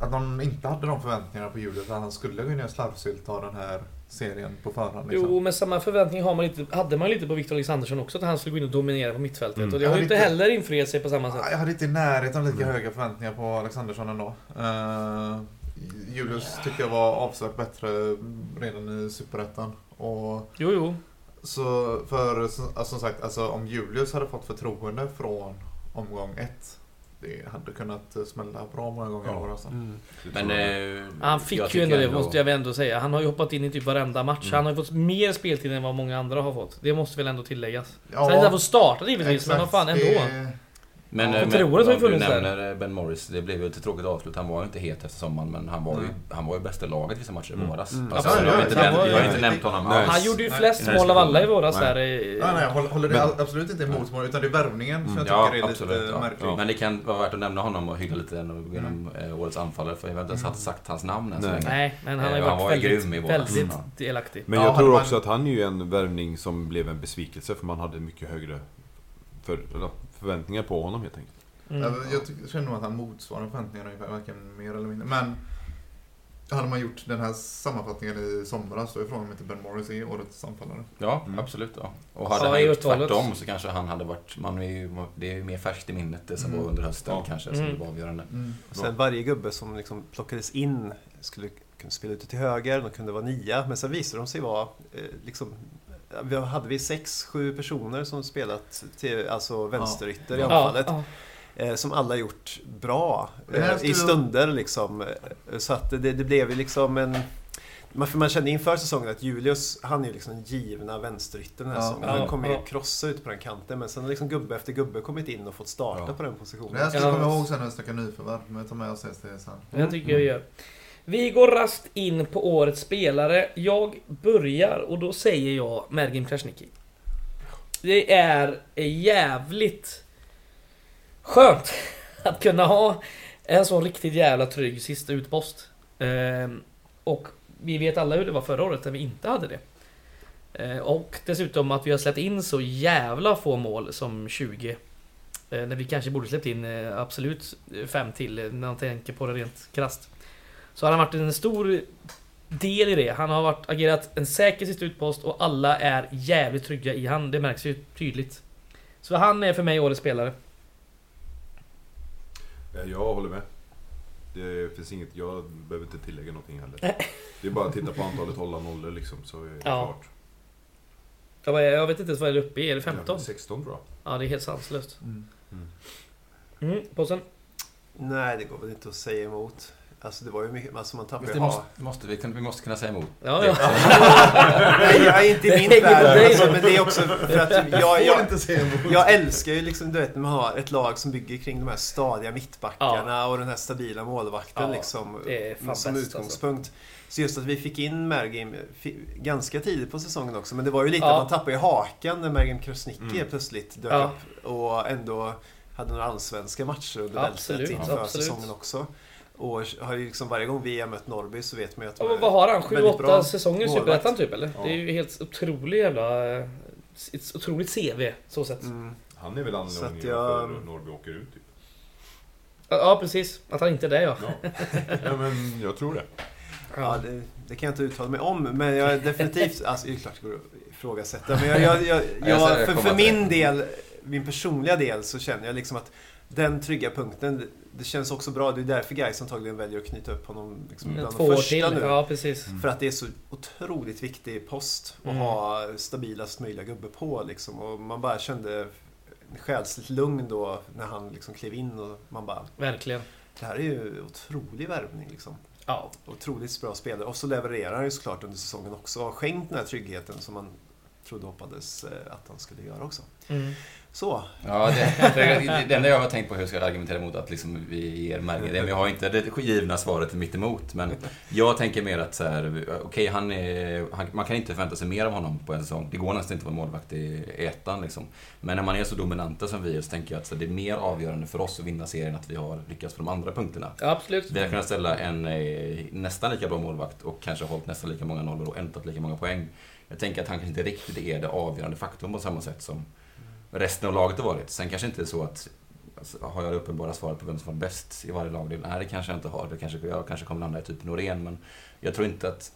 att någon inte hade de förväntningarna på Julius. Att han skulle gå in och slarvsylta av den här serien på förhand. Liksom. Jo, men samma förväntning har man lite, hade man lite på Victor Alexandersson också, att han skulle gå in och dominera på mittfältet. Mm. Och det har ju inte heller infriat sig på samma sätt. Jag hade inte i närheten lika Mm. höga förväntningar på Alexandersson ändå. Uh, Julius tycker jag var avsevärt bättre redan i Superettan. Och Jo, jo. så för alltså, som sagt, alltså, om Julius hade fått förtroende från omgång ett. Det hade kunnat eh, smälla bra många gånger i Ja. år alltså. Det Men... tror jag. eh, Han fick ju ändå det, måste jag väl ändå säga. Han har ju hoppat in i typ varenda match. Mm. Han har ju fått mer speltid än vad många andra har fått. Det måste väl ändå tilläggas. Ja, Sen att han får starta givetvis, men vad fan ändå. det- Men, Ja, eh, men om du funnits nämner eh, Ben Morris, det blev ju ett tråkigt avslut. Han var ju inte het efter sommaren, men han var ju, Mm. han var ju bästa laget vissa matcher i Mm. våras. Mm. Alltså, Absolut. jag, har inte Han nämnt, var- jag har inte nämnt honom Nej. alls. Han gjorde ju flest i den här mål av alla i våras Nej. där. i- Nej, nej, jag håller, det absolut inte emot mål, utan det är värvningen som jag Mm, Ja, tycker är absolut. lite Ja. märklig. Ja. Men det kan vara värt att nämna honom och hylla lite genom, genom eh, årets anfallare, för jag har inte ens Mm. sagt hans namn än så länge. Nej, men han har ju han varit väldigt, grym i våras. väldigt Ja. delaktig. Men Ja, jag tror också att han är ju en värvning som blev en besvikelse för man hade mycket högre för, förväntningar på honom helt enkelt. Mm. Jag, jag tycker- känner nog att han motsvarar förväntningarna ungefär, varken mer eller mindre. Men hade man gjort den här sammanfattningen i somras då är frågan om inte Ben Morris är årets anfallare. Ja, Mm. absolut. Ja. Och hade Ja, han gjort tvärtom så kanske han hade varit... Man är ju, det är ju mer färskt i minnet det som Mm. var under hösten Ja. kanske som Mm. var avgörande. Sen varje gubbe som liksom plockades in skulle kunna spela ute till höger, de kunde vara nia, men sen visade de sig vara eh, liksom vi hade vi sex, sju personer som spelat till alltså vänsterytter i Ja, anfallet. ja. Eh, som alla gjort bra Det eh, i stunder liksom. Eh, Så att det, det blev ju liksom en... Man, för man kände inför säsongen att Julius, han är ju liksom givna vänsterytten den här Ja. säsongen. Ja, Han kommer ju ja. krossa ut på den kanten men sen har liksom gubbe efter gubbe kommit in och fått starta Ja. på den Det positionen. här ska vi Ja. komma ihåg sen när vi snackar nyförvärv. Men jag tar med oss det sen. Det tycker jag gör. Vi går rast in på årets spelare. Jag börjar och då säger jag Mergim Krasniqi. Det är jävligt skönt *laughs* att kunna ha en sån riktigt jävla trygg sista utpost. Ehm, och vi vet alla hur det var förra året när vi inte hade det. Eh, och dessutom att vi har släppt in så jävla få mål som 20. Eh, när vi kanske borde släppt in eh, absolut fem till när man tänker på det rent krasst. Så har han varit en stor del i det. Han har varit, agerat en säker sista utpost och alla är jävligt trygga i han. Det märks ju tydligt. Så han är för mig årets spelare. Jag håller med. Det finns inget, jag behöver inte tillägga någonting heller. Det är bara att titta på antalet hålla nollor liksom, så är det Ja. klart. Jag, var- jag vet inte ens vad det är uppe i. Är det 15? 16 tror jag. Ja, det är helt sanslöst. Mm. Mm, påsen. Nej, det går väl inte att säga emot. Alltså det var ju mycket, alltså man Visst, ju måste, måste vi, vi måste kunna säga emot. Ja, ja. *laughs* Nej, jag är inte i min värld. Alltså, men det är också för att jag, jag, jag älskar ju liksom, du vet, när man har ett lag som bygger kring de här stadiga mittbackarna och den här stabila målvakten Ja, liksom. fan som bäst, utgångspunkt. Så just att vi fick in Mergim ganska tidigt på säsongen också. Men det var ju lite Ja. att man tappade ju hakan när Mergim Krasniqi Mm. plötsligt dök Ja. upp. Och ändå hade några allsvenska matcher under bältet inför absolut. säsongen också. Och har ju liksom varje gång vi har mött Norrby så vet man ju att Ja, men vad har han? väldigt 7-8 bra säsonger i. Superettan typ eller? Ja. Det är ju helt otroligt jävla... eh, Ett otroligt CV, så sett. Mm. Han är väl anledningen att jag- varför Norrby åker ut typ. Ja, precis. Att han inte är det ja. Ja. ja men jag tror det. Ja, det, det kan jag inte uttala mig om, men jag är definitivt... *laughs* Alltså, det är klart det går att ifrågasätta, men jag, jag, jag, jag för, för till min del, min personliga del, så känner jag liksom att den trygga punkten, det, känns också bra. Det är därför Gais antagligen väljer att knyta upp honom liksom Mm. bland Två de första till. nu. Ja, precis. För att det är så otroligt viktig post att Mm. ha stabilast möjliga gubbe på. Liksom. Och man bara kände själsligt lugn då när han liksom klev in och man bara, Verkligen. det här är ju otrolig värvning liksom. Ja. Otroligt bra spelare. Och så levererar han ju såklart under säsongen också. Och har skänkt den här tryggheten som man trodde och hoppades eh, att han skulle göra också. Mm. Så. Ja, det, det, det enda jag har tänkt på hur jag ska argumentera emot att liksom vi ger Merge det, men jag har inte det givna svaret mitt emot. Men jag tänker mer att så här, okej, han är, han, man kan inte förvänta sig mer av honom på en säsong. Det går nästan inte att vara målvakt i ettan liksom. Men när man är så dominanta som vi är så tänker jag att så det är mer avgörande för oss att vinna serien att vi har lyckats på de andra punkterna. Ja, absolut. Vi har kunnat ställa en eh, nästan lika bra målvakt och kanske hållit nästan lika många nollor och ändrat lika många poäng. Jag tänker att han kanske inte riktigt är det avgörande faktorn på samma sätt som resten av laget har varit. Sen kanske inte är så att alltså, har jag det uppenbara svaret på vem som var bäst i varje lag? Nej, det kanske jag inte har. Det kanske, jag kanske kommer landa i typ Norén, men jag tror inte att,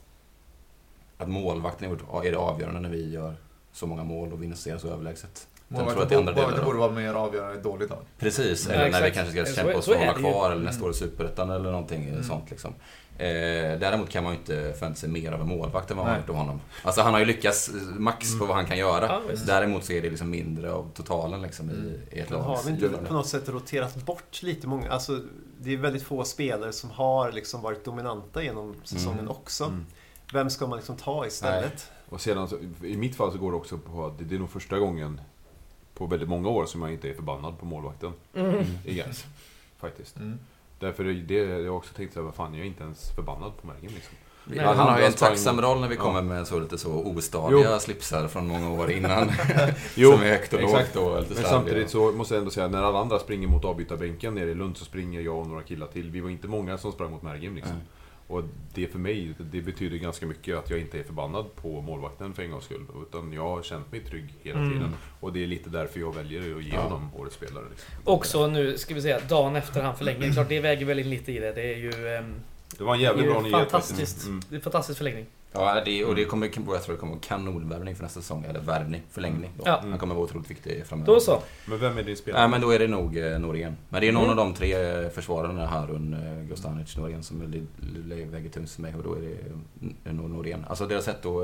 att målvakten är det avgörande när vi gör så många mål och vinner serien så överlägset. Jag tror att det är andra Målvakten borde av- vara mer avgörande i ett dåligt lag. Precis, Ja, eller när vi kanske ska kämpa oss för att hålla kvar eller nästa Mm. år i Superettan eller någonting Mm. sånt liksom. Eh, däremot kan man ju inte förvänta sig mer av en målvakt än vad man Nej. har gjort av honom. Alltså han har ju lyckats eh, max på vad han kan göra. Ja. Däremot så är det liksom mindre av totalen liksom i, i ett Men lag. har vi inte på något sätt roterat bort lite många? Alltså, det är väldigt få spelare som har liksom varit dominanta genom säsongen Mm. också. Mm. Vem ska man liksom ta istället? Och sedan, så, i mitt fall så går det också på att det- det är nog första gången på väldigt många år som jag inte är förbannad på målvakten Mm. i Gais. Faktiskt. Mm. Därför är det, jag också tänkt såhär, vad fan, jag är inte ens förbannad på Mergen liksom. Nej, han har ju en tacksam roll när vi Ja. kommer med så lite så ostadiga slipsar från många år innan. *laughs* Jo, som är högt och lågt exakt. och lite Men samtidigt så måste jag ändå säga, när alla andra springer mot avbytarbänken nere i Lund så springer jag och några killar till. Vi var inte många som sprang mot Mergim liksom. Nej. Och det för mig, det betyder ganska mycket att jag inte är förbannad på målvakten för en gångs skull. Utan jag har känt mig trygg hela Mm. tiden. Och det är lite därför jag väljer att ge Ja. honom årets spelare. Liksom. Också nu, ska vi säga, dagen efter han förlänger. Klart det väger väl in lite i det. Det är ju... ehm, Det var en jävligt bra nyhet. fantastiskt. Mm. Det är en fantastisk förlängning. Ja, det, och det kommer, jag tror det kommer kanonvärvning för nästa säsong. Eller värvning, förlängning. Då. Ja. Han kommer vara otroligt viktig framöver. Då så. Men vem är din spelare? Nej, men då är det nog eh, Norén. Men det är någon Mm. av de tre eh, försvararna, Harun, eh, Gustanic, Norén, som väger tyngst för mig. Och då är det eh, nog Norén. Alltså deras sätt att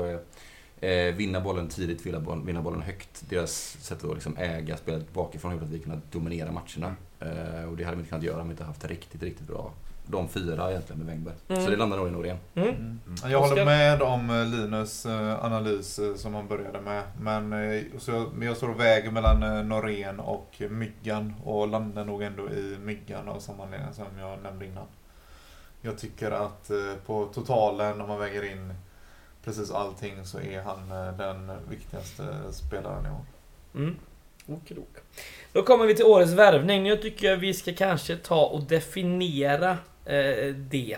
eh, eh, vinna bollen tidigt, vinna bollen, vinna bollen högt. Deras sätt att liksom äga spelet bakifrån har gjort att vi kunnat dominera matcherna. Eh, och det hade vi inte kunnat göra om vi inte haft riktigt, riktigt bra de fyra egentligen med Wengberg. Mm. Så det landar nog i Norén. Mm. Mm. Mm. Jag håller med om eh, Linus eh, analys eh, som han började med. Men, så, men jag står och väger mellan Norén och Myggan och landar nog ändå i Myggan av samma anledning som jag nämnde innan. Jag tycker att på totalen, om man väger in precis allting, så är han den viktigaste spelaren i år. Mm. Okidok. Då kommer vi till årets värvning. Nu tycker jag vi ska kanske ta och definiera det.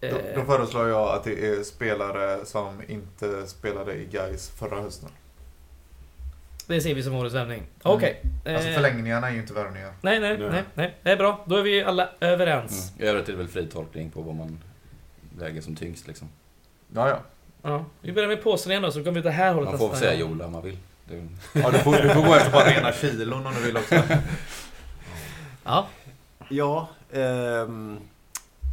Eh, Då, då föreslår jag att det är spelare som inte spelade i Gais förra hösten. det ser vi som årets värvning. Okej. Alltså Eh, förlängningarna är ju inte värvningar. Nej, nej, Nej. nej. Det är bra. Då är vi alla överens. Mm. I övrigt är det väl fri tolkning på vad man väger som tyngst liksom. Ja, ja. Ja. Vi börjar med påsen igen då, så kommer vi till det här hållet Man får säga. Jola om man vill. Det är, ja du, får, du får gå efter bara rena kilon om du vill också. *laughs* Ja. Ja, ehm,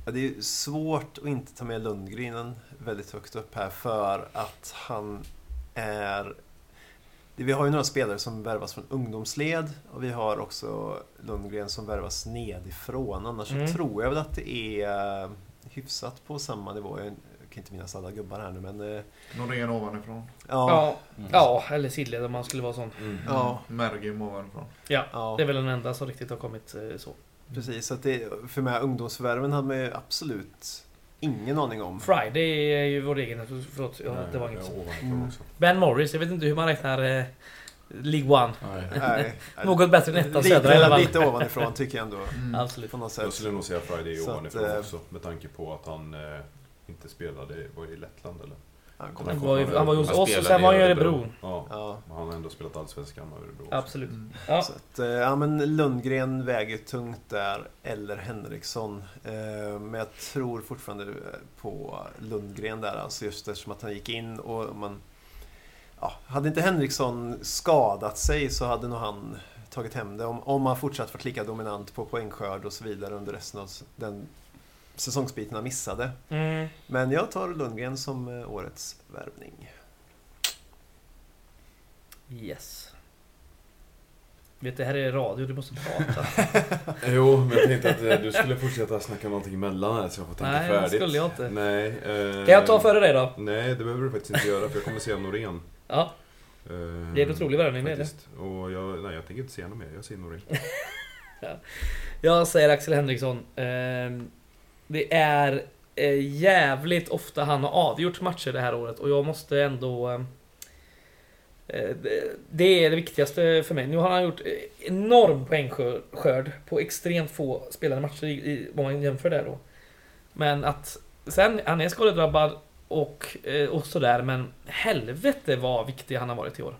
ja, det är svårt att inte ta med Lundgren väldigt högt upp här för att han är... Vi har ju några spelare som värvas från ungdomsled och vi har också Lundgren som värvas nedifrån. Annars Mm. så tror jag väl att det är hyfsat på samma nivå. Jag kan inte minnas alla gubbar här nu men... eh, Norén ovanifrån. Ja, Ja. Mm. ja, eller sidled om man skulle vara sån. Mm. Ja. Mergim ovanifrån. Ja, ja. det är väl den enda som riktigt har kommit eh, så. Precis. Så att det, för mig ungdomsförvärven hade man ju absolut ingen aning om. Friday är ju vår egen... Förlåt, ja, det var Nej, inget. jag är Mm. Ben Morris, jag vet inte hur man räknar eh, League One. Nej. *laughs* Nej, Något bättre än ettan södra i alla lite, fall. lite ovanifrån tycker jag ändå. Mm. Absolut. På något Jag sätt. skulle nog säga Friday att, ovanifrån eh, också. Med tanke på att han eh, inte spelade var i Lettland eller? Han Han var, ju, han var ju hos oss och sen var han i Örebro. Ja, Ja, han har ändå spelat Allsvenskan och Örebro. också. Absolut. Mm. Ja. så att, eh, ja men Lundgren väger tungt där, eller Henriksson. Eh, Men jag tror fortfarande på Lundgren där, alltså just eftersom att han gick in och man... Ja, hade inte Henriksson skadat sig så hade nog han tagit hem det. Om, om han fortsatt varit lika dominant på poängskörd och så vidare under resten av den säsongsbiten han missade. Mm. Men jag tar Lundgren som eh, årets värvning. Yes. Vet det här är radio, du måste prata. *laughs* Jo, men jag tänkte att eh, du skulle fortsätta snacka någonting emellan här så jag får tänka Nej, det färdigt. skulle jag inte. Nej. Eh, Kan jag ta före dig då? Nej, det behöver du faktiskt inte göra för jag kommer säga Norén. Ja, Eh, det är en otrolig värvning det är det. Och jag, nej, jag tänker inte säga något mer. Jag säger Norén. *laughs* Jag säger Axel Henriksson. Ehm, det är eh, jävligt ofta han har avgjort matcher det här året och jag måste ändå... eh, eh det- Det är det viktigaste för mig. Nu har han gjort eh, enorm poängskörd på extremt få spelade matcher i, om man jämför det då. Men att sen, han är skadedrabbad och, eh, och sådär men helvete vad viktig han har varit i år.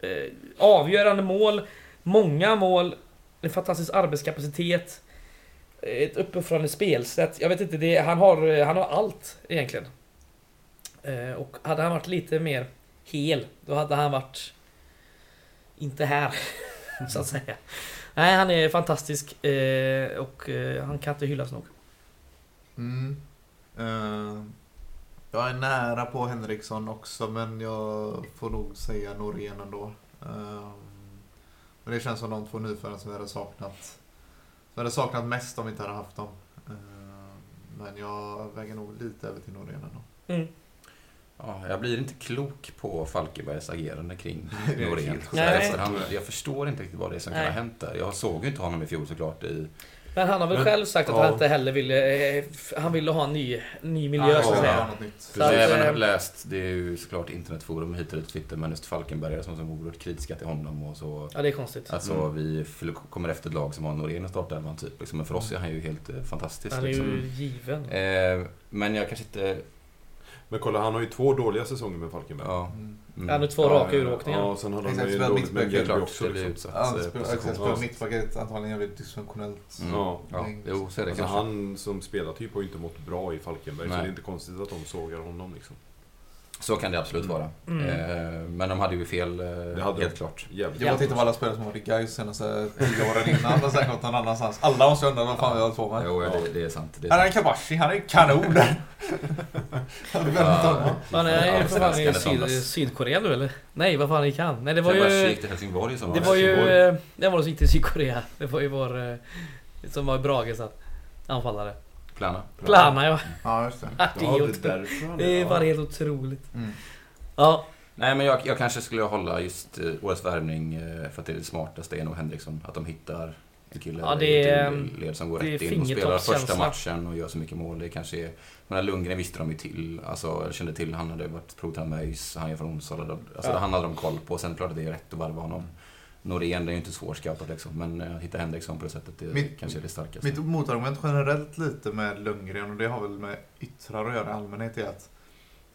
Eh, Avgörande mål, många mål, en fantastisk arbetskapacitet. Ett uppifrån spelsätt. Jag vet inte, det, han, har, han har allt egentligen. Eh, och hade han varit lite mer hel, då hade han varit inte här, *laughs* så att säga. Nej, han är fantastisk eh, och eh, han kan inte hyllas nog. Mm. Uh, jag är nära på Henriksson också men jag får nog säga Norén ändå. Uh, men det känns som de två nyförvärven som vi hade saknat. Vi hade saknat mest om vi inte hade haft dem. Eh, men jag väger nog lite över till Norén ändå. Mm. Ja, jag blir inte klok på Falkenbergs agerande kring *laughs* Norén. Så. Jag förstår inte riktigt vad det är som kan Nej. ha hänt där. Jag såg ju inte honom i fjol såklart i... Men han har väl Men- själv sagt att ja. han inte heller ville... eh, Han ville ha en ny, ny miljö Ja, så att ja, säga. något nytt. Så jag har att, även eh, läst, det är ju såklart internetforum hit och Twitter, men just Falkenbergare som är oerhört kritiska till honom och så. Ja, det är konstigt. Alltså Mm. vi kommer efter ett lag som har Norén i startelvan typ. Liksom. Men för oss är han ju helt eh, fantastisk. Han är Liksom. ju given. Eh, men jag kanske inte... Men kolla, han har ju två dåliga säsonger med Falkenberg. Ja. Mm. Mm. Han har två Ja, raka ja, ja. uråkningar. Ja, sen hade han ju dåligt med Mjällby också. Liksom. Ja. mittbacket antagligen jävligt dysfunktionellt. Mm. Ja. Ja, jo, så är det Alltså, kanske. han som spelartyp har ju inte mått bra i Falkenberg, så det är inte konstigt att de sågar honom. Liksom. Så kan det absolut vara. Mm. Eh, men de hade ju fel, eh, Det hade helt de. klart. Jävligt Jag bara tittar på alla spelare som har varit i Gais senaste tio åren innan och sen gått någon annanstans. Alla måste undra vad fan vi håller på med. Jo, ja, det, det är sant. Det är Han är en Kabashi, han är kanon! Hade glömt honom. Han är Ja, ju för fan i Syd. Sydkorea nu eller? Nej, vad fan gick han? Nej, det var Kabashi ju... gick till Helsingborg i sommar. Det var ju... Det var det som gick till Sydkorea. Det var ju vår... eh, Som var Brage satt. Anfallare. Plana. Plana ja. Ja, just det. Det är, Ja, det är därför det är ja. bara helt otroligt. Mm. Ja. Nej, men jag, jag kanske skulle hålla just eh, årets värvning eh, för att det är det smartaste, är nog Henriksson. Att de hittar en kille Ja, det i är- led som går rätt in och spelar första matchen och gör så mycket mål. Det kanske är... Men Lundgren visste de ju till, alltså eller kände till. Han hade varit provtränad med ÖIS, han är från Onsala. Alltså Ja. han hade de koll på. Sen klart det är rätt att värva honom. Norén, det är ju inte svårscoutat liksom. Men eh, hitta Henriksson på det sättet, det Mitt- kanske är det starkaste. Mitt motargument generellt lite med Lundgren, och det har väl med yttrar att göra i allmänhet, är att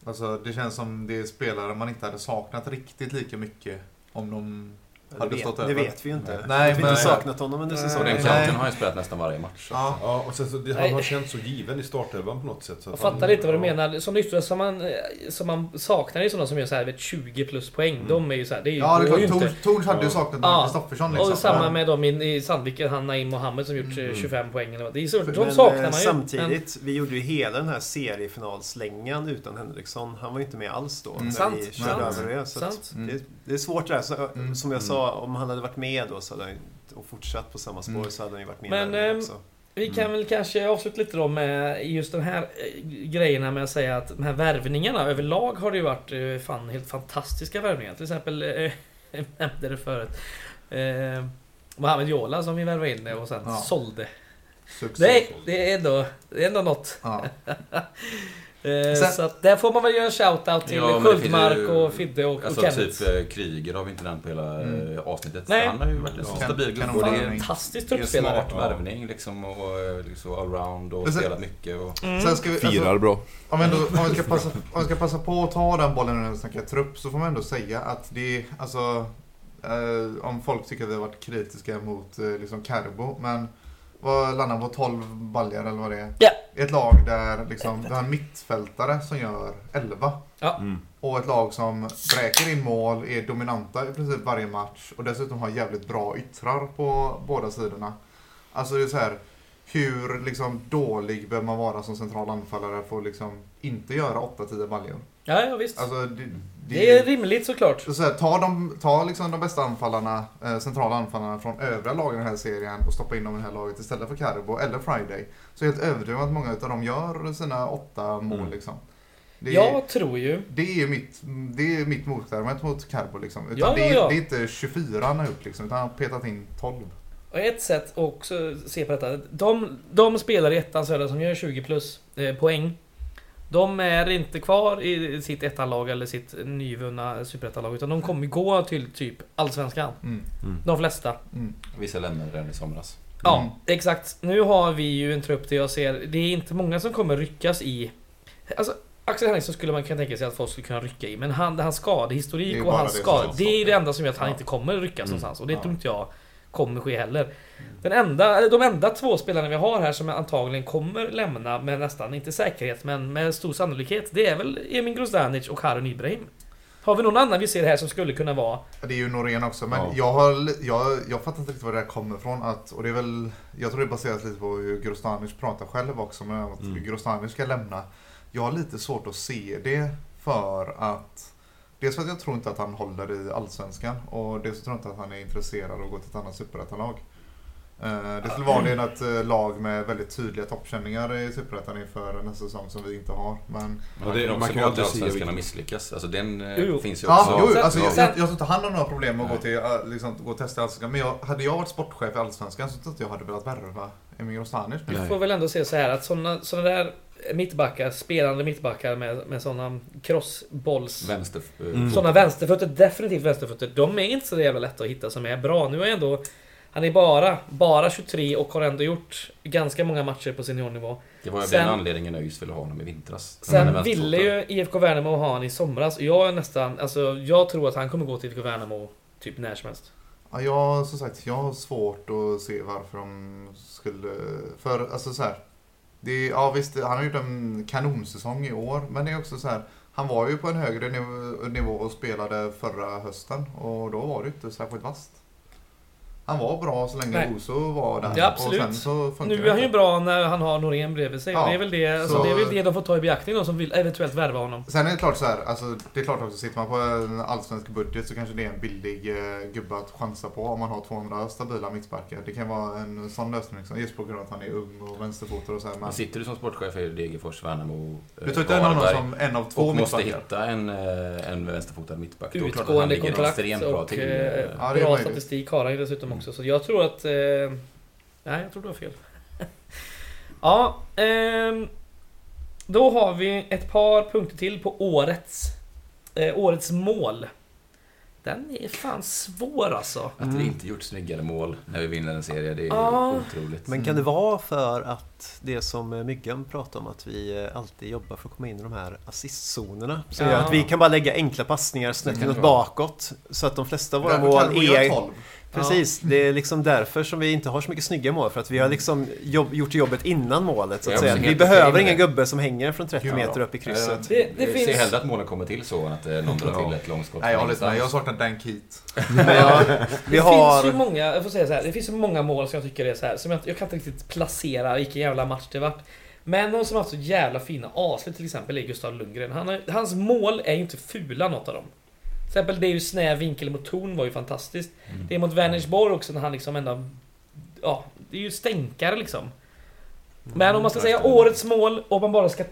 alltså, det känns som det är spelare man inte hade saknat riktigt lika mycket om de Det hade vet, stått det vet vi ju inte. Nej, vi har men- inte saknat honom under Nej. Och säsongen. den Nej. kanten har ju spelat nästan varje match. Ja, Ja, och sen så, det, han Nej. har känts så given i startelvan på något sätt. Så Jag att fattar han, lite vad du ja. menar. Som yttre som man, eh, som man saknar är sådana som gör så här, vet, 20 plus poäng. Mm. De är ju så här, det är ju, ja det är klart. Torns hade ju saknat Ja. Kristoffersson liksom. Och samma med dem i, i Sandviken, han Naim Mohammed som gjort eh, Mm. 25 poäng eller vad. Det är så, de Men, saknar eh, man ju. Samtidigt, vi gjorde ju hela den här seriefinalslängan utan Henriksson. Han var ju inte med alls då. Mm. När Sant, vi körde sant, över det. Så att sant. Mm. det, det är svårt det här. Så, Mm. Som jag Mm. Sa, om han hade varit med då så hade han, och fortsatt på samma spår Mm. så hade han ju varit med Men, där ehm, också. Vi kan väl kanske avsluta lite då med just de här eh, grejerna med att säga att de här värvningarna överlag har det ju varit eh, fan helt fantastiska värvningar. Till exempel, eh, *laughs* jag nämnde det förut. Eh, Mohamed Jola som vi värvade in och sen Ja. sålde. Nej, det är ändå, det är ändå något. Ja. *laughs* Eh, Sen- så att där får man väl göra en shout-out till Ja, Sköldmark och Fidde och, Alltså och Kenneth. typ eh, Kryger har vi inte nämnt på hela Mm. eh, avsnittet. Nej. Han har ju varit en Ja. stabil Kan- gubbe. Fantastisk det är en truppspelare. smart värvning liksom och liksom allround och sen- spelat mycket. Och... Mm. Sen ska vi, Firar alltså, bra. om, vi ändå, om, vi ska passa, om vi ska passa på att ta den bollen när vi snackar trupp så får man ändå säga att det är, alltså, eh, om folk tycker att vi har varit kritiska mot eh, liksom Carbo, men vad landar på 12 baljor eller vad det är? Ja. Ett lag där liksom, vi har en mittfältare som gör 11 Mm. och ett lag som bräker in mål, är dominanta i princip varje match och dessutom har jävligt bra yttrar på båda sidorna. Alltså det är så här, hur liksom dålig behöver man vara som central anfallare för att liksom inte göra 8-10 baljor? Ja, ja visst. Alltså det, det är rimligt såklart. så här, ta de, ta liksom de bästa anfallarna, eh, centrala anfallarna från övriga lag i den här serien och stoppa in dem i det här laget istället för Carbo eller Friday. Så jag är helt övertygad om att många av dem gör sina åtta mål Mm. liksom. Det är, Jag tror ju... det är mitt, det är mitt motargument mot Carbo liksom. Utan Ja, det, är, ja, ja. det är inte 24 han har gjort liksom, utan han har petat in 12. Och ett sätt att också se på detta. De, de spelare i ettan södra som gör 20 plus eh, poäng. De är inte kvar i sitt ettanlag eller sitt nyvunna superettanlag. Utan de kommer gå till typ Allsvenskan. Mm. De flesta. Mm. Vissa lämnade redan i somras. Ja, Mm. exakt. Nu har vi ju en trupp där jag ser... Det är inte många som kommer ryckas i... Alltså, Axel Henriksson skulle man kunna tänka sig att folk skulle kunna rycka i. Men han, hans Det skadehistorik och hans skada... är Det är det enda som gör att han Ja. inte kommer ryckas Mm. någonstans. Och det Ja. tror inte jag kommer ske heller. Den enda, eller de enda två spelarna vi har här som antagligen kommer lämna med nästan, inte säkerhet, men med stor sannolikhet. Det är väl Emin Grozdanic och Harun Ibrahim. Har vi någon annan vi ser här som skulle kunna vara... Det är ju Norén också, men Ja. jag, har, jag, jag fattar inte riktigt var det här kommer ifrån. Att, och det är väl, jag tror det baseras lite på hur Grostanic pratar själv också, men att Mm. Grostanic ska lämna. Jag har lite svårt att se det för att Dels för att jag tror inte att han håller i Allsvenskan och dels så tror jag inte att han är intresserad av att gå till ett annat superettanlag. Eh, Det skulle vara det ett eh, lag med väldigt tydliga toppkänningar i Superettan inför nästa säsong som vi inte har. Men Ja, man det- kan man kan ju alltid se och misslyckas. Alltså den eh, Jo, jo. finns ju Ja, också. jo, Sen- alltså, jag, jag, jag tror inte han har några problem med att gå, till, liksom, gå och testa Allsvenskan. Men jag, hade jag varit sportchef i Allsvenskan så tror jag inte jag hade velat värva Emil Grostanic. Vi Nej. får väl ändå se så här att såna, såna där mittbackar, spelande mittbackar med, med såna crossbolls... Vänster... eh, Mm. Såna vänsterfötter, definitivt vänsterfötter, de är inte så jävla lätta att hitta som är bra. Nu har ändå Han är bara, bara 23 och har ändå gjort ganska många matcher på seniornivå. Det var ju den anledningen ÖIS ville ha honom i vintras. Är Sen vänsterfotad. ville ju IFK Värnamo ha han i somras. Och jag är nästan, alltså jag tror att han kommer gå till IFK Värnamo typ när som helst. Ja, jag, som sagt, jag har svårt att se varför de skulle... För alltså så här. Det, ja visst, han har gjort en kanonsäsong i år. Men det är också så här. Han var ju på en högre niv nivå och spelade förra hösten. Och då var det inte särskilt vasst. Han var bra så länge Nej. Oso var där. Ja, absolut. Och sen så funkar Nu är han ju bra när han har Norén bredvid sig. Ja, det, är väl det, alltså, så- det är väl det de får ta i beaktning då som vill eventuellt värva honom. Sen är det klart så här, alltså, det är klart också, sitter man på en allsvensk budget så kanske det är en billig eh, gubbe att chansa på om man har 200 stabila mittbackar. Det kan vara en sån lösning liksom, just på grund av att han är ung och vänsterfotad och så här. Men Men sitter du som sportchef i Degerfors, Värnamo, eh, du tar inte in honom som en av två och måste mittbackar. hitta en, eh, en vänsterfotad mittback. Då är det klart att han Utgående kontrakt extremt bra och till. eh, eh, Ja, bra statistik har han ju dessutom också. Så jag tror att... Eh, nej, jag tror du har fel. *laughs* ja, ehm, då har vi ett par punkter till på årets, eh, årets mål. Den är fan svår alltså. Att vi inte gjort snyggare mål när vi vinner en serie, det är Ja. otroligt. Men kan det vara för att det som eh, Myggan pratar om att vi eh, alltid jobbar för att komma in i de här assistzonerna? Så Ja. att vi kan bara lägga enkla passningar snett inåt bakåt. Så att de flesta av våra mål är... 12. Precis, det är liksom därför som vi inte har så mycket snygga mål. För att vi har liksom jobb, gjort jobbet innan målet. Så att säga. Vi behöver ingen gubbe som hänger från 30 Ja. meter upp i krysset. Det- det jag finns- ser hellre att målen kommer till så än att eh, någon drar till Ja. ett långskott. Nej, jag håller med. Jag saknar Dan Keat. Ja, vi det har... finns ju många, jag får säga så här, det finns ju många mål som jag tycker är så här, som jag, jag kan inte riktigt placera vilken jävla match det vart. Men någon som har haft så jävla fina avslut till exempel är Gustav Lundgren. Han har, hans mål är ju inte fula något av dem. Till exempel det är ju snäv vinkel mot torn var ju fantastiskt. Mm. Det är mot Vänersborg också när han liksom ändå... Ja, det är ju stänkare liksom. Men om man ska säga årets mål och man bara ska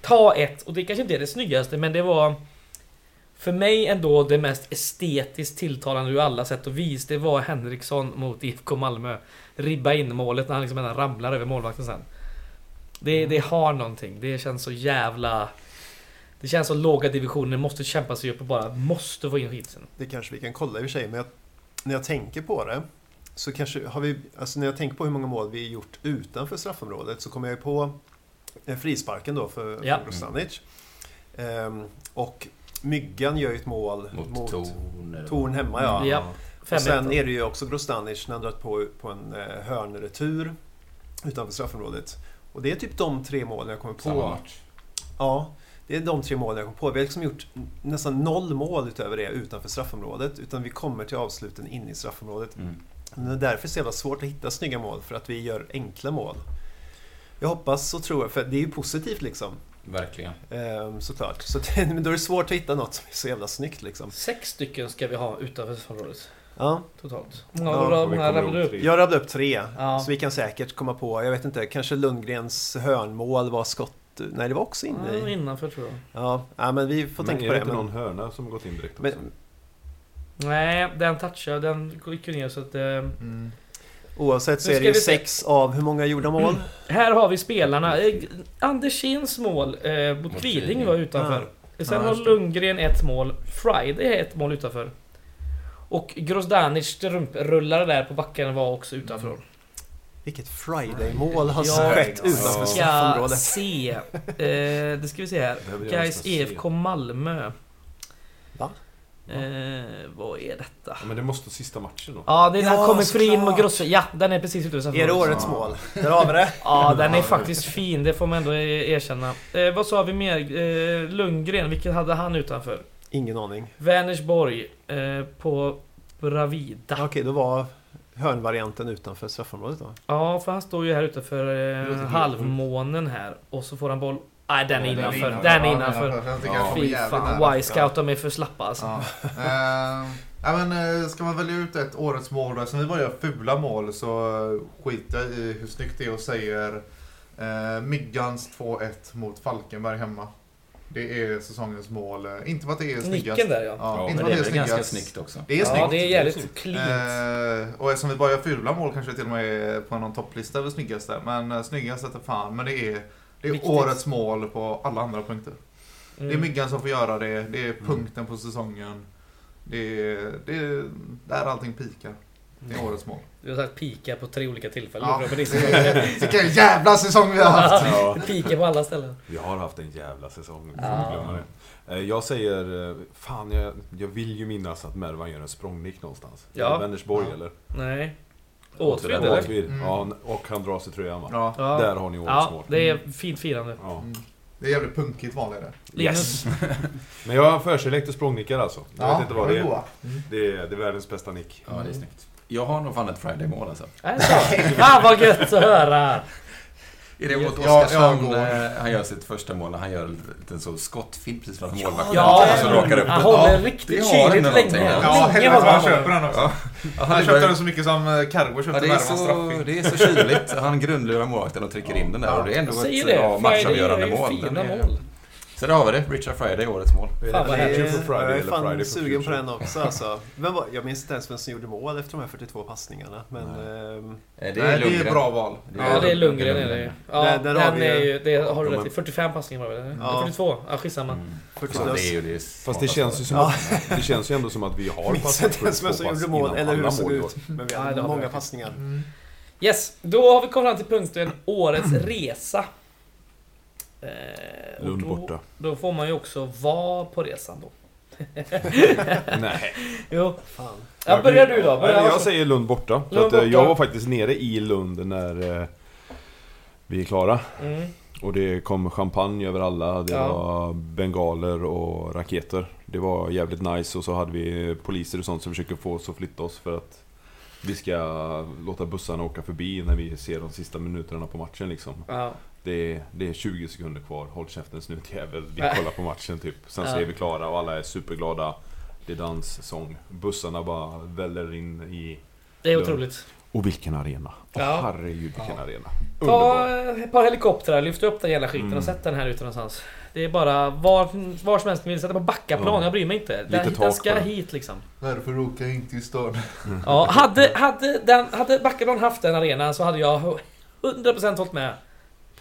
ta ett, och det kanske inte är det snyggaste men det var... För mig ändå det mest estetiskt tilltalande ur alla sätt och vis. Det var Henriksson mot IFK Malmö. Ribba in målet när han liksom ramlar över målvakten sen. Det, det har någonting. Det känns så jävla... Det känns som låga divisioner måste kämpa sig upp och bara måste få in skiten. Det kanske vi kan kolla i och för sig, men jag, när jag tänker på det så kanske har vi, alltså när jag tänker på hur många mål vi gjort utanför straffområdet så kommer jag på eh, frisparken då för, Ja. för Grostanic. Ehm, och Myggan gör ju ett mål Mot, mot, Torn. Torn hemma ja. Ja. Och 5-1 sen är det ju också Grostanic när han dragit på, på en eh, hörnretur utanför straffområdet. Och det är typ de tre målen jag kommer Samma på. match. Ja, det är de tre målen jag kom på. Vi har liksom gjort nästan noll mål utöver det utanför straffområdet. Utan vi kommer till avsluten in i straffområdet. Mm. Men det är därför så jävla svårt att hitta snygga mål, för att vi gör enkla mål. Jag hoppas och tror, för det är ju positivt liksom. Verkligen. Ehm, såklart. Så det, *laughs* men då är det svårt att hitta något som är så jävla snyggt liksom. Sex stycken ska vi ha utanför straffområdet. Ja, Totalt. Ja, och vi rabblade upp. tre. jag rabblade upp tre. Ja. Så vi kan säkert komma på, jag vet inte, kanske Lundgrens hörnmål var skott... Nej, det var också inne Ja, i... innanför tror jag. Ja, ja men vi får Men tänka är på det det. inte Men, någon hörna som gått in direkt också? men Nej, den touchade, den gick ju ner så att... Eh, Mm. oavsett så är det ju vi se. sex av hur många gjorda mål? här har vi spelarna. Eh, Anders Kins mål eh, mot Kviding var utanför. Sen Ja, har. Lundgren ett mål. Friday ett mål utanför. Och Grozdanic strumprullar där på backen var också utanför. Vilket Friday-mål har Ja, skett utanför Ska straffområdet? se. Eh, det ska vi se här. Gais se. EFK Malmö. Va? Eh, vad är detta? Ja, men det måste sista matchen då. Ja, det är när han Ja, kommer fri in mot. Grosso. Ja, den är precis ur Är det årets mål? Där har vi det. *laughs* Ja, den är faktiskt fin. Det får man ändå erkänna. Eh, vad sa vi mer? Eh, Lundgren, vilket hade han utanför? Ingen aning. Vänersborg eh, på Bravida. Okej, då var hörnvarianten utanför straffområdet då. Ja, för han står ju här utanför eh, halvmånen här. Och så får han boll. Nej, den är Ja, den är innanför. innanför. Den är innanför. Ja. Fy fan. Y-scout, de är för slappa alltså. Ja. Eh, ja, men, eh, ska man välja ut ett årets mål då? Som vi bara gör fula mål så skiter jag i hur snyggt det är och säger eh, Myggans 2-1 mot Falkenberg hemma. Det är säsongens mål. Eh, Inte för att det är snyggast. Nicken där ja. Ja, Ja, inte men det är det är ganska snyggt också. Det är Ja, snyggt. är Det är jävligt cleant. Eh, och eftersom vi bara gör fula mål kanske det till och med är på någon topplista över snyggaste. Men uh, snyggast är fan. Men det är, det är Viktigt. årets mål på alla andra punkter. Det är Mm. Myggan som får göra det. Det är punkten på säsongen. Det är, det är där allting pikar. Det är årets mål. Du har sagt pika på tre olika tillfällen. Ja. Ja. Vilken jävla säsong vi har haft! Ja, pika på alla ställen. vi har haft en jävla säsong. Ja. Eh, Jag säger, eh, fan jag, jag vill ju minnas att Mervan gör en språngnick någonstans. Ja. Vänersborg Ja. eller? Nej. Åtvid eller? Åtvid. Mm. Ja, och han drar sig tröjan va? Ja, Ja. Där har ni årets Ja, mål. det är fint firande. Ja. mm. det är jävligt punkigt val är det. Linus. Men jag har förselekt och språngnickar alltså. Jag vet inte vad det är. Mm. Det är, det är världens bästa nick. Ja, det är snyggt. Jag har nog fan ett Friday-mål alltså. Är det så? Fan vad gött att höra! Är det mot Ja, Oskarshamn? går. eh, han gör sitt första mål. Han gör en liten så skottfint precis framför målvakten. Ja, och så råkar upp Han håller Ja, riktigt kyligt länge. ja. Ja, helvete vad han köper den också. Ja, Han köpte den så mycket som eh, Cargo Ja, köpte det, är Värmlands så, det är så kyligt. Han grundlurar målvakten och trycker in den där. Och det är ändå ett det. ja, matchavgörande mål. fina mål. Så där har vi det. Richard Friday, årets mål. Fan, vad härligt. Friday jag är fan Friday sugen på den också alltså. *laughs* Vem var, jag minns inte ens vem som gjorde mål efter de här 42 passningarna. Men Nej. ehm, Eh, Det är, Nej, det är bra val. Ja, det är Lundgren är det Ja, Där- där har den vi är ju- ju... Det har du rätt i. 45 passningar var det? Ja. 42? Ja, skitsamma. Mm. 40 Ja, plus. det är ju det Fast det känns ju som Ja. att, *laughs* det känns ju ändå som att vi har passat inte ens vem som gjorde mål eller hur det såg ut. Men vi Nej, hade många passningar. Mm. Yes, då har vi kommit fram till punkten Årets *clears throat* Resa. Eh, Lund då, borta. Då får man ju också vara på resan då. *laughs* Nej. Jo. Fan. Ja, börjar du då. Börja Nej, jag säger Lund borta. Lund att, eh, borta. Jag var faktiskt nere i Lund när eh, vi är klara. Mm. Och det kom champagne över alla. Det Ja. var bengaler och raketer. Det var jävligt nice och så hade vi poliser och sånt som försöker få oss att flytta oss för att vi ska låta bussarna åka förbi när vi ser de sista minuterna på matchen liksom. Ja. Det är, det är 20 sekunder kvar. Håll käften snutjävel. Vi kollar på matchen typ. Sen så är vi klara och alla är superglada. Det är dans, sång. Bussarna bara väller in i... Det är Lund. otroligt. Och vilken arena! Åh Ja. herregud vilken Ja. arena! Ta Underbar! ett par helikoptrar, lyft upp den jävla skiten Mm. och sätt den här ute någonstans. Det är bara var, var som helst ni vill sätta på Backaplan, Ja. jag bryr mig inte. Lite Den, ska hit liksom. Varför åka in till stan? Ja, hade, hade, den, hade Backaplan haft den arenan så hade jag 100% hållit med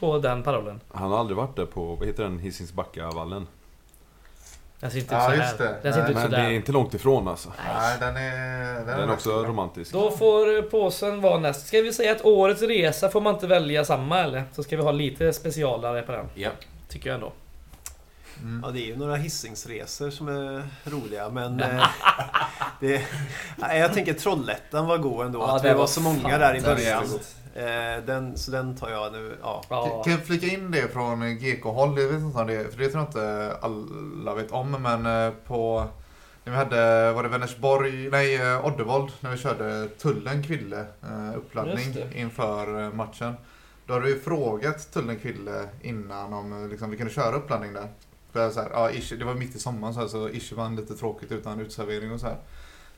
på den parollen. Han har aldrig varit där på, vad heter den, Hisingsbackavallen? Den ser inte ut Ja, just det. Den ser inte ut Men det sådär. är inte långt ifrån alltså. Nej, den är... Den, Den är också romantisk. Då får påsen vara näst. Ska vi säga att årets resa får man inte välja samma eller? Så ska vi ha lite specialare på den. Ja. Tycker jag ändå. Mm. Ja, det är ju några hissingsresor som är roliga men... eh, det, *laughs* nej, jag tänker Trollhättan var god ändå. Ja, att det vi var var så många där i den början. Eh, den, så den tar jag nu. Ja. Kan jag flika in det från GK-håll? Jag vet inte om det, för det tror jag inte alla vet om, men eh, på... När vi hade, var det Vänersborg, nej eh, Oddevold, när vi körde Tullen Kville uppladdning inför matchen. Då hade vi frågat Tullen Kville innan om liksom, vi kunde köra uppladdning där. För så här, ja, ish, det var mitt i sommaren så, här, så ish var lite tråkigt utan uteservering och så här.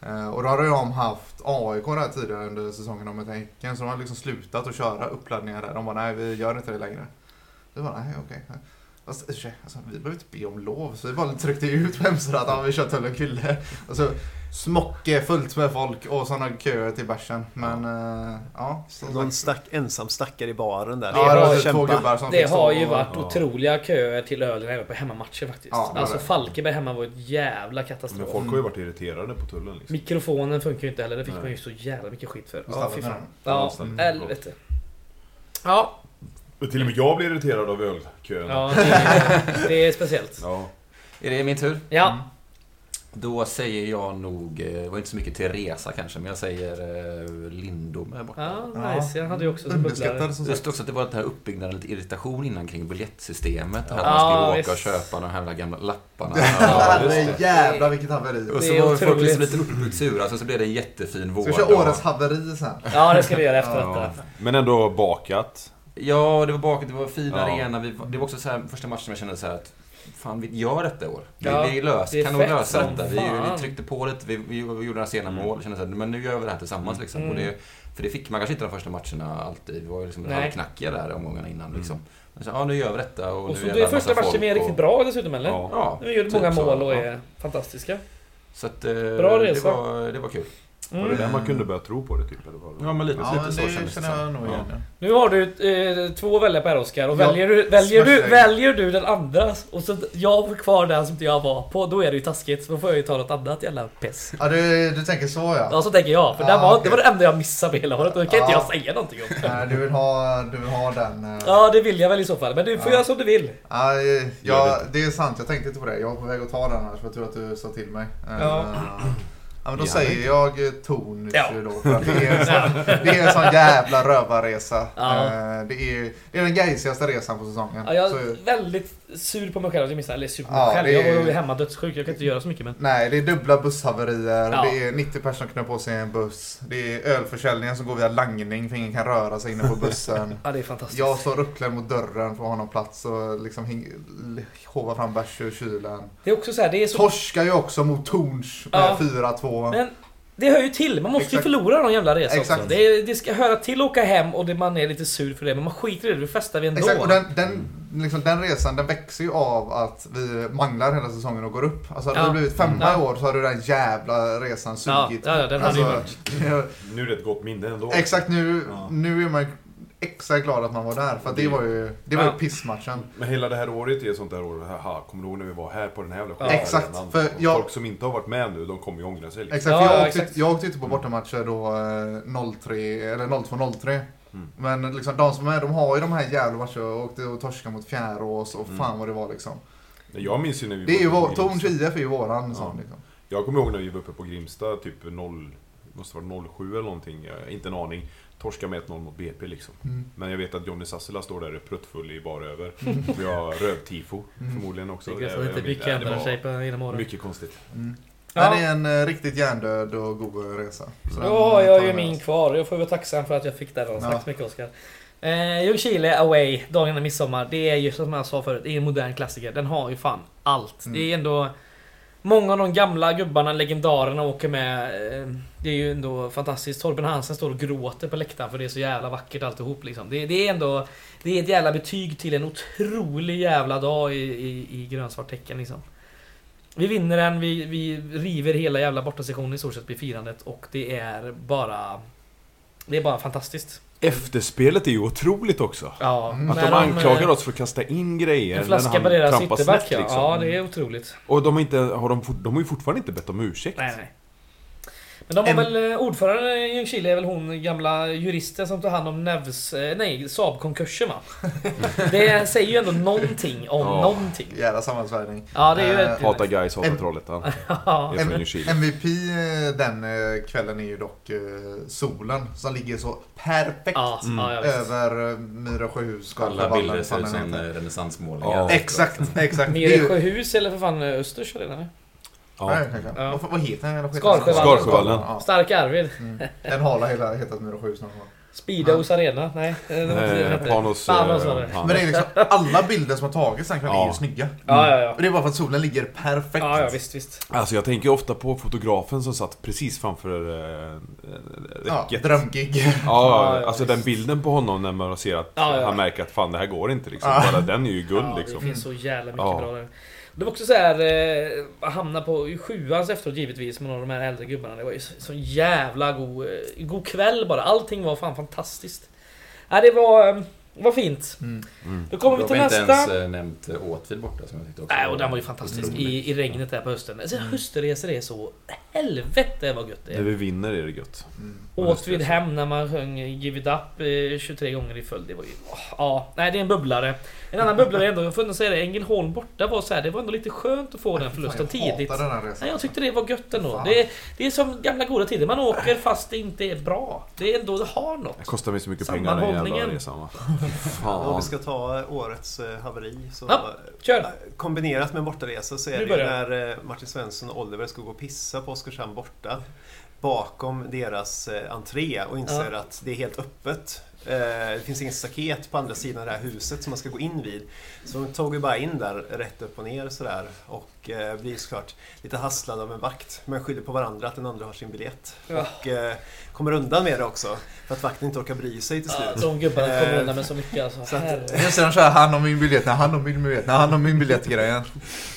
Eh, och då hade de haft AIK där tidigare under säsongen om Häcken, så de hade liksom slutat att köra uppladdningar där. De bara, nej vi gör inte det längre. Vi bara, nej okej. Alltså, alltså, vi behöver inte be om lov, så vi bara tryckte ut på hemsidan att ja, vi kör Tullen Kville. Och så smocke fullt med folk och sådana köer till bärsen. Men eh, ja, som Någon sagt. stack, ensam stackare i baren där. Det Ja, det har typ två gubbar som Det har ju och- varit ja. otroliga köer till ölen även på hemmamatcher faktiskt. Ja, alltså. Falkenberg hemma var ett jävla Men katastrof. folk har ju varit irriterade på tullen liksom. Mikrofonen funkar ju inte heller, det fick Nej. man ju så jävla mycket skit för. Ja, fy men- fan. Ja, mm. helvete. Ja, Och Till och med jag blir irriterad av ölkön. ja det, är, det är speciellt. Ja. Är det min tur? Ja, Mm. Då säger jag nog, eh, det var inte så mycket till resa kanske, men jag säger eh, Lindom här borta. ja nice. Jag hade ju också Underskattad som Det sagt. också att det var den här uppbyggnaden, lite irritation innan kring biljettsystemet. Att Ja, man skulle åka visst. och köpa de här gamla lapparna. *laughs* Ja, Herre jävlar vilket haveri. Och Det så är var folk liksom lite uppbyggd sura, så, så blev det en jättefin vård. Ska vi köra årets haveri sen? Ja, det ska vi göra efter Ja. detta. Men ändå bakat. Ja, det var bakat, det var fin Ja. arena. Vi, det var också så här, första matchen jag kände så här att Fan, vi gör detta i år. Vi, Ja, vi lös, det är kan nog lösa detta. Vi, vi tryckte på lite, vi, vi, vi gjorde några sena Mm. mål. Kände så här, men nu gör vi det här tillsammans liksom. Mm. Och det, för det fick man kanske inte de första matcherna alltid. Vi var ju liksom halvknackiga där omgångarna innan Mm. liksom. Men så, ja, nu gör vi detta och, Och nu så är det är massa första matchen vi är riktigt och- bra dessutom eller? Ja. Ja, Vi gjort typ många mål och ja. är fantastiska. Så att, eh, Bra resa. Det var, det var kul. Var det där man kunde börja tro på det typ? Eller vad? Ja, men lite, Ja, lite men så det kändes det jag nog igen. ja. Nu har du eh, två att välja på här Oskar och Ja, väljer, du, väljer, du, väljer du den andra och så jag får kvar den som inte jag var på, då är det ju taskigt. Så då får jag ju ta något annat jävla piss. Ja, du, du tänker så ja. Ja, så tänker jag. För Ja, det, var, okej. det var det enda jag missade på hela året och det kan inte Ja. jag säga någonting om. Nej, du vill ha, du vill ha den. eh, Ja, det vill jag väl i så fall. Men du får Ja. göra som du vill. Ja, eh, ja, det är sant. Jag tänkte inte på det. Jag var på väg att ta den annars. för Jag tror att du sa till mig. Ja. Ja, men då säger jag eh, Torn ja. då. För det, är en sån, det är en sån jävla rövarresa. Ja. Eh, det, är, det är den gaisigaste resan på säsongen. Ja, jag är så... väldigt sur på mig själv att jag missade. Eller sur på mig själv. Är... Jag var ju hemma dödssjuk. Jag kan inte göra så mycket. Men... Nej, det är dubbla busshaverier. Ja. Det är 90 personer som knör på sig en buss. Det är ölförsäljningen som går via langning för ingen kan röra sig inne på bussen. *laughs* ja, det är fantastiskt. Jag står uppklädd mot dörren för att ha någon plats och liksom hovar fram bärs ur kylen. Det är också så här, det är så... Torskar ju också mot Torns med 4-2 men det hör ju till. Man måste Exakt. ju förlora någon jävla resa också. Det, det, ska höra till att åka hem och det, man är lite sur för det. Men man skiter i det. Det festar vi ändå. Exakt. Och den, den, liksom, den resan den växer ju av att vi manglar hela säsongen och går upp. Alltså hade ja. det blivit femma mm. i år så hade den jävla resan sugit. Ja, ja, den alltså, ju varit. *laughs* Nu är det ett gott minne ändå. Exakt. Nu, nu är man extra glad att man var där. För att det var ju, det var ju pissmatchen. Men hela det här året är ett sånt där år. Haha, kommer du ihåg när vi var här på den här jävla Ja. Exakt, för jag- Folk som inte har varit med nu, de kommer ju ångra sig. Liksom. Exakt, Ja, för jag, ja, åkte, exakt. jag åkte inte på bortamatcher då eh, 03, eller 02-03. Mm. Men liksom, de som är med, de har ju de här jävla matcherna. Jag åkte och torskade mot Fjärås och Mm. fan vad det var liksom. Jag minns ju när vi Det är ju var Torns. IF är ju våran Ja. sån liksom. Jag kommer ihåg när vi var uppe på Grimsta, typ 0... Måste vara 07 eller någonting. Jag- Inte en aning. Torska med 1-0 mot BP liksom. Mm. Men jag vet att Johnny Sassela står där pruttfull i bara över. Vi har rövtifo Mm. förmodligen också. Det är ändrar var sig på åren. Mycket konstigt. Mm. Ja. Det är en eh, riktigt hjärndöd och god resa. Så har eh, jag tar ju min kvar. Jag får vara tacksam för att jag fick den. då. Tack Ja. så mycket Oskar. Eh, Ljungskile Away, dagen innan midsommar. Det är ju som jag sa förut, det är en modern klassiker. Den har ju fan allt. Mm. Det är ändå... Många av de gamla gubbarna, legendarerna åker med. Eh, det är ju ändå fantastiskt. Torben Hansen står och gråter på läktaren för det är så jävla vackert alltihop liksom. Det, det är ändå... Det är ett jävla betyg till en otrolig jävla dag i, i, i grönsvart tecken liksom. Vi vinner den, vi, vi river hela jävla bortasektionen i stort sett vid firandet och det är bara... Det är bara fantastiskt. Efterspelet är ju otroligt också. Ja, Mm. Att de anklagar eh, oss för att kasta in grejer En flaska när han på deras trampar ytterback snett, ja. liksom. Ja, det är otroligt. Och de har, inte, har de, de har ju fortfarande inte bett om ursäkt. Nej, nej. Men de har En- väl eh, ordförande i Ljungskile är väl hon gamla juristen som tar hand om Nevs... eh, Nej, Saab-konkursen va? *laughs* Det säger ju ändå någonting om Ja. någonting. Jävla sammansvärjning. Ja, det är ju Eh, ett... Hata guys, hata En- Trollhättan. *laughs* Ja. MVP den kvällen är ju dock solen som ligger så perfekt Ja, Mm. över Myra sjöhus. Alla bilder ser ut som renässansmålningar. Ja. Exakt, *laughs* exakt. Ju- Myresjöhus eller för fan Östers redan? Ja. Nej, kanske. Ja. Vad, vad heter den? Skarsjövallen. Skarsjövallen. Ja. Stark Arvid. Mm. Den har la hela hetat sjöhus någon gång. Speedos Arena? Nej. det var inte den Eh, hette. Panos... Panos eh, var det. han. Men det är liksom, alla bilder som har tagits den kvällen är Ja. ju snygga. Ja, ja, ja. Och det är bara för att solen ligger perfekt. Ja, ja, visst, visst. Alltså jag tänker ofta på fotografen som satt precis framför äh, Ja, räcket. drömgig. Ja, *laughs* Ja, alltså ja, den visst. bilden på honom när man ser att Ja, ja. han märker att fan det här går inte liksom. Ja. Bara den är ju guld ja, liksom. Det finns så jävla mycket Ja. bra där. Det var också så här, eh, hamna på sjuans efteråt givetvis med några av de här äldre gubbarna. Det var ju så, så jävla god, eh, god kväll bara. Allting var fan fantastiskt. Ja, det var, eh, var fint. Mm. Mm. Då kommer Då vi har till vi inte nästa. ens eh, nämnt Åtvid borta som jag tyckte också Nej, och den var ju fantastisk i, i regnet där på hösten. Alltså, höstresor är så... Helvete vad gött det När är. vi vinner är det gött. Mm. Åtvid hem när man sjöng Give It Up eh, 23 gånger i följd. Det var ju... åh, Ja, nej det är en bubblare. En annan bubblare ändå, jag får ändå säga det. Ängelholm borta var så här, det var ändå lite skönt att få den förlusten Fan, jag tidigt. den här resan. Nej, jag tyckte det var gött ändå. Fan. Det är, det är som gamla goda tider. Man åker fast det inte är bra. Det är ändå, det har Det något. kostar mig så mycket pengar den jävla resan va. Om Fan. vi ska ta årets eh, haveri så Ja, kör. eh, kombinerat med en bortaresa så är det ju när eh, Martin Svensson och Oliver ska gå och pissa på Oskarshamn borta bakom deras eh, entré och inser att det är helt öppet. Eh, det finns inget staket på andra sidan det här huset som man ska gå in vid. Så de tog ju bara in där rätt upp och ner sådär och eh, blir såklart lite hasslade av en vakt. Men skyller på varandra att den andra har sin biljett. Ja. Och eh, kommer undan med det också. För att vakten inte orkar bry sig till Ja, slut. de gubbarna kommer undan med så mycket alltså. så att- det, de kör han har min biljett, nej han har min biljett, nej han har min biljett-grejen.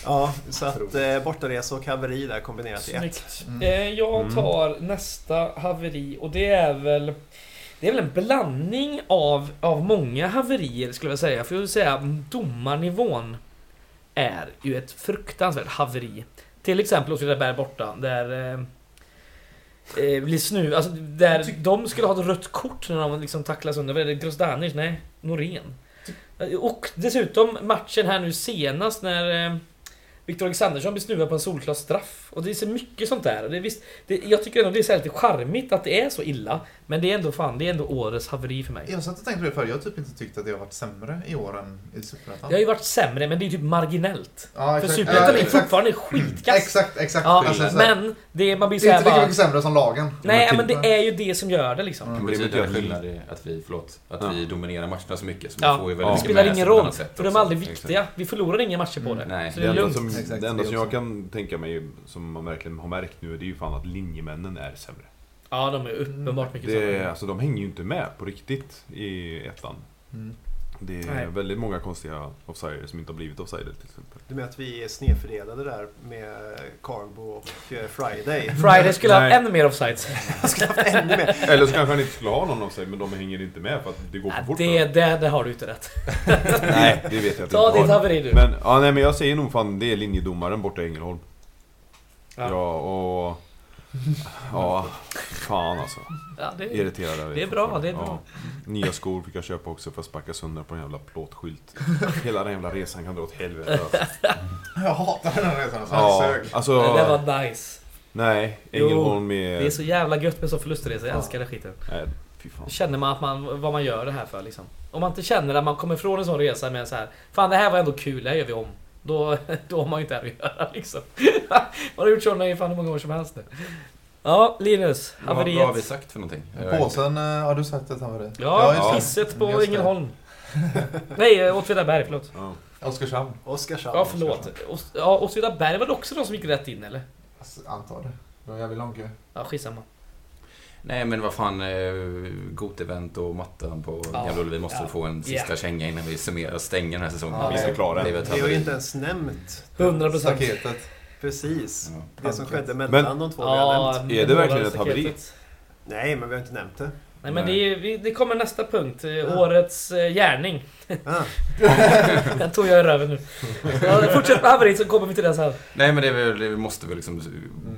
Ja, så att eh, bortaresa och haveri där kombinerat i ett. Snyggt. Mm. Jag Mm. tar nästa haveri och det är väl... Det är väl en blandning av, av många haverier skulle jag säga. För jag vill säga domarnivån är ju ett fruktansvärt haveri. Till exempel Åtvidaberg borta där... Eh, eh, blir snu, alltså där de skulle ha ett rött kort när de liksom tacklas under. Vad är det? Grozdanic? Nej, Norén. Och dessutom matchen här nu senast när eh, Viktor Alexandersson blir snuvad på en solklar straff. Och det är så mycket sånt där. Det är visst, det, jag tycker ändå det är så lite charmigt att det är så illa. Men det är ändå fan, det är ändå årets haveri för mig. Jag satt och tänkte på det förr, jag har typ inte tyckt att det har varit sämre i år än i Superettan. Det har ju varit sämre, men det är typ marginellt. Ja, För. Superettan Ja, är fortfarande skitkass. Exakt, exakt. Ja, Alltså, så men det, man blir det är inte lika mycket sämre som lagen. Nej, Men det är ju det som gör det liksom. Mm. Det Men det betyder att- skillnad i att vi, förlåt, att Ja. vi dominerar matcherna så mycket. Så Ja. man får ju väldigt Ja. Det spelar ingen roll, för de är aldrig Exakt. viktiga. Vi förlorar inga matcher på det. Mm. Nej. Så Det det är enda, som, Exakt, det enda det som jag kan tänka mig, som man verkligen har märkt nu, det är ju fan att linjemännen är sämre. Ja, de är uppenbart mycket Det, sämre. alltså, de hänger ju inte med på riktigt i ettan. Mm. Det är Nej. väldigt många konstiga offsider som inte har blivit offsider till exempel. Du menar att vi är snedfördelade där med Carbo och eh, Friday? *laughs* Friday skulle ha ännu mer offsides. *laughs* Ännu mer. *laughs* Eller så kanske han inte skulle ha någon offside, men de hänger inte med för att det går för Ja, fort. det, det, det har du inte rätt. Nej, det vet jag att Ta ditt inte haveri du. Men, ja, nej, men jag säger nog fan det är linjedomaren borta i Ängelholm. Ja. Ja, och... Ja, fan alltså. Ja, det är... Irriterad över Det är bra, det är bra. Nya skor fick jag köpa också för att sparka sönder på en jävla plåtskylt. *laughs* Hela den jävla resan kan dra åt helvete. Alltså. *laughs* Jag hatar den här resan. Så Ja, sög. alltså... Det där var nice. Nej, Ängelholm är... Det är så jävla gött med så förlustresor. Jag Ja. älskar den skiten. Nej, fy fan. Då känner man, att man vad man gör det här för liksom. Om man inte känner att man kommer från en sån resa med så här. Fan det här var ändå kul, det här gör vi om. Då, då har man ju inte här att göra liksom. man *laughs* har gjort sådana i fan hur många år som helst nu. Ja, Linus. Vad, vad har vi Haveriet. sagt för någonting? Påsen, eh, har du sagt ett haveri? Ja, det. pisset på. Ängelholm. Nej, Åtvidaberg, förlåt. Ja. Oskarshamn. Oskarshamn. Ja, förlåt. Ås- Ja, Åtvidaberg var det också de som gick rätt in eller? Alltså, antar det. Det var jävligt lång kö. Ja, skitsamma. Nej men vad fan, eh, Gotevent och mattan på Ja. Gamla Ullevi måste Ja. få en sista Ja. känga innan vi summerar och stänger den här säsongen. Ja, Vi ska klara Det Vi har ju inte ens nämnt 100%. Staketet. precis Ja. det som skedde mellan Men- de två vi har nämnt. Är det verkligen ett haveri? Nej, men vi har inte nämnt det. Nej men det, är, vi- det kommer nästa punkt. eh, Ja. Årets eh, gärning. Ah, *laughs* Den tog jag i röven nu. Ja, fortsätt med haveriet så kommer vi till det sen. Nej men det, är väl, det måste väl liksom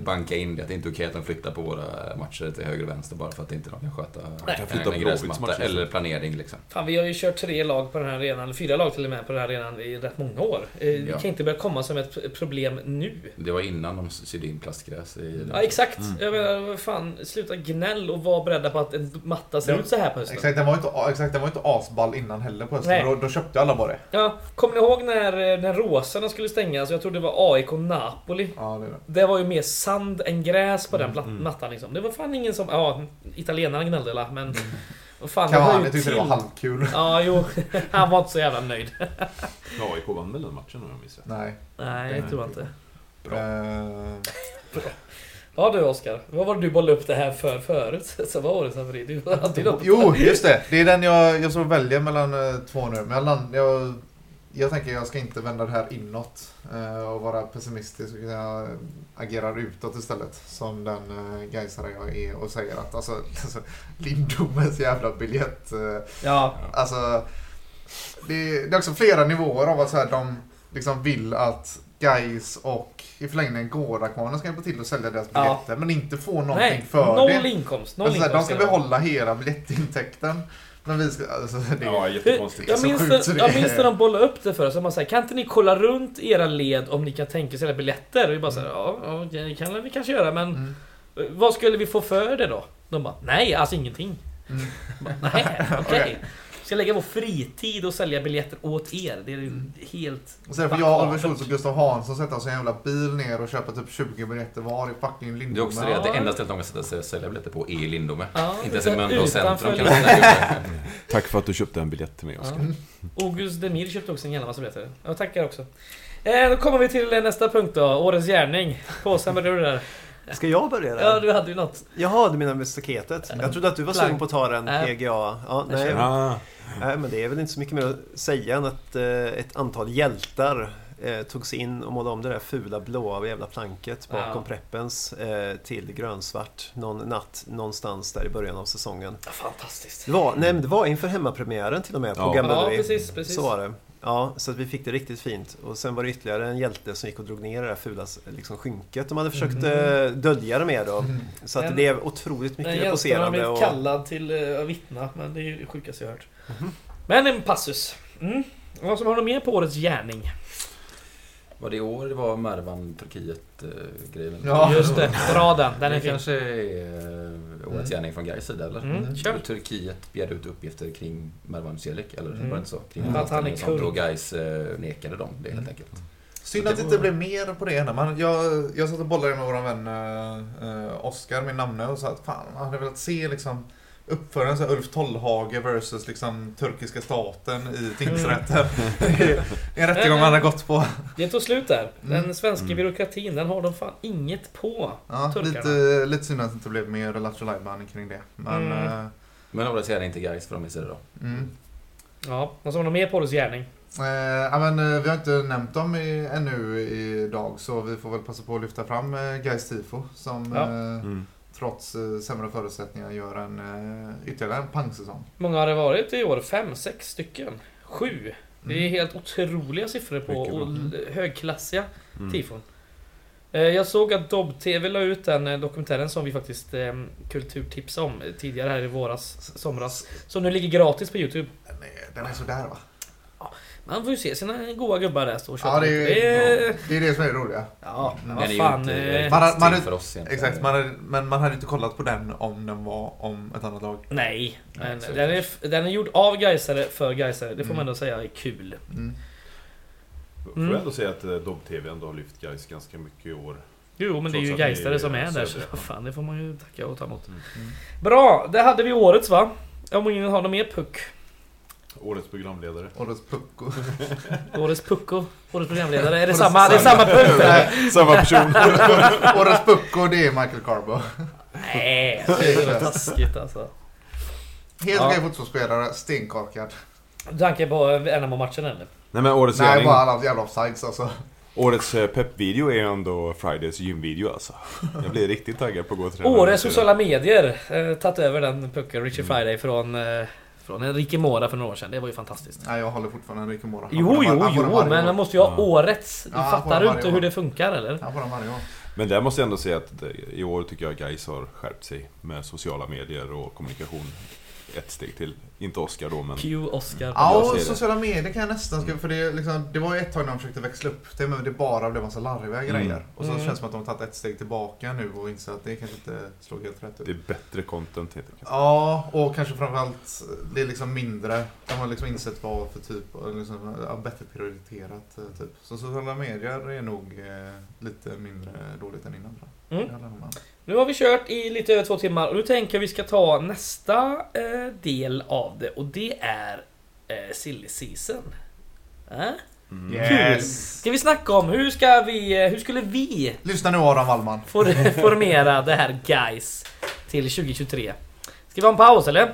banka in det. Att det inte är okej att de flyttar på våra matcher till höger och vänster bara för att inte de kan sköta Nej. kan en, flytta gräsmatta eller planering liksom. Fan vi har ju kört tre lag på den här arenan, eller fyra lag till och med på den här arenan i rätt många år. Eh, Vi Ja. kan inte börja komma som ett problem nu. Det var innan de sydde in plastgräs i. Ja exakt. Mm. Jag menar, fan, sluta gnäll och var beredda på att en matta ser Ja. ut så här på hösten. Exakt, den var inte, exakt, den var inte asball innan heller på hösten. Nej. Då, då köpte alla bara det. Ja, kommer ni ihåg när, när Råsarna skulle stängas? Jag tror det var AIK Napoli. Ja, det är det. Det var ju mer sand än gräs på den platt- Mm. mattan liksom. Det var fan ingen som... Ja, italienarna gnällde la, men... *laughs* Vad fan, det Cavani tyckte det var till. halvkul. Ja, jo. *laughs* Han var inte så jävla nöjd. AIK vann väl den matchen om jag minns rätt? Nej. Nej, jag tror jag inte. Bra. Eh, Ja du Oskar, vad var det du bollade upp det här för förut? *laughs* Så vad årets haveri? Du har alltid något. jo, just det. Det är den jag, jag så väljer mellan eh, två nu. Men jag, jag, jag tänker jag ska inte vända det här inåt eh, och vara pessimistisk. Jag agerar utåt istället. Som den uh, gaisare jag är och säger att alltså, *laughs* alltså Lindomes jävla biljett. eh, Ja, Alltså, det, det är också flera nivåer av att så här, de liksom vill att Guys och i förlängningen Gårdakvarnen ska hjälpa till att sälja deras Ja. biljetter men inte få någonting nej. för Noll det. inkomst. Noll Alltså, så här, de inkomst. ska behålla hela biljettintäkten. Men vi ska... Alltså, det, Ja, jättekonstigt. Jag minns, det, jag när de bollade upp det för oss. Man säger, kan inte ni kolla runt era led om ni kan tänka er sälja biljetter? Och vi bara såhär, ja, ja det kan vi kanske göra men Mm. vad skulle vi få för det då? De bara, nej alltså ingenting. Mm. Bara, Nej, *laughs* okej. Okej. Ska lägga vår fritid och sälja biljetter åt er. Det är ju helt... Och sen får jag, Oliver. Schultz och Gustav Hansson sätta oss i en jävla bil ner och köpa typ 20 biljetter var i fucking Det är Lindome. också det att det enda stället de kan sätta sig och sälja biljetter på är i Lindome. Ja, Inte ens i Mölndal centrum kan. *laughs* Tack för att du köpte en biljett till mig Oskar. Ja. August Demir köpte också en jävla massa biljetter. Jag tackar också. Eh, då kommer vi till nästa punkt då. Årets gärning. Påsen, börjar du där? Ska jag börja där? Ja, du hade ju något. Jaha, du menar med staketet? Jag trodde att du var sugen på att ta den. PGA. Ja, nej. Ah, nej, men det är väl inte så mycket mer att säga än att eh, ett antal hjältar eh, tog sig in och målade om det där fula blåa jävla planket bakom Ja. preppens eh, till grönsvart någon natt någonstans där i början av säsongen. Fantastiskt. Det var, nej, men det var inför hemmapremiären till och med på Ja. Gamla Ja, precis, precis. Så var det. Ja, så att vi fick det riktigt fint. Och sen var det ytterligare en hjälte som gick och drog ner det där fula liksom, skynket de hade försökt Mm. eh, dölja det med då. Så att det blev otroligt Den mycket hjälten har poserande. blivit Och... kallad till uh, att vittna, men det är ju det sjukaste jag hört. Mhm. Men en passus. Mm. Vad som har du mer på årets gärning? Var det i år det var Mervan Turkiet-grejen? Ja. Just det, dra den. Den är fin. kanske är eh, årets gärning från Gais sida, eller? Mm, kör. Turkiet begärde ut uppgifter kring Mervan Celik, eller Mm. var det inte så? Kring Att han är anställningen och Gais eh, nekade dem det helt enkelt. Synd att det inte blev mer på det ena. Man, jag, jag satt och bollade med vår vän uh, Oskar, min namne, och sa att fan, man hade velat se liksom uppföra en här Ulf Tollhage versus liksom turkiska staten i tingsrätten. *laughs* det är en rättegång man har gått på. Det tog slut där. Den Mm. svenska Mm. byråkratin, den har de fan inget på. Ja, Turkarna. lite, lite synd att det inte blev mer Lattjo kring det. Men, Mm. eh, Men årets gärning till Gais från min sida då. mm. Ja, vad som har du mer på årets gärning? Eh, men, eh, vi har inte nämnt dem i, ännu idag så vi får väl passa på att lyfta fram eh, Gais Tifo som Ja. eh, mm. Trots eh, sämre förutsättningar gör en eh, ytterligare en pangsäsong. Många har det varit i år? Fem, sex stycken? Sju? Det är Mm. helt otroliga siffror på och l- högklassiga Mm. tifon. Eh, Jag såg att Dobb-TV la ut den dokumentären som vi faktiskt eh, kulturtipsade om tidigare här i våras, somras. Som nu ligger gratis på Youtube. Den är, den är sådär va? Man får ju se sina goa gubbar där stå och köta Ja, det är, det är... det är det som är det roliga. Ja, men Den vad fan. inte eh, Man man har- för oss egentligen. Exakt, man hade, men man hade inte kollat på den om den var om ett annat lag. Nej, Nej, men är den är, den är gjord av Gaisare för Gaisare. Det får Mm. man ändå säga är kul. Mm. Får Mm. jag ändå säga att eh, Dobb-TV ändå har lyft Gais ganska mycket i år. Jo, men det är ju Gaisare som är där. söder, Så ja. fan, det får man ju tacka och ta emot. Mm. Bra, det hade vi årets va? Om ingen har någon mer puck. Årets programledare. Årets pucko. *laughs* Årets pucko, årets programledare. Är det Årets samma? Det är samma punkt eller? Samma person. *laughs* Årets pucko det är Michael Carbo. Nej, *laughs* det är så taskigt alltså. Helt Ja. okej fotbollsspelare, stenkorkad. Tanke på NMO-matchen eller? Nej men årets Nej, gärning. bara alla jävla offsides alltså. Årets eh, peppvideo är ändå Fridays gymvideo alltså. Jag blir riktigt taggad på att gå och träna. Årets sociala medier. Eh, tagit över den pucken, Richie Mm. Friday från... Eh, från Enrique Mora för några år sedan. Det var ju fantastiskt. Nej, jag håller fortfarande Enrique Mora. Han Jo, jo, jo, men år. man måste ju ha Ja. årets. Du Ja, fattar du inte hur det funkar eller? Han får den varje år. Men där måste jag ändå säga att i år tycker jag Gais har skärpt sig med sociala medier och kommunikation. Ett steg till. Inte Oscar då men... Q Oscar. Ja, och sociala medier kan jag nästan skriva, för det, liksom, det var ju ett tag när de försökte växla upp det, men det bara blev massa larviga Mm. grejer. Och så Mm. känns det som att de har tagit ett steg tillbaka nu och inser att det kanske inte slår helt rätt ut. Det är bättre content helt enkelt. Ja, och kanske framförallt det är liksom mindre. De har liksom insett vad för typ, liksom, ja, bättre prioriterat eh, typ. Så sociala medier är nog eh, lite mindre dåligt än innan. Mm. Nu har vi kört i lite över två timmar och nu tänker jag vi ska ta nästa eh, del av det och det är eh, Silly Season. Äh? Mm. Yes! Ska vi snacka om hur ska vi, eh, hur skulle vi Lyssna nu Adam Wallman. for, *laughs* formera det här guys till 2023? Ska vi ha en paus eller?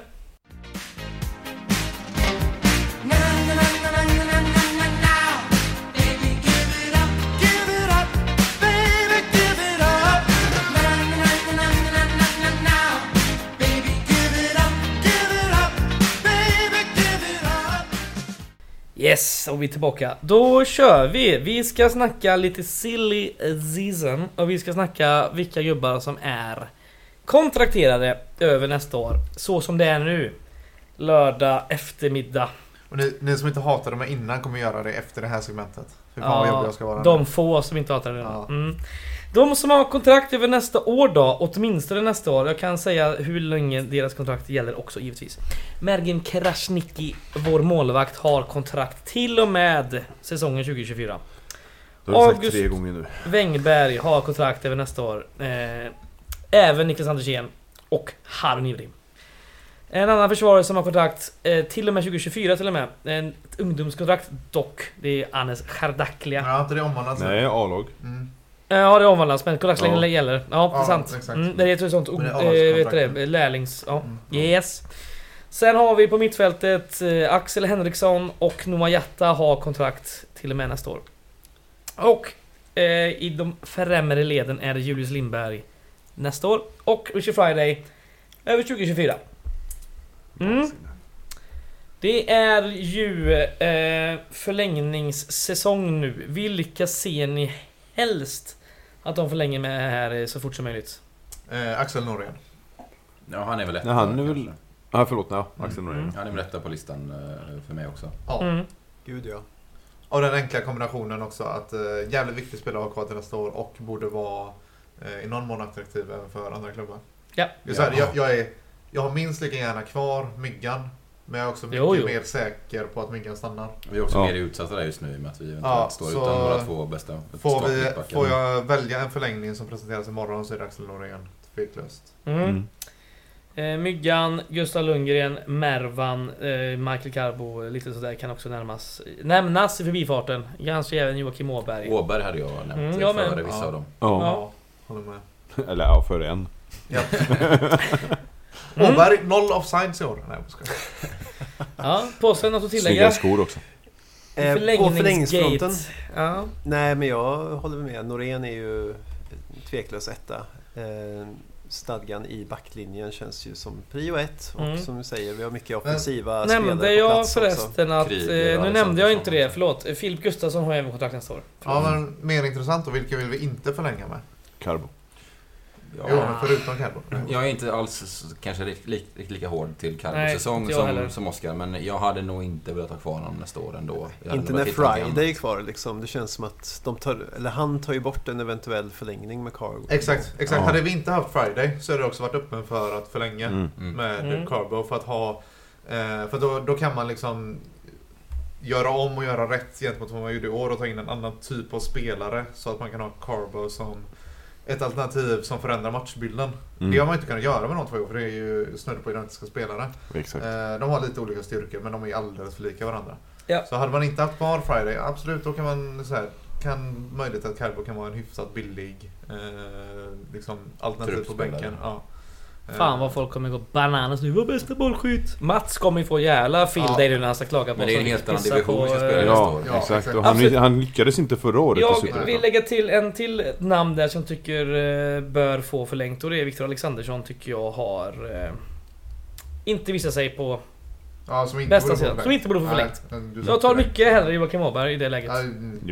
Yes, och vi är tillbaka. Då kör vi! Vi ska snacka lite silly season och vi ska snacka vilka gubbar som är kontrakterade över nästa år. Så som det är nu. Lördag eftermiddag. Och ni, ni som inte hatade mig innan kommer göra det efter det här segmentet. Fy fan vad jobbig jag ska vara. nu. de få som inte hatar den. Ja. Mm. De som har kontrakt över nästa år då, åtminstone nästa år. Jag kan säga hur länge deras kontrakt gäller också givetvis. Mergin Krasniqi, vår målvakt, har kontrakt till och med säsongen 2024. Det har du sagt August- tre gånger nu. Wängberg har kontrakt över nästa år. Eh, även Niklas Andersén och Harun Ivrim. En annan försvarare som har kontrakt eh, till och med 2024 till och med. En, ett ungdomskontrakt dock. Det är Anes Chardaklia. Ja, inte det omvandlats nu? Nej, A-lag. Mm. Eh, Ja, det omvandlas men kontraktslängden Ja. gäller. Ja, det är Ja, sant. Mm, det är ett sånt Men det eh, A-lagskontrakt. vet du det, lärlings... Ja. Mm. Yes. Sen har vi på mittfältet eh, Axel Henriksson och Noah Jatta har kontrakt till och med nästa år. Och eh, i de främre leden är det Julius Lindberg nästa år och Richard Friday över 2024. Mm. Det är ju eh, förlängningssäsong nu. Vilka ser ni helst att de förlänger med här så fort som möjligt? Eh, Axel Norén. Ja, han är väl etta. Nej, han är väl- kanske. Ja, förlåt. Ja, Axel Norén. Mm. Han är väl etta på listan eh, för mig också. Ja. Mm. Gud ja. Och den enkla kombinationen också att eh, jävligt viktig spelare att ha kvar till nästa år och borde vara eh, i någon mån attraktiv även för andra klubbar. Ja. Här, Ja. jag, jag, är, jag har minst lika gärna kvar Myggan. Men jag är också mycket Jo, jo. mer säker på att Myggan stannar. Vi är också Ja. mer utsatta där just nu i och med att vi eventuellt Ja, står utan våra två bästa Får, vi, får jag välja en förlängning som presenteras imorgon så är det Axel Norén. Tveklöst. Mm. Mm. Eh, Myggan, Gustav Lundgren, Mervan, eh, Michael Carbo, lite sådär kan också närmas, nämnas i förbifarten. Kanske även Joakim Åberg. Åberg hade jag nämnt Mm, jag före vissa Ja. av dem. Ja. Ja. håller med. Eller ja, för en. Ja. *laughs* *laughs* Mm. Åberg, noll offsides i år. Nej, jag. *laughs* Ja, påstå något att Snygga tillägga? skor också. Eh, på förlängningsfronten. Ja. Nej, men jag håller med. Norén är ju tveklös etta. Eh, stadgan i backlinjen känns ju som prio ett. Och Mm. som du säger, vi har mycket offensiva Nämnde spelare på jag plats också. förresten att... Kryger, Eh, nu nämnde jag inte det, också. förlåt. Eh, Filip Gustafsson har även kontrakt nästa år. Ja, men mer intressant då. Vilka vill vi inte förlänga med? Carbo. Ja. Men förutom Carbo. Jag är inte alls kanske riktigt li, li, lika hård till Nej, Carlos säsong jag heller. som, som Oscar, men jag hade nog inte velat ha kvar honom nästa år ändå. Inte när Friday är kvar liksom. Det känns som att de tar, eller han tar ju bort en eventuell förlängning med Cargo. Exakt, exakt. Ja. Hade vi inte haft Friday så hade det också varit öppen för att förlänga Mm. Mm. med Mm. Carbo för att ha... Eh, för då, då kan man liksom göra om och göra rätt gentemot vad man gjorde i år och ta in en annan typ av spelare så att man kan ha Carbo som ett alternativ som förändrar matchbilden. Mm. Det har man inte kunnat göra med de två för det är ju snudd på identiska spelare. Exakt. Eh, de har lite olika styrkor men de är alldeles för lika varandra. Ja. Så hade man inte haft kvar Friday, absolut då kan man så här, kan möjligt att Carbo kan vara en hyfsat billig eh, liksom, alternativ på bänken. Ja. Eh, Fan vad folk kommer gå bananas nu. Vår bästa bollskytt! Mats kommer ju få jävla field Ja. day nu när han ska klaga på Men det är oss en helt annan division vi ska spela eh, nästa Ja. Ja, exakt. Och han, Absolut. han lyckades inte förra året Jag vill lägga till en till namn där som tycker eh, bör få förlängt och det är Viktor Alexandersson tycker jag har eh, inte visat sig på Ja, som inte bästa sidan. Som inte borde få Nej, förlängt. du Jag tar mycket hellre Joakim Åberg i det läget. Ja,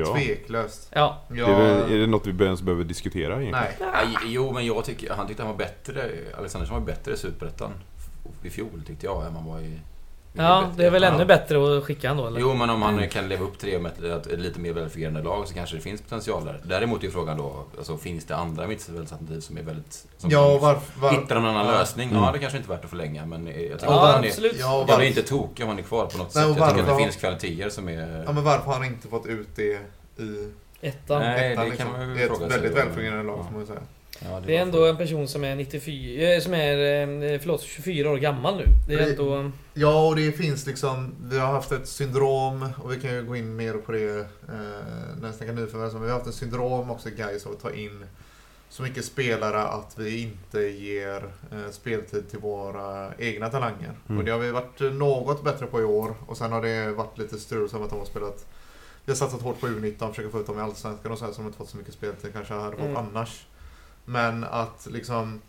Ja. Tveklöst. Ja. Det Ja, är, väl, är det något vi ens behöver diskutera egentligen? Nej. Nej, jo, men jag tycker, han tyckte han var bättre. Alexandersson var bättre i Superettan i fjol tyckte jag än han var i... Ja, det är väl ännu bättre att skicka han då eller? Jo, men om han Mm. kan leva upp till det med ett, lite mer välfungerande lag så kanske det finns potential där. Däremot är ju frågan då, alltså, finns det andra mittfältsalternativ som är väldigt... Som Ja, varför... Var, Hittar en annan Ja. lösning? Mm. Ja, det kanske inte är värt att förlänga, men jag tycker Ja, att han är... absolut. Ja, och Jag varför, inte tokig om han är kvar på något Nej, sätt. Jag tycker att varför- det finns kvaliteter som är... ja, men varför har han inte fått ut det i Ettan. Nej, ettan? det liksom? kan man ju det är fråga ett sig. väldigt välfungerande lag Ja. får man ju säga. Ja, Det är var ändå en person som är 94, eh, som är, eh, förlåt, 24 år gammal nu. Det är Det- ändå... Ja, och det finns liksom... Vi har haft ett syndrom och vi kan ju gå in mer på det eh, när jag snackar nyförvärv. Men vi har haft ett syndrom också guys av att ta in så mycket spelare att vi inte ger eh, speltid till våra egna talanger. Mm. Och det har vi varit något bättre på i år. Och sen har det varit lite strul som att de har spelat... Vi har satsat hårt på U19, försöker få ut dem i Allsvenskan och så här, som inte fått så mycket speltid kanske hade fått Mm. annars. Men att liksom...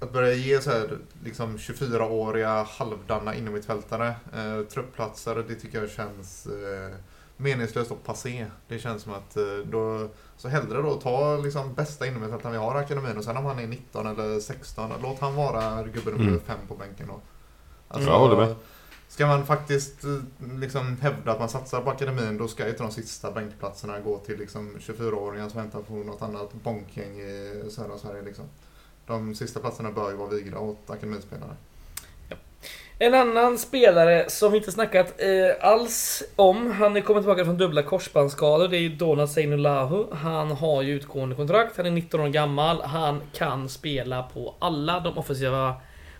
Att börja ge så här, liksom 24-åriga halvdana innermittfältare eh, truppplatser, det tycker jag känns eh, meningslöst och passé. Det känns som att eh, då, så hellre då ta liksom bästa innermittfältaren vi har i akademin och sen om han är 19 eller 16, låt han vara gubben nummer Mm. fem på bänken då. Jag håller med. Ska man faktiskt eh, liksom hävda att man satsar på akademin då ska ju inte de sista bänkplatserna gå till liksom 24-åringar som väntar på något annat bonkgäng i södra Sverige. Liksom. De sista platserna bör ju vara vigda åt akademispelare. En annan spelare som vi inte snackat eh, alls om. Han är kommit tillbaka från dubbla korsbandsskador. Det är ju Donald Seinulahu. Han har ju utgående kontrakt. Han är 19 år gammal. Han kan spela på alla de offensiva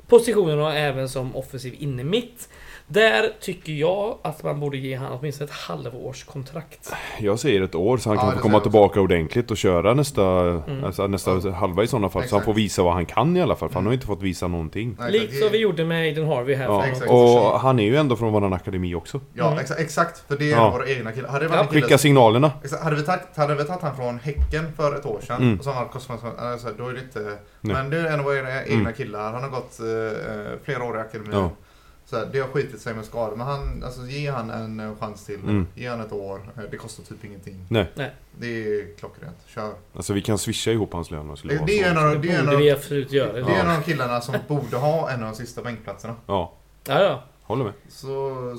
positionerna och även som offensiv inne mitt. Där tycker jag att man borde ge han åtminstone ett halvårs kontrakt. Jag säger ett år så han Ja, kan få komma tillbaka ordentligt och köra nästa, Mm. alltså, nästa Ja. halva i sådana fall. Så han Exakt. får visa vad han kan i alla fall. För han Mm. har inte fått visa någonting. Nej, Likt exakt. som vi gjorde med Aiden Harvey här Ja. Exakt. Och han är ju ändå från våran akademi också. Ja, Mm. exakt, exakt. För det är Ja. våra egna killar. Hade det varit Ja. en kille Skicka signalerna. Exakt, hade, vi tagit, hade vi tagit han från Häcken för ett år sedan Mm. och så har han varit kostnadsman, alltså, då är det inte... Nej. Men det är en av våra egna Mm. killar. Han har gått eh, flera år i akademin. Ja. Så här, det har skitit sig med skador. Men han, alltså, ge han en eh, chans till. Mm. Ge han ett år. Eh, Det kostar typ ingenting. Nej. Nej. Det är klockrent. Kör. Alltså vi kan swisha ihop hans lön det Det, det är en av, Det det borde vi absolut göra. det Ja, är en av de killarna som borde ha en av de sista bänkplatserna. Ja, ja. Håller med. Så,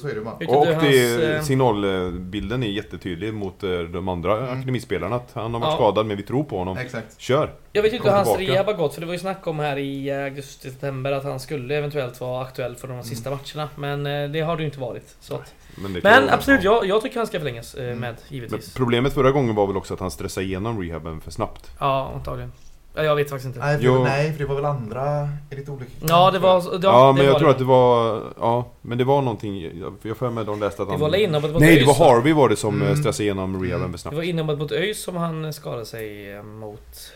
så är det bara. Och det, hans, eh, signalbilden är jättetydlig mot eh, de andra Mm. akademispelarna. Att han har varit Ja. skadad men vi tror på honom. Exakt. Kör! Jag vet inte hur hans tillbaka. rehab har gått, för det var ju snack om här i augusti-september att han skulle eventuellt vara aktuell för de Mm. sista matcherna. Men eh, det har det ju inte varit. Så att. Men, Men absolut, jag, jag tycker han ska förlängas eh, Mm. med, Men givetvis. problemet förra gången var väl också att han stressade igenom rehaben för snabbt. Ja, antagligen. Ja, jag vet faktiskt inte. Nej för, Jo. nej, för det var väl andra... Är det olika Ja, det var... Det, Ja, men det jag var tror det. att det var... Ja, men det var någonting... Jag jag mig att de läste att Det han... var väl inhoppet mot Nej, det ÖIS, var va? Harvey var det som Mm. mm. stressade igenom rehaben Mm. snabbt. Det var inhoppet mot ÖIS som han skadade sig eh, mot.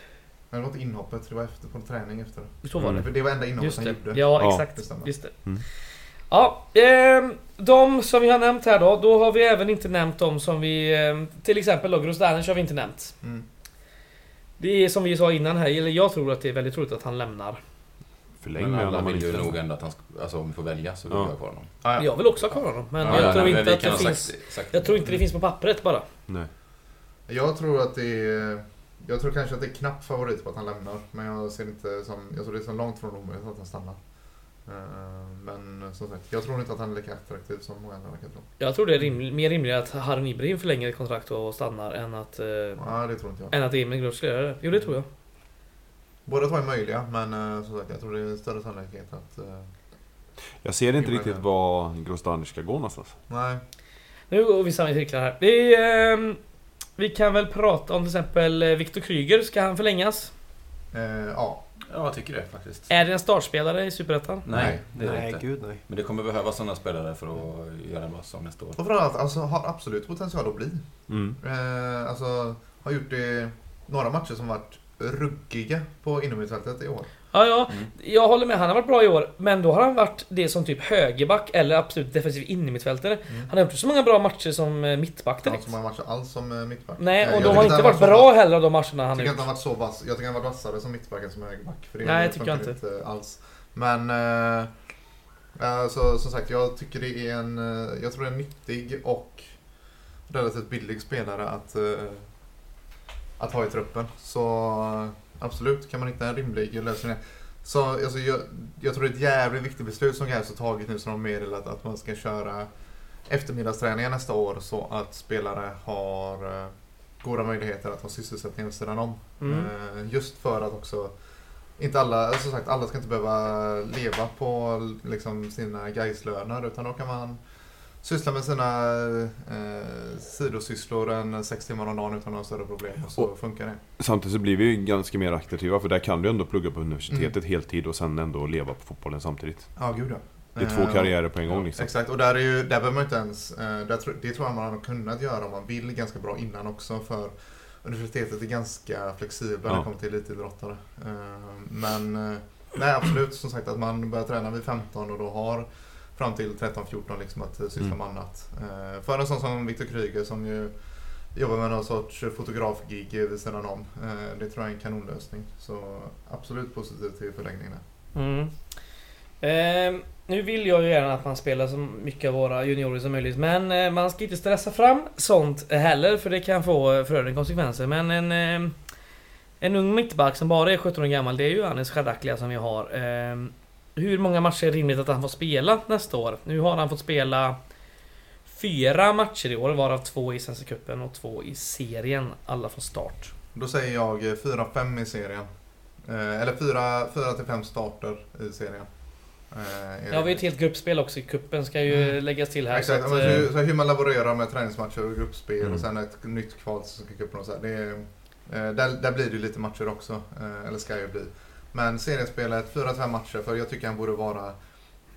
Men det var inte inhoppet, det var efter, på träning efter. Så var Mm. det. För det var enda inhoppet Just han det. gjorde. Ja, Ja. exakt. Det stämmer. Just det. Mm. Ja, ehm, de som vi har nämnt här då. Då har vi även inte nämnt de som vi... ehm, Till exempel då, Grosdanic har vi inte nämnt. Mm. Det är som vi sa innan här, eller jag tror att det är väldigt troligt att han lämnar. Förläng Men alla honom. vill ju nog ändå att han, ska- alltså om vi får välja så vill Ja. vi ha kvar honom. Ah, ja. Jag vill också ha kvar honom, men Ja, jag ja, tror nej, inte vi att kan det ha finns... sagt- sagt- Jag tror inte det finns på pappret bara. Nej. Jag tror att det är... Jag tror kanske att det är knapp favorit på att han lämnar. Men jag ser inte som... Jag tror det är så långt från omöjligt att han stannar. Eh, Men som sagt, jag tror inte att han är lika attraktiv som många andra verkar tro. Jag tror det är riml- mer rimligt att Harun Ibrahim förlänger ett kontrakt och stannar än att... Eh, Ja, det tror inte jag. än att Emil Groth ska göra det. Jo, det tror jag. Båda två är möjliga, men eh, som sagt, jag tror det är större sannolikhet att... eh, Jag ser inte riktigt var Grosdanic ska gå någonstans. Nej. Nu går vi samma cirklar här. Vi, ehm, vi kan väl prata om till exempel eh, Viktor Kryger. Ska han förlängas? Eh, ja. Ja, jag tycker det faktiskt. Är det en startspelare i Superettan? Nej, det är det Nej, inte. gud nej. Men det kommer behövas sådana spelare för att göra en bra säsong nästa år. Och framförallt, alltså har absolut potential att bli. Mm. Eh, alltså, har gjort det några matcher som varit ruggiga på inomhusfältet i år. Ja, ja. Mm. Jag håller med. Han har varit bra i år. Men då har han varit det som typ högerback eller absolut defensiv innermittfältare. Mm. Han har gjort så många bra matcher som eh, mittback Han har direkt. inte så många matcher alls som eh, mittback. Nej, och jag de har inte inte varit bra vass- heller av de matcherna han har tycker inte gjort. han varit så vass. Jag tycker han var vassare som mittback än som högerback. För det Nej, tycker jag inte. alls. Men eh, eh, så, som sagt, jag tycker det är en, jag tror det är en nyttig och relativt billig spelare att, eh, att ha i truppen. Så absolut, kan man hitta en rimlig lösning. Så alltså, jag, jag tror det är ett jävligt viktigt beslut som Gais har tagit nu som de meddelat att man ska köra eftermiddagsträningar nästa år så att spelare har eh, goda möjligheter att ha sysselsättning vid sidan om. Mm. Eh, Just för att också inte alla, som sagt, alla ska inte behöva leva på liksom, sina Gaislöner utan då kan man syssla med sina eh, sidosysslor en sex timmar om dagen utan några större problem och så Och- funkar det. Samtidigt så blir vi ju ganska mer attraktiva för där kan du ändå plugga på universitetet Mm. heltid och sen ändå leva på fotbollen samtidigt. Ja, gud ja. Det är två Eh, karriärer på en gång liksom. Exakt, och där, är ju, där behöver man inte ens... Eh, det tror jag man har kunnat göra om man vill ganska bra innan också för universitetet är ganska flexibla när Ja. det kommer till elitidrottare. Eh, men nej, absolut som sagt att man börjar träna vid 15 och då har fram till 13-14 liksom att eh, syssla Mm. med annat. Eh, för en sån som Viktor Kryger som ju jobbar med någon sorts fotografgig vid sidan om. Eh, det tror jag är en kanonlösning. Så absolut positiv till förlängningen. Mm. Ehm, nu vill jag ju gärna att man spelar så mycket av våra juniorer som möjligt. Men eh, man ska inte stressa fram sånt heller för det kan få eh, förödande konsekvenser. Men en, eh, en ung mittback som bara är 17 år gammal, det är ju Anis Chadaklia som vi har. Hur många matcher är rimligt att han får spela nästa år? Nu har han fått spela fyra matcher i år, varav två i Svenska Cupen och två i serien. Alla från start. Då säger jag eh, 4-5 i serien. Eh, eller 4-5 starter i serien. Eh, Ja, vi har ett helt gruppspel också i kuppen ska ju Mm. läggas till här. Exakt, så att, eh, hur, så hur man laborerar med träningsmatcher och gruppspel Mm. och sen ett nytt kval till Svenska cupen och så här. Det är, eh, där, där blir det ju lite matcher också. Eh, eller ska ju bli. Men seriespelet, 4-5 matcher. För jag tycker han borde vara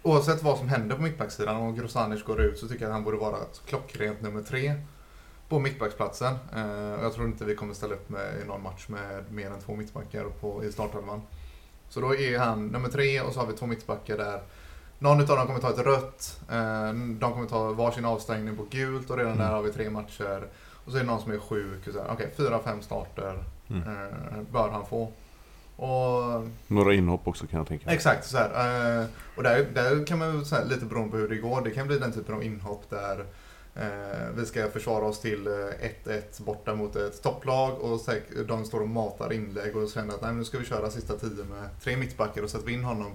Oavsett vad som händer på mittbacksidan, om Grosanic går ut så tycker jag att han borde vara klockrent nummer tre på mittbacksplatsen. Eh, jag tror inte vi kommer ställa upp med, i någon match med mer än två mittbackar på, i startelvan. Så då är han nummer tre och så har vi två mittbackar där någon av dem kommer ta ett rött, eh, de kommer ta varsin avstängning på gult och redan Mm. där har vi tre matcher. Och så är det någon som är sjuk. Okej, fyra, fem starter Mm. eh, bör han få. Och Några inhopp också kan jag tänka mig. Exakt, så här. Eh, och där, där kan man här, lite beroende på hur det går. Det kan bli den typen av inhopp där eh, vi ska försvara oss till eh, 1-1 borta mot ett topplag och de står och matar inlägg och känner att Nej, nu ska vi köra sista tio med tre mittbackar och sätter vi in honom.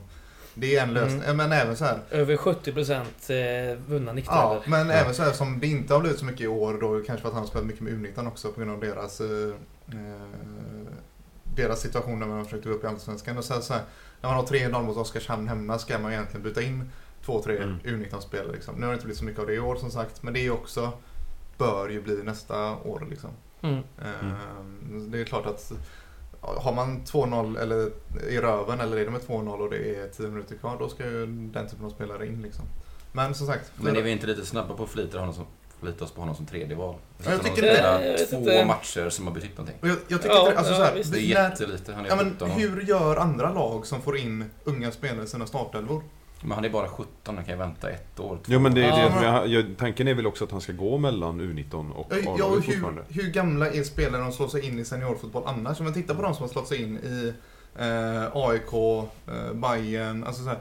Det är en lösning. Mm. Men även så här. Över 70% eh, vunna Ja, nickdueller. men Ja. även så här som det inte har blivit så mycket i år då kanske för att han har spelat mycket med U19 också på grund av deras eh, eh, deras situation när man försökte gå upp i Allsvenskan. Och här, så här, när man har 3-0 mot Oskarshamn hemma ska man egentligen byta in två, tre Mm. U19-spelare. Liksom. Nu har det inte blivit så mycket av det i år som sagt, men det är också bör ju bli nästa år. Liksom. Mm. Eh, Det är klart att har man 2-0 eller i röven eller är det med 2-0 och det är 10 minuter kvar, då ska ju den typen av spelare in. Liksom. Men som sagt, Men är vi inte lite snabba på att förlita, honom som, förlita oss på honom som tredje val? Ja, jag tycker vet två inte. matcher som har betytt någonting. Jag, jag tycker Ja, inte, alltså ja, så här. Det är jättelite. Han är ja, men 17 år. hur gör andra lag som får in unga spelare i sina startelvor? Men han är bara 17, han kan ju vänta ett år. Jo men det är Ja. det. Men jag, tanken är väl också att han ska gå mellan U19 och Ja, A-laget och hur, hur gamla är spelare som slår sig in i seniorfotboll annars? Om man tittar på de som har slått sig in i eh, AIK, eh, Bayern, alltså så här,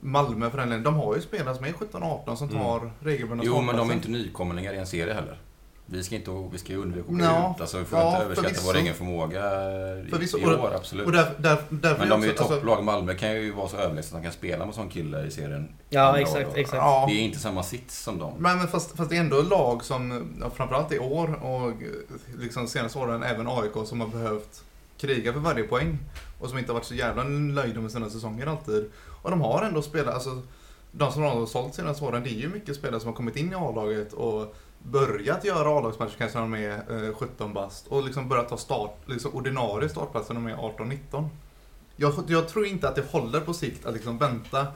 Malmö för den delen. De har ju spelare som är 17-18 som Mm. tar regelbundna Jo, men de är inte nykomlingar i en serie heller. Vi ska, inte, vi ska ju undvika att åka Ja, ut. Alltså, vi får ja, inte överskatta vår egen förmåga i, Förvisso, i år, absolut. Och där, där, därför men de är ju alltså- topplag. Malmö kan ju vara så överlägsna att de kan spela med sån kille i serien. Ja, exakt, år exakt. Ja, Det är inte samma sits som dem. Men, men fast, fast det är ändå lag som, ja, framförallt i år och liksom senaste åren även AIK som har behövt kriga för varje poäng. Och som inte har varit så jävla nöjda med sina säsonger alltid. Och de har ändå spelat, alltså de som har sålt senaste åren, det är ju mycket spelare som har kommit in i A-laget och börjat göra A-lagsmatcher kanske när de är eh, 17 bast och liksom börjat ta start, liksom ordinarie startplatser när de är 18-19. Jag, jag tror inte att det håller på sikt att liksom vänta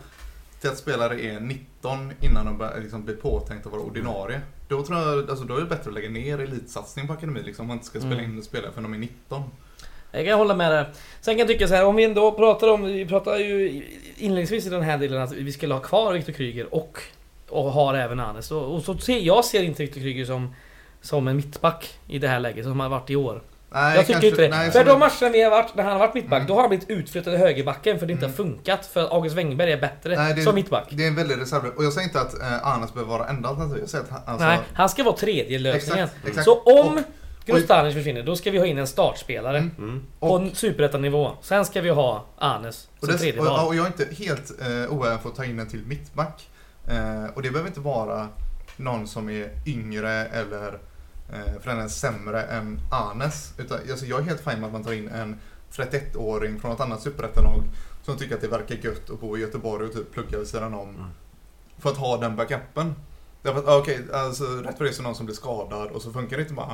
till att spelare är 19 innan de bör, liksom blir påtänkta att vara ordinarie. Då tror jag, alltså då är det bättre att lägga ner elitsatsning på akademin liksom, om man inte ska spela Mm. in spelare för de är 19. Jag kan hålla med där. Sen kan jag tycka så här, om vi ändå pratar om, vi pratar ju inledningsvis i den här delen att vi skulle ha kvar Viktor Kryger och, och har även Anes. Och, och så ser, jag ser inte Viktor Kryger som, som en mittback i det här läget som han har varit i år. Nej, jag tycker kanske- inte det. nej, för de matcherna vi har varit, när han har varit mittback, Mm. då har han blivit utflyttad i högerbacken för det inte Mm. har funkat. För att August Wengberg är bättre Nej, det- som mittback. Det är en väldig reserv. Och jag säger inte att eh, Anes behöver vara enda alternativ. Jag säger att han, alltså, Nej, han ska vara tredje lösningen. Exakt, exakt. Så om Och- Grostanic försvinner, då ska vi ha in en startspelare. Mm. Mm. På en superettanivå. Sen ska vi ha Anes Och, som det, tredje och, val. och jag är inte helt eh, oäven för att ta in en till mittback. Eh, och det behöver inte vara någon som är yngre eller eh, för den delen sämre än Anes. Utan, alltså, jag är helt fin med att man tar in en 31-åring från ett annat superettanlag som tycker att det verkar gött att bo i Göteborg och typ plugga vid sidan om. Mm. För att ha den backupen. Okej, alltså rätt för det är så någon som blir skadad och så funkar det inte med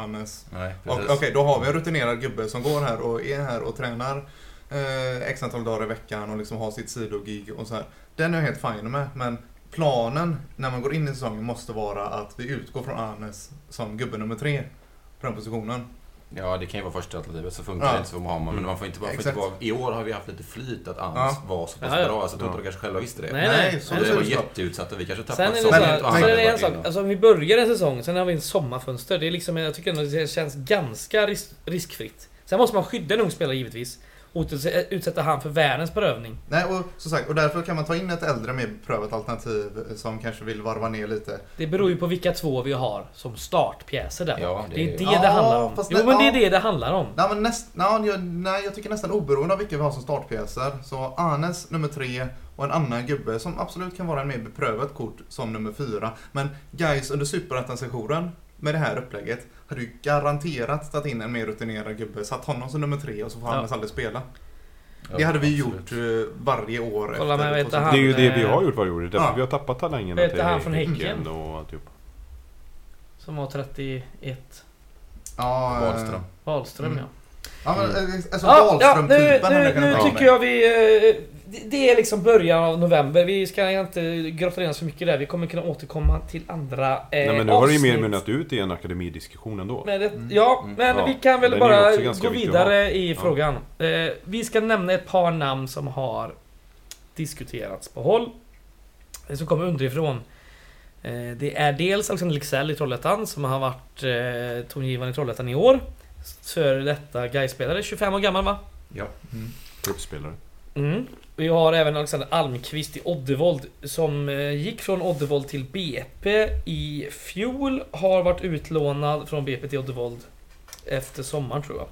precis. Okej, då har vi en rutinerad gubbe som går här och är här och tränar eh, x antal dagar i veckan och liksom har sitt sidogig och så här. Den är jag helt fine med, men planen när man går in i säsongen måste vara att vi utgår från Arnes som gubbe nummer tre på den positionen. Ja, det kan ju vara första alternativet. Så funkar Ja. det inte så har man. Men man får inte, man får inte Exakt. vara... I år har vi haft lite flyt att Ans Ja. var så pass Ja, ja. bra. Så jag tror inte Ja. de kanske själva visste det. Nej, Nej, nej. så nej, det var jätteutsatta. Vi kanske Sen tappade är det, så så sen är det en sak, alltså om vi börjar en säsong, sen har vi en sommarfönster. Det är liksom, jag tycker ändå det känns ganska ris- riskfritt. Sen måste man skydda en ung spelare givetvis. Och utsätta- han för världens berövning. Nej, och som sagt, och därför kan man ta in ett äldre mer beprövat alternativ som kanske vill varva ner lite. Det beror ju på vilka två vi har som startpjäser där. Ja, det, är det- det Ja, det handlar om. Jo det- men det är ja. det det handlar om. Nej, men näst, nej, jag, nej, jag tycker nästan oberoende av vilka vi har som startpjäser. Så Arnes nummer tre och en annan gubbe som absolut kan vara en mer beprövat kort som nummer fyra. Men guys under superettan-sessionen med det här upplägget hade ju garanterat tagit in en mer rutinerad gubbe, satt honom som nummer tre och så får Ja. Arnes aldrig spela. Ja, det hade vi absolut. gjort eh, varje år Kolla, men vet du, 2000. han- Det är ju det vi eh, har gjort varje år. Det är därför ja. vi har tappat talangerna Vet du han från Häcken? och alltihop. Som var 31. Ja, eh, Wahlström. Wahlström Mm. ja. Ja, men eh, alltså Ja, ja, nu, Wahlström-typen hade nu, nu ta tycker jag vi... det- Det är liksom början av november. Vi ska inte grotta ner för mycket där. Vi kommer kunna återkomma till andra eh, Nej men nu har det ju mer mynnat ut i en akademidiskussion ändå. Men det, Mm. Ja, Mm. men Ja, vi kan väl bara gå vidare i Ja. frågan. Eh, vi ska nämna ett par namn som har diskuterats på håll. eh, Som kommer underifrån. Eh, det är dels Alexander Lexell i Trollhättan som har varit eh, tongivande i Trollhättan i år. Före detta Gais-spelare, 25 år gammal va? Ja. Mm. Truppspelare. Mm. Vi har även Alexander Almqvist i Oddevold som eh, gick från Oddevold till BP i fjol. Har varit utlånad från BP till Oddevold efter sommaren tror jag.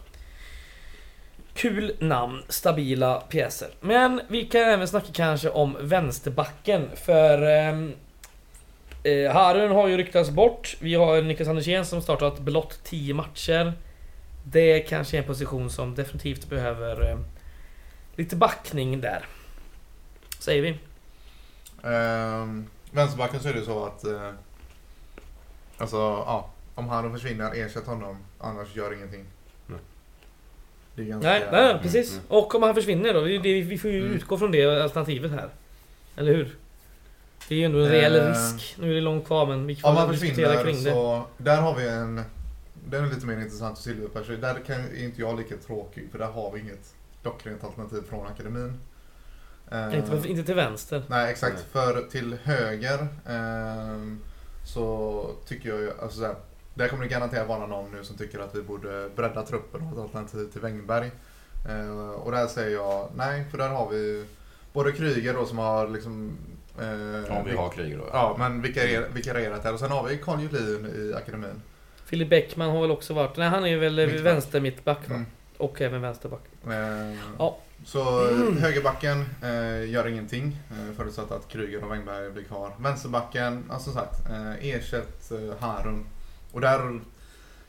Kul namn, stabila pjäser. Men vi kan även snacka kanske om vänsterbacken för eh, eh Harun har ju ryktats bort. Vi har Niklas Andersén som startat blott 10 matcher. Det kanske är en position som definitivt behöver eh, lite backning där. Säger vi. Ehm, vänsterbacken så är det så att... Eh, alltså, ja. Om han försvinner, ersätt honom. Annars gör ingenting. Nej. Det är ganska... Nej, nej precis. mm. Och om han försvinner då? Vi, vi, vi får ju Mm. utgå från det alternativet här. Eller hur? Det är ju ändå en reell Eh, risk. Nu är det långt kvar men vi får Om han diskutera försvinner kring det. så... Där har vi en... Den är lite mer intressant för Silverperson. Där kan är inte jag lika tråkig för där har vi inget klockrent alternativ från akademin. Eh, Inte, inte till vänster. Nej, exakt. Nej. För till höger ehm, så tycker jag ju, alltså så här, där kommer det garanterat vara någon nu som tycker att vi borde bredda truppen och ha ett alternativ till Wängberg. Eh, och där säger jag nej, för där har vi både Kryger då som har liksom... eh, Om vi har Kryger då. Ja, men vikarierat här. Och sen har vi Carl Julin i akademin. Filip Bäckman har väl också varit... Nej han är väl vänster mittback va? Mm. Och även vänsterback. Eh, Ja. Så Mm. högerbacken eh, gör ingenting eh, förutsatt att Kryger och Wängberg blir kvar. Vänsterbacken, alltså som sagt, eh, ersätt eh, Harun. Och där,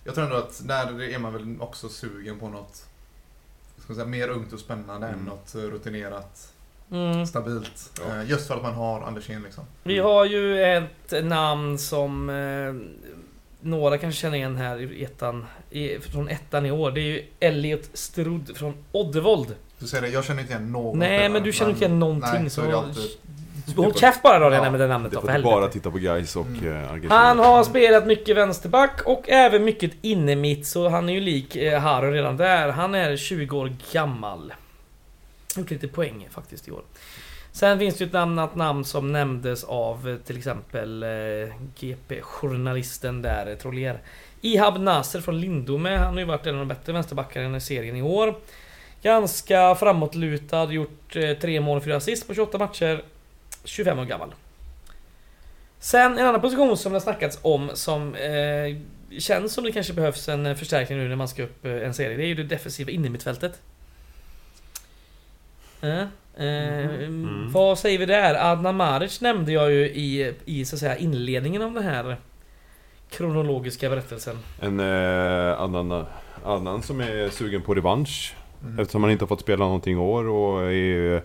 jag tror ändå att där är man väl också sugen på något ska säga, mer ungt och spännande än Mm. något eh, rutinerat, Mm. stabilt. Ja. Eh, just för att man har Andersén liksom. Vi har ju ett namn som eh, några kanske känner igen här i ettan, i, från ettan i år. Det är ju Elliot Strudd från Oddevold. Du säger det, jag känner inte igen någon Nej spelare, men du känner inte igen någonting nej, så alltid. Håll käft bara då när jag Ja, nämner det namnet Det då, får för helvete. bara titta på guys och Mm. Argentina. Han har spelat mycket vänsterback och även mycket innermitt så han är ju lik eh, Harun redan där. Han är 20 år gammal. Gjort lite poäng faktiskt i år. Sen finns det ju ett annat namn som nämndes av eh, till exempel eh, GP-journalisten där, eh, Trollier. Ihab Nasser från Lindome. Han har ju varit en av de bättre vänsterbackarna i serien i år. Ganska framåtlutad, gjort eh, tre mål och fyra assist på 28 matcher. 25 år gammal. Sen en annan position som det har snackats om som eh, känns som det kanske behövs en förstärkning nu när man ska upp en serie. Det är ju det defensiva innermittfältet. Eh, Mm. Vad säger vi där? Adnan Maric nämnde jag ju i, i så att säga inledningen av den här kronologiska berättelsen. En eh, annan, annan som är sugen på revansch. Mm. Eftersom han inte har fått spela någonting i år och är eh,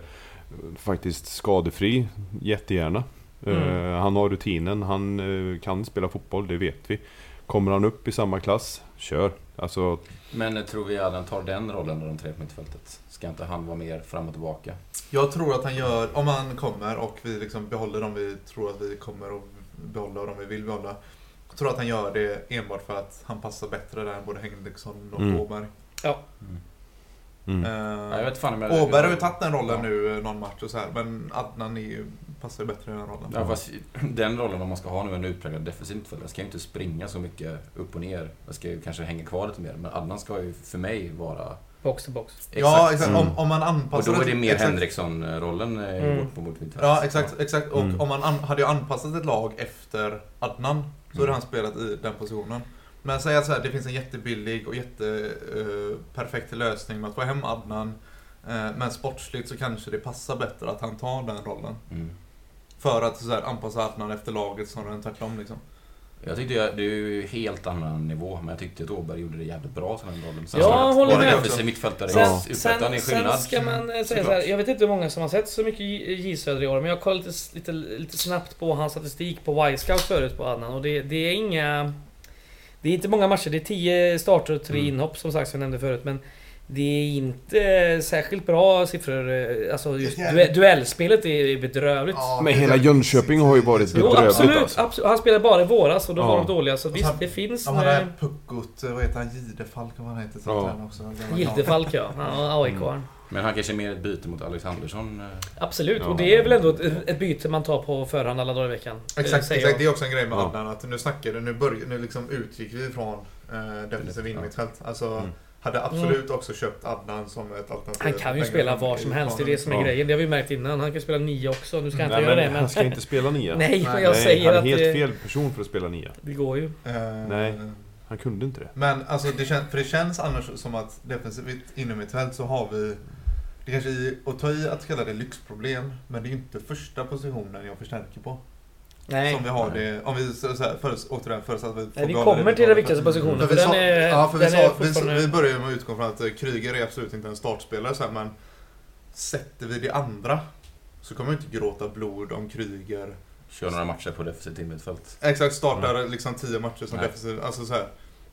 faktiskt skadefri. Jättegärna. Mm. Eh, han har rutinen, han eh, kan spela fotboll, det vet vi. Kommer han upp i samma klass, kör. Alltså, Men eh, tror vi att han tar den rollen av de tre på mittfältet? Ska inte han vara mer fram och tillbaka? Jag tror att han gör, om han kommer och vi liksom behåller dem vi tror att vi kommer att behålla och de vi vill behålla. Jag tror att han gör det enbart för att han passar bättre där än både Henriksson och Mm. Åberg. mm. Eh, Ja, jag vet fan om jag... Åberg har ju tagit den rollen Ja. nu eh, någon match och så här, men Adnan är ju, passar ju bättre i den rollen. Ja, fast *laughs* den rollen om man ska ha nu en utpräglad defensiv mittfältare ska ju inte springa så mycket upp och ner. Jag ska ju kanske hänga kvar lite mer. Men Adnan ska ju för mig vara Box to box. Ja, exakt. Mm. Om, om man Och anpassar då är det mer. Henriksson-rollen eh, Mm. mot Mittfält. Ja, exakt. exakt. Och Mm. om man an, hade ju anpassat ett lag efter Adnan så hade Mm. han spelat i den positionen. Men säg att så här, det finns en jättebillig och jätteperfekt lösning med att få hem Adnan. Eh, men sportsligt så kanske det passar bättre att han tar den rollen. Mm. För att så här, anpassa Adnan efter laget snarare än tvärtom liksom. Jag tyckte jag, det är ju helt annan nivå, men jag tyckte att Åberg gjorde det jävligt bra som den rollen. Ja, håller med defensiv mittfältare Sen, sen, en sen skillnad. ska man eh, säga så här, Såklart. jag vet inte hur många som har sett så mycket J Söder i år, men jag kollade lite, lite, lite snabbt på hans statistik på Y-scout förut på Adnan och det, det är inga... Det är inte många matcher, det är 10 starter och 3 Mm. inhopp som sagt som jag nämnde förut, men det är inte särskilt bra siffror. eh, Alltså just du duellspelet är bedrövligt. Men hela Jönköping har ju varit Jo, bedrövligt absolut, alltså. absolut. Han spelade bara i våras och då Ja. var de dåliga, så visst, sen- det finns... De hade eh, Puckot, eh, vad heter han, Gidefalk vad han heter. Ja. Ja. Också, Gildefalk ja, ja aik Mm. Men han kanske är mer ett byte mot Alexandersson. Absolut, Ja. och det är väl ändå ett, ett byte man tar på förhand alla dagar i veckan. Exakt, exakt. jag. det är också en grej med Ja. Adnan att nu snackade, nu, börj, nu liksom utgick vi från eh, defensiv Ja. innermittfält. Alltså, Mm. Hade absolut också köpt Adnan som ett alternativ. Han kan ju spela var som helst, det är det som är Ja. grejen. Det har vi märkt innan. Han kan spela nio också, nu ska han inte göra det men han ska inte spela nia. *laughs* Nej, men jag Nej, säger han är att helt det, fel person för att spela nia. det går ju. Eh, Nej. Han kunde inte det. Men alltså det känns, för det känns annars som att defensivt innermittfält så har vi det kanske är att ta i att kalla det lyxproblem, men det är ju inte första positionen jag förstärker på. Nej. Som vi har det, om vi så, så här, förut, återigen förutsatt att vi Nej, vi kommer till den viktigaste positionen, För för vi den sa, är, ja, för vi, sa, vi, fortfarande... vi börjar ju med att utgå från att Kryger är absolut inte en startspelare så här, men sätter vi det andra så kommer vi inte gråta blod om Kryger Kör några matcher på defensivt innermittfält. Exakt, startar liksom 10 matcher som defensiv, alltså så här.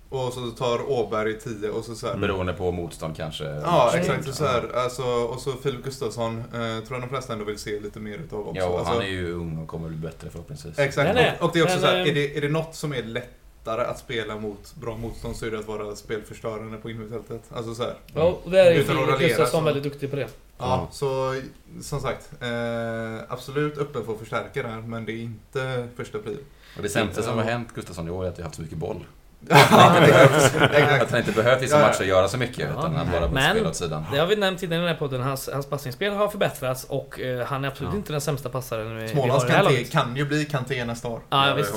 Och så tar Åberg 10 och så så här. Beroende på motstånd kanske. Ja, Mm. exakt. Så här, alltså, och så Filip Gustafsson, eh, tror jag de flesta ändå vill se lite mer utav också. Ja, och alltså, han är ju ung och kommer bli bättre förhoppningsvis. Exakt, Nej, nej. Och, och det är också Men, så här, är det, är det något som är lättare att spela mot bra motstånd så är det att vara spelförstörande på innermittfältet. Alltså så här. Ja, och där är Filip Gustafsson väldigt duktig på det. Ja, så som sagt, eh, absolut öppen för att förstärka där, men det är inte första prio. Och det sämsta som har hänt Gustafsson i år är att jag har haft så mycket boll. Exakt. Att han inte behövt vissa matcher göra så mycket, Ja. utan han bara Men- spela åt sidan. Det har vi nämnt tidigare i den här podden. Hans, hans passningsspel har förbättrats och eh, han är absolut Ja. inte den sämsta passaren vi, vi Smålands har i det här laget. kan ju bli Kanté nästa år. Ja, Ja, visst.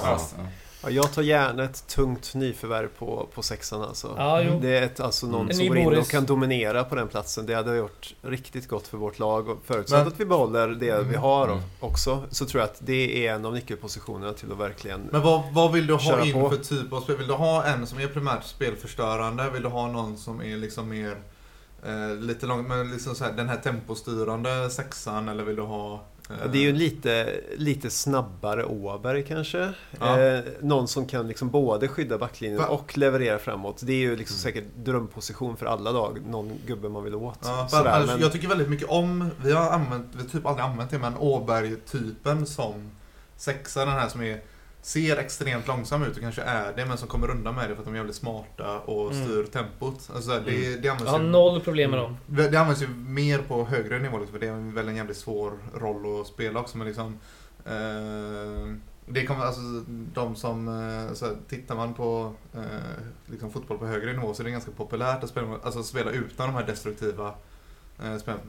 Ja. Ja, jag tar gärna ett tungt nyförvärv på, på sexan alltså. Ja. Det är ett, alltså någon Mm. Som går in och kan dominera på den platsen. Det hade gjort riktigt gott för vårt lag. Och förutsatt Men- att vi behåller det vi har Mm. också så tror jag att det är en av nyckelpositionerna till att verkligen... Men vad, vad vill du ha in på. för typ av spel? Vill du ha en som är primärt spelförstörande? Vill du ha någon som är liksom mer eh, lite långt, men liksom så här, den här tempostyrande sexan? Eller vill du ha... Ja, Det är ju lite, lite snabbare Åberg kanske. Ja. Eh, någon som kan liksom både skydda backlinjen Va- och leverera framåt. Det är ju liksom Mm. säkert drömposition för alla lag. Någon gubbe man vill åt. Ja, Sådär, annars, men- Jag tycker väldigt mycket om, vi har använt, vi har typ aldrig använt det, men Åberg-typen som sexa, den här som är ser extremt långsam ut och kanske är det, men som kommer undan med det för att de är jävligt smarta och Mm. styr tempot. Alltså, det, det, Jag används har ju, noll problem med dem. det används ju mer på högre nivå, liksom, för det är väl en jävligt svår roll att spela också. Men liksom, eh, det kommer, alltså, de som, eh, så här, tittar man på eh, liksom fotboll på högre nivå så är det ganska populärt att spela, alltså, spela utan de här destruktiva.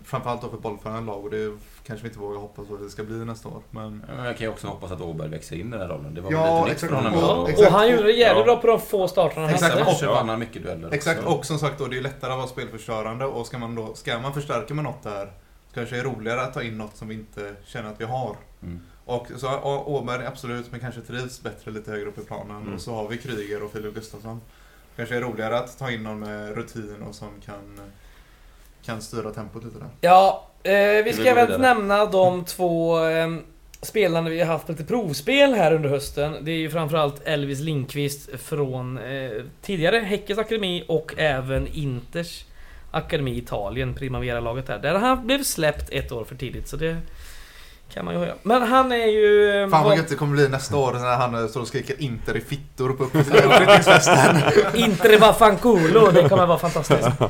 Framförallt då för bollförande lag och det kanske vi inte vågar hoppas på att det ska bli nästa år. Men Ja, men Jag kan ju också hoppas att Åberg växer in i den här rollen. Det var Ja, väl lite nytt för honom. Och- exakt. Och han gjorde det jävligt Ja. bra på de få starterna han Exakt. hade. Och- vann han mycket dueller Exakt, också. och som sagt då, det är lättare att vara spelförstörande och ska man då, ska man förstärka med något där så kanske det är roligare att ta in något som vi inte känner att vi har. Mm. Och så Åberg absolut, men kanske trivs bättre lite högre upp i planen. Mm. Och så har vi Kryger och Filip Gustafsson. Kanske är roligare att ta in någon med rutin och som kan, kan styra tempot lite där. Ja, eh, vi ska även nämna de *laughs* två eh, spelarna vi har haft lite provspel här under hösten. Det är ju framförallt Elvis Lindqvist från eh, tidigare Häckes akademi och även Inters akademi i Italien, Primavera-laget där. Där han blev släppt ett år för tidigt, så det kan man ju höra. Men han är ju... eh, Fan vad gött det kommer bli nästa år när han eh, står och skriker Inter i fittor på *laughs* uppflyttningsfesten. Inte va fanculo, det kommer vara fantastiskt. *laughs*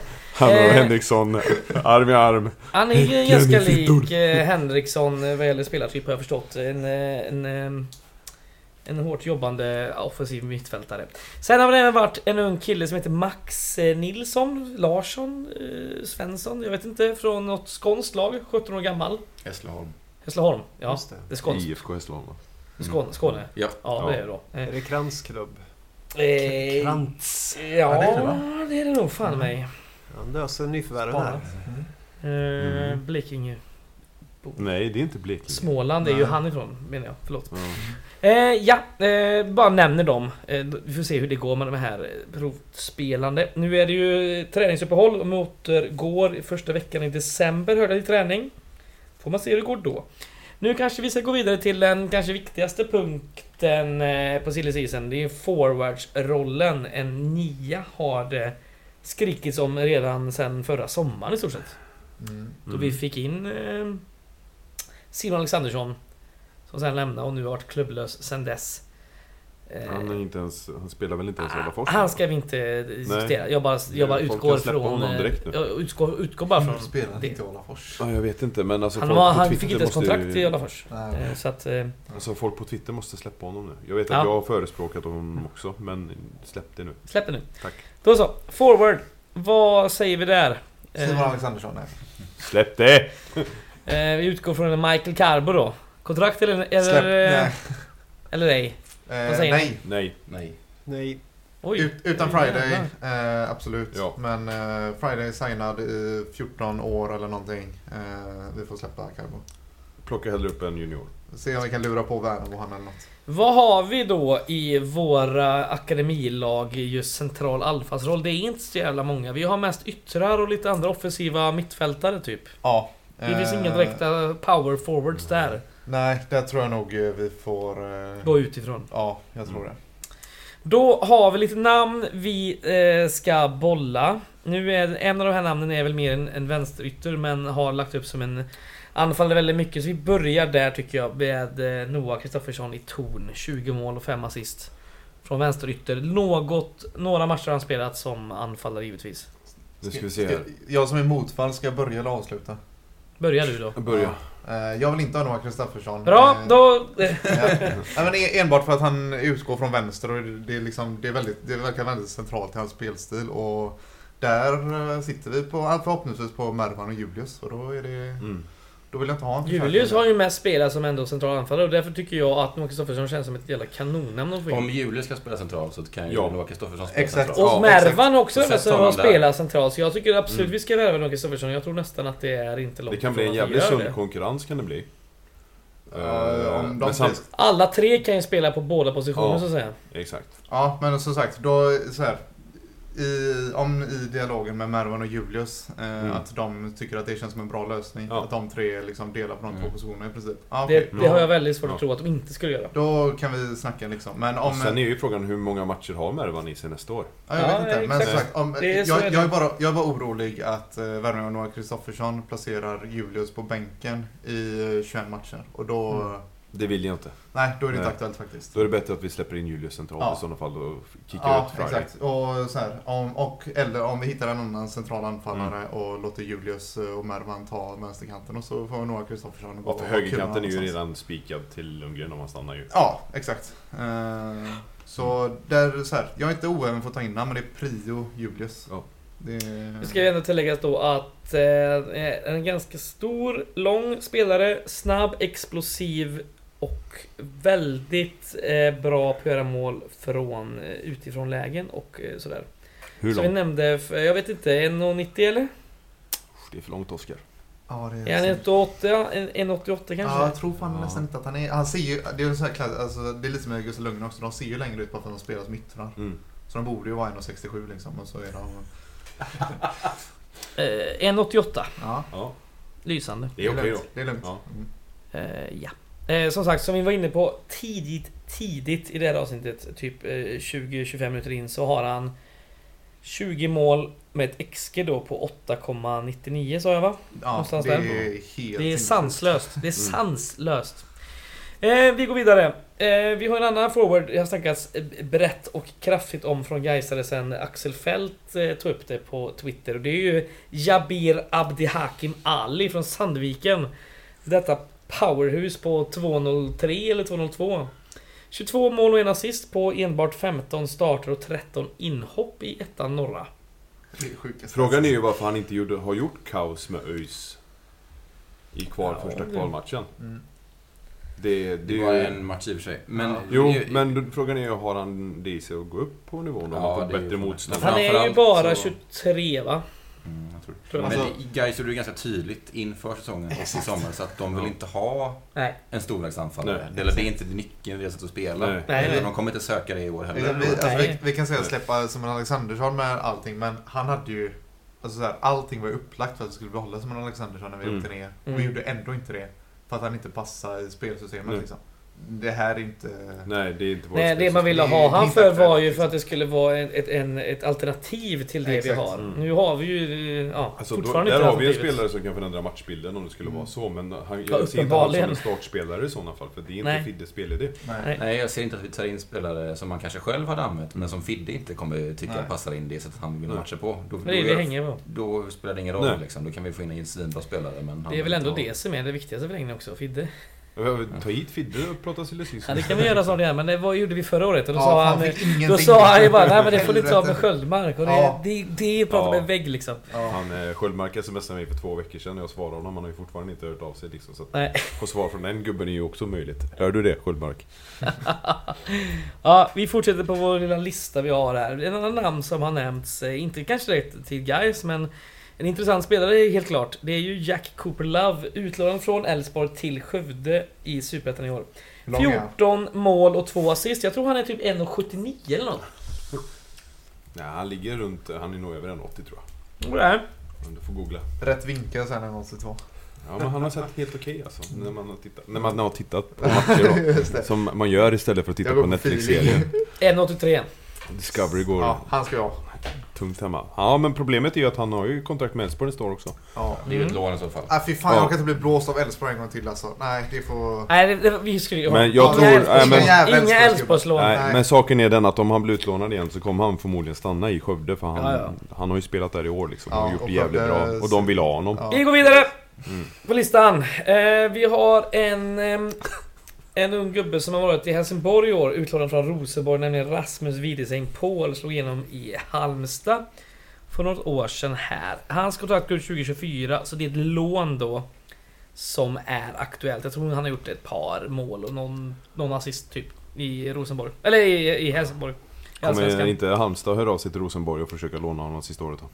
Han och Eh. Henriksson, arm i arm. Han är ju Häcken ganska lik eh, Henriksson eh, vad gäller spelartyp har jag förstått. En, eh, en, eh, En hårt jobbande offensiv mittfältare. Sen har det även varit en ung kille som heter Max eh, Nilsson, Larsson, eh, Svensson, jag vet inte, från något skånskt lag, 17 år gammal. Hässleholm. Hässleholm, ja. Just det. Det är skånskt. IFK Hässleholm va? Skåne, Skåne. Ja. Ja, det är det då. Är Eh, det Krantz klubb? eh, Krantz. Ja, det är det, är det nog fan mig. Han löser nyförvärven här. Eh, Mm. Blekinge. Nej, det är inte Blekinge. Småland är ju Nej. han ifrån, menar jag. Förlåt. Ja. Eh, ja, eh, bara nämner dem. Eh, vi får se hur det går med de här eh, provspelande. Nu är det ju träningsuppehåll. De återgår i första veckan i december, hörde jag i träning. Får man se hur det går då. Nu kanske vi ska gå vidare till den kanske viktigaste punkten eh, på silly season. Det är forwardsrollen. En nia har det skrikits om redan sedan förra sommaren i stort sett. Mm. Då vi fick in eh, Simon Alexandersson. Som sen lämnade och nu har varit klubblös sen dess. Eh, Han, är inte ens, han spelar väl inte ens i Ålafors? han ska vi inte diskutera. Jag bara, jag bara Folk utgår kan släppa från... honom eh, direkt nu. Jag utgår, utgår bara från... Spelar det. inte i Ålafors. Ja, jag vet inte men alltså Han, var, han fick inte ens kontrakt ju- i Ålafors. Nej. Eh, Så att... eh, Alltså folk på Twitter måste släppa honom nu. Jag vet att Ja. jag har förespråkat honom också men släpp det nu. Släpp det nu. Tack. Då så. Forward. Vad säger vi där? Eh, Simon Alexandersson, nej. Släpp det! *laughs* eh, vi utgår från en Michael Carbo då. Kontrakt eller... eller Släpp, eh, nej. Eller ej? Eh, nej. Nej. Nej. Nej. Oj. Ut, utan. Friday, eh, absolut. Ja. Men eh, Friday är signad i 14 år eller någonting. Eh, vi får släppa Carbo. Plocka hellre upp en junior. Se om vi kan lura på Värnamo han eller något. Vad har vi då i våra akademilag i just central alfasroll? Det är inte så jävla många. Vi har mest yttrar och lite andra offensiva mittfältare typ. Ja. Det finns eh, inga direkta power forwards där. Nej, där tror jag nog eh, vi får... Eh, Gå utifrån. Ja, jag tror det. Då har vi lite namn vi eh, ska bolla. Nu är en av de här namnen är väl mer en, en vänsterytter men har lagt upp som en anfallare väldigt mycket. Så vi börjar där tycker jag med eh, Noah Kristoffersson i ton. 20 mål och 5 assist. Från vänsterytter. Något, några matcher har han spelat som anfallare givetvis. Nu ska vi se här. Jag som är motfall, ska jag börja eller avsluta? Börjar du då. Börja. Eh, jag vill inte ha Noah Kristoffersson. Bra, Eh, då... *laughs* Ja. Men enbart för att han utgår från vänster och det, är liksom, det, är väldigt, det verkar väldigt centralt i hans spelstil. Och där sitter vi på, förhoppningsvis på Mervan och Julius. Och då, är det, Mm. Då vill jag inte ha en Julius har ju mest spelat som ändå central anfallare och därför tycker jag att Noah Kristoffersson känns som ett jävla kanonnamn att få in. Om Julius ska spela central så kan ju Ja. Noah Kristoffersson spela Exakt. central. Och Ja, Mervan också har spelat centralt, så jag tycker absolut Mm. vi ska värva Noah Kristoffersson. Jag tror nästan att det är inte långt Det kan bli en jävligt sund konkurrens kan det bli. Ja, Eh, om de men samt. Alla tre kan ju spela på båda positioner Ja. så att säga. Exakt. Ja, men som sagt, då så här. I, om i dialogen med Mervan och Julius, eh, Mm. att de tycker att det känns som en bra lösning. Ja. Att de tre liksom delar på de Mm. två positionerna i princip. Ja, Det, okej. det har jag väldigt svårt Ja. att tro att de inte skulle göra. Då kan vi snacka liksom. Men Och om... sen är ju frågan hur många matcher har Mervan i sig nästa år? Ja, jag Ja, vet inte. Men exakt. om, Det jag, är det. jag, är bara, jag är bara orolig att eh, Värmland och Noah Kristoffersson placerar Julius på bänken i eh, 21 matcher. Och då... Mm. Det vill jag inte. Nej, då är det inte aktuellt faktiskt. Då är det bättre att vi släpper in Julius centralt Ja. i sådana fall och kickar Ja, ut Friday. exakt. Och, så här, om, och, eller om vi hittar en annan central anfallare Mm. och låter Julius och Mervan ta vänsterkanten och så får Noah Kristoffersson gå Ja, för högerkanten är ju redan spikad till Lundgren om han stannar ju. Ja, exakt. Eh, så där, så här, jag är inte oäven för att ta in honom, men det är prio Julius. Ja. Det, Det ska ju ändå tilläggas då att eh, en ganska stor, lång spelare, snabb, explosiv och väldigt eh, bra på att göra mål från eh, utifrån lägen och eh, sådär. Hur Så vi långt? nämnde, för, jag vet inte, 1,90 eller? Det är för långt Oskar. ja, det Är han 1,88? En- 1,88 kanske? Ja, jag tror fan Ja. nästan inte att han är... Han ser ju... Det är, så här, alltså, det är lite som med Gustav Lundgren också. De ser ju längre ut bara för att de spelar som yttrar. Mm. Så de borde ju vara 1,67 liksom. Och så är de... *laughs* Eh, 1,88. Ja, Ja, Lysande. det är okej då. lugnt. Det är lugnt. Ja. Mm. Eh, ja. Eh, som sagt, som vi var inne på tidigt, tidigt i det här avsnittet, typ eh, 20-25 minuter in, så har han 20 mål med ett XG då på 8,99 sa jag va? Ja, Någonstans det där. är helt Det är sanslöst. Det är Mm. sanslöst. Eh, vi går vidare. Eh, vi har en annan forward jag har snackats eh, brett och kraftigt om från Gaisare sen Axel Fält eh, tog upp det på Twitter. Och det är ju Jabir Abdihakim Ali från Sandviken. Detta powerhus på 203 eller 202. 22 mål och en assist på enbart 15 starter och 13 inhopp i ettan norra. Är. Frågan är ju varför han inte gjorde, har gjort kaos med ÖIS i kval, Ja, första kvalmatchen. Mm. Det, det, Det är var ju... en match i och för sig. Men, Jo, men då- frågan är ju, har han det i sig att gå upp på nivån om Ja, han får ju bättre motstånd? Han är ju bara så- 23 va? Mm, jag tror. Men Alltså- Gais gjorde det ganska tydligt inför säsongen och i sommar så att de vill inte ha Nej. en storlagsanfallare. Eller det är inte nyckeln i deras sätt att spela. Nej. Nej, Eller. De kommer inte söka det i år Vi, heller. vi, alltså, vi, vi kan säga släppa Simon Alexandersson med allting, men han hade ju... Alltså så här, allting var upplagt för att vi skulle behålla Simon Alexandersson när vi Mm. åkte ner. Och Mm. vi gjorde ändå inte det. För att han inte passade i spelsystemet Nej. liksom. Det här är inte... Nej, det är inte vårt Nej, det man ville ha han för var ju för att det skulle vara ett, en, ett alternativ till det vi Exakt. har. Mm. Nu har vi ju ja, Alltså, då, fortfarande där inte har vi en spelare som kan förändra matchbilden om det skulle Mm. vara så, men han, Ja, jag ser inte han som en startspelare i sådana fall, för det är inte Nej. Fiddes spelidé. Nej. Nej. Nej, jag ser inte att vi tar in spelare som man kanske själv hade använt, men som Fidde inte kommer tycka Nej. passar in det sättet han Nej. matcher på. Då, Det är det vi då, hänger på. då spelar det ingen roll Nej. liksom. Då kan vi få in en svinbra spelare, men Det är väl vill ändå det som är det viktigaste för också, Fidde. Ta hit Fidde och prata silly Ja, det kan vi göra snart igen, men det var, gjorde vi förra året och då Ja, sa han... ingenting. Då sa han ju bara, nej men det får du ta med. Sköldmark och det, Ja. det, det är prata Ja. med en vägg liksom. Ja. Han eh, Sköldmark smsade mig för två veckor sedan och jag svarade honom. Han har ju fortfarande inte hört av sig liksom. Så att Nej. få svar från den gubben är ju också möjligt. Hör du det Sköldmark? *laughs* Ja, vi fortsätter på vår lilla lista vi har här. En annan namn som har nämnts, eh, inte kanske direkt till guys men en intressant spelare är helt klart. Det är ju Jack Cooper Love, utlånad från Elfsborg till Skövde i Superettan i år. Hur lång är han? 14 mål och 2 assist. Jag tror han är typ 1,79 eller något. Nej, han ligger runt, han är nog över en 80 tror jag. Nej. Men du får googla. Rätt vinkel sen är 82. Ja men han har sett helt okej alltså. När man har tittat, när man har tittat på *laughs* matcher då. Som man gör istället för att titta på Netflix-serien. 1,83. Discovery går Ja, han ska jag ha. Tungt hemma. Ja men problemet är ju att han har ju kontrakt med Elfsborg nästa år också. Ja. Det är ju ett lån i så fall. Ah, fy fan, Ja. jag kan inte bli blåst av Elfsborg en gång till alltså. Nej, det får... Nej, det, det, vi skulle ju Men jag tror- nej, men- Inga Elfsborgs- Elfsborgslån. Nej, Nej. men saken är den att om han blir utlånad igen så kommer han förmodligen stanna i Skövde för han, Ja, ja. han har ju spelat där i år liksom. Ja, och gjort och det jävligt bra. Och de vill ha honom. Ja. Vi går vidare Mm. på listan. Eh, vi har en, ehm, en ung gubbe som har varit i Helsingborg i år, utlånad från Rosenborg, nämligen Rasmus Wiedeseng Paul, slog igenom i Halmstad för något år sedan här. Hans kontrakt går ut 2024, så det är ett lån då som är aktuellt. Jag tror han har gjort ett par mål och någon, någon assist typ i Rosenborg. Eller i, i Helsingborg. I Kommer inte Halmstad höra av sig till Rosenborg och försöka låna honom sista året då?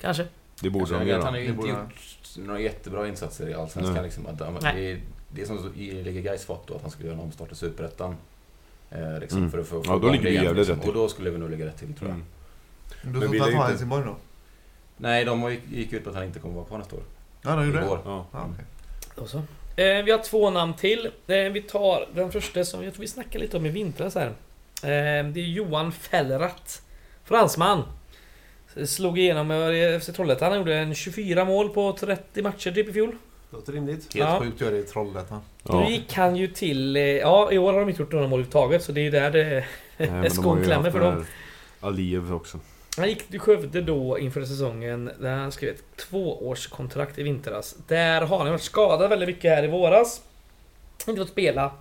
Kanske. Det borde de göra. han har ju inte gjort några jättebra insatser i Allsvenskan. Liksom. Att, det, är, det är som i ligger Gais fått då, att han skulle göra en omstart i Superettan. Eh, liksom, Mm. för att få, Ja, då ligger vi jävligt liksom. rätt till. Och då skulle vi nog ligga rätt till, tror jag. Mm. Du Men tror vill inte att han har inte- Helsingborg då? Nej, de gick, gick ut på att han inte kommer vara kvar nästa år. Ja, de gjorde I det? år. Ja. Okej. Då så. Eh, vi har två namn till. Eh, vi tar den första som jag tror vi snackade lite om i vintras här. Eh, det är Johan Fellrath. Fransman. Slog igenom eh, FC Trollhättan. Han gjorde en 24 mål på 30 matcher typ i fjol. Låter rimligt. Helt Ja. sjukt att göra det i Trollhättan. Då Ja. gick han ju till... Eh, ja, i år har de inte gjort några mål överhuvudtaget så det är ju där det... Nej, *laughs* de skon ju klämmer för dem. Aliyev också. Han gick till Skövde då inför säsongen där han skrev ett tvåårskontrakt i vintras. Där har han varit skadad väldigt mycket här i våras. Inte fått spela.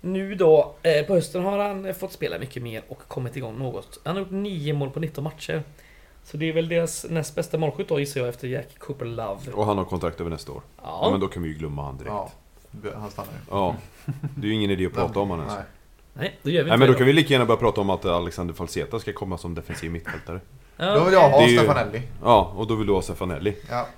Nu då, eh, på hösten har han fått spela mycket mer och kommit igång något. Han har gjort 9 mål på 19 matcher. Så det är väl deras näst bästa målskytt då gissar jag efter Jack Cooper Love. Och han har kontrakt över nästa år. Ja. Ja. men då kan vi ju glömma han direkt. Ja, Ja. han stannar ju. Det är ju ingen idé att prata om han ens. Nej. Nej, då gör vi Nej inte men då kan vi lika gärna börja prata om att Alexander Falseta ska komma som defensiv mittfältare. Ja, Då vill jag ha är ju- Stefanelli. Ja, och då vill du ha Stefanelli. Ja. *clears throat*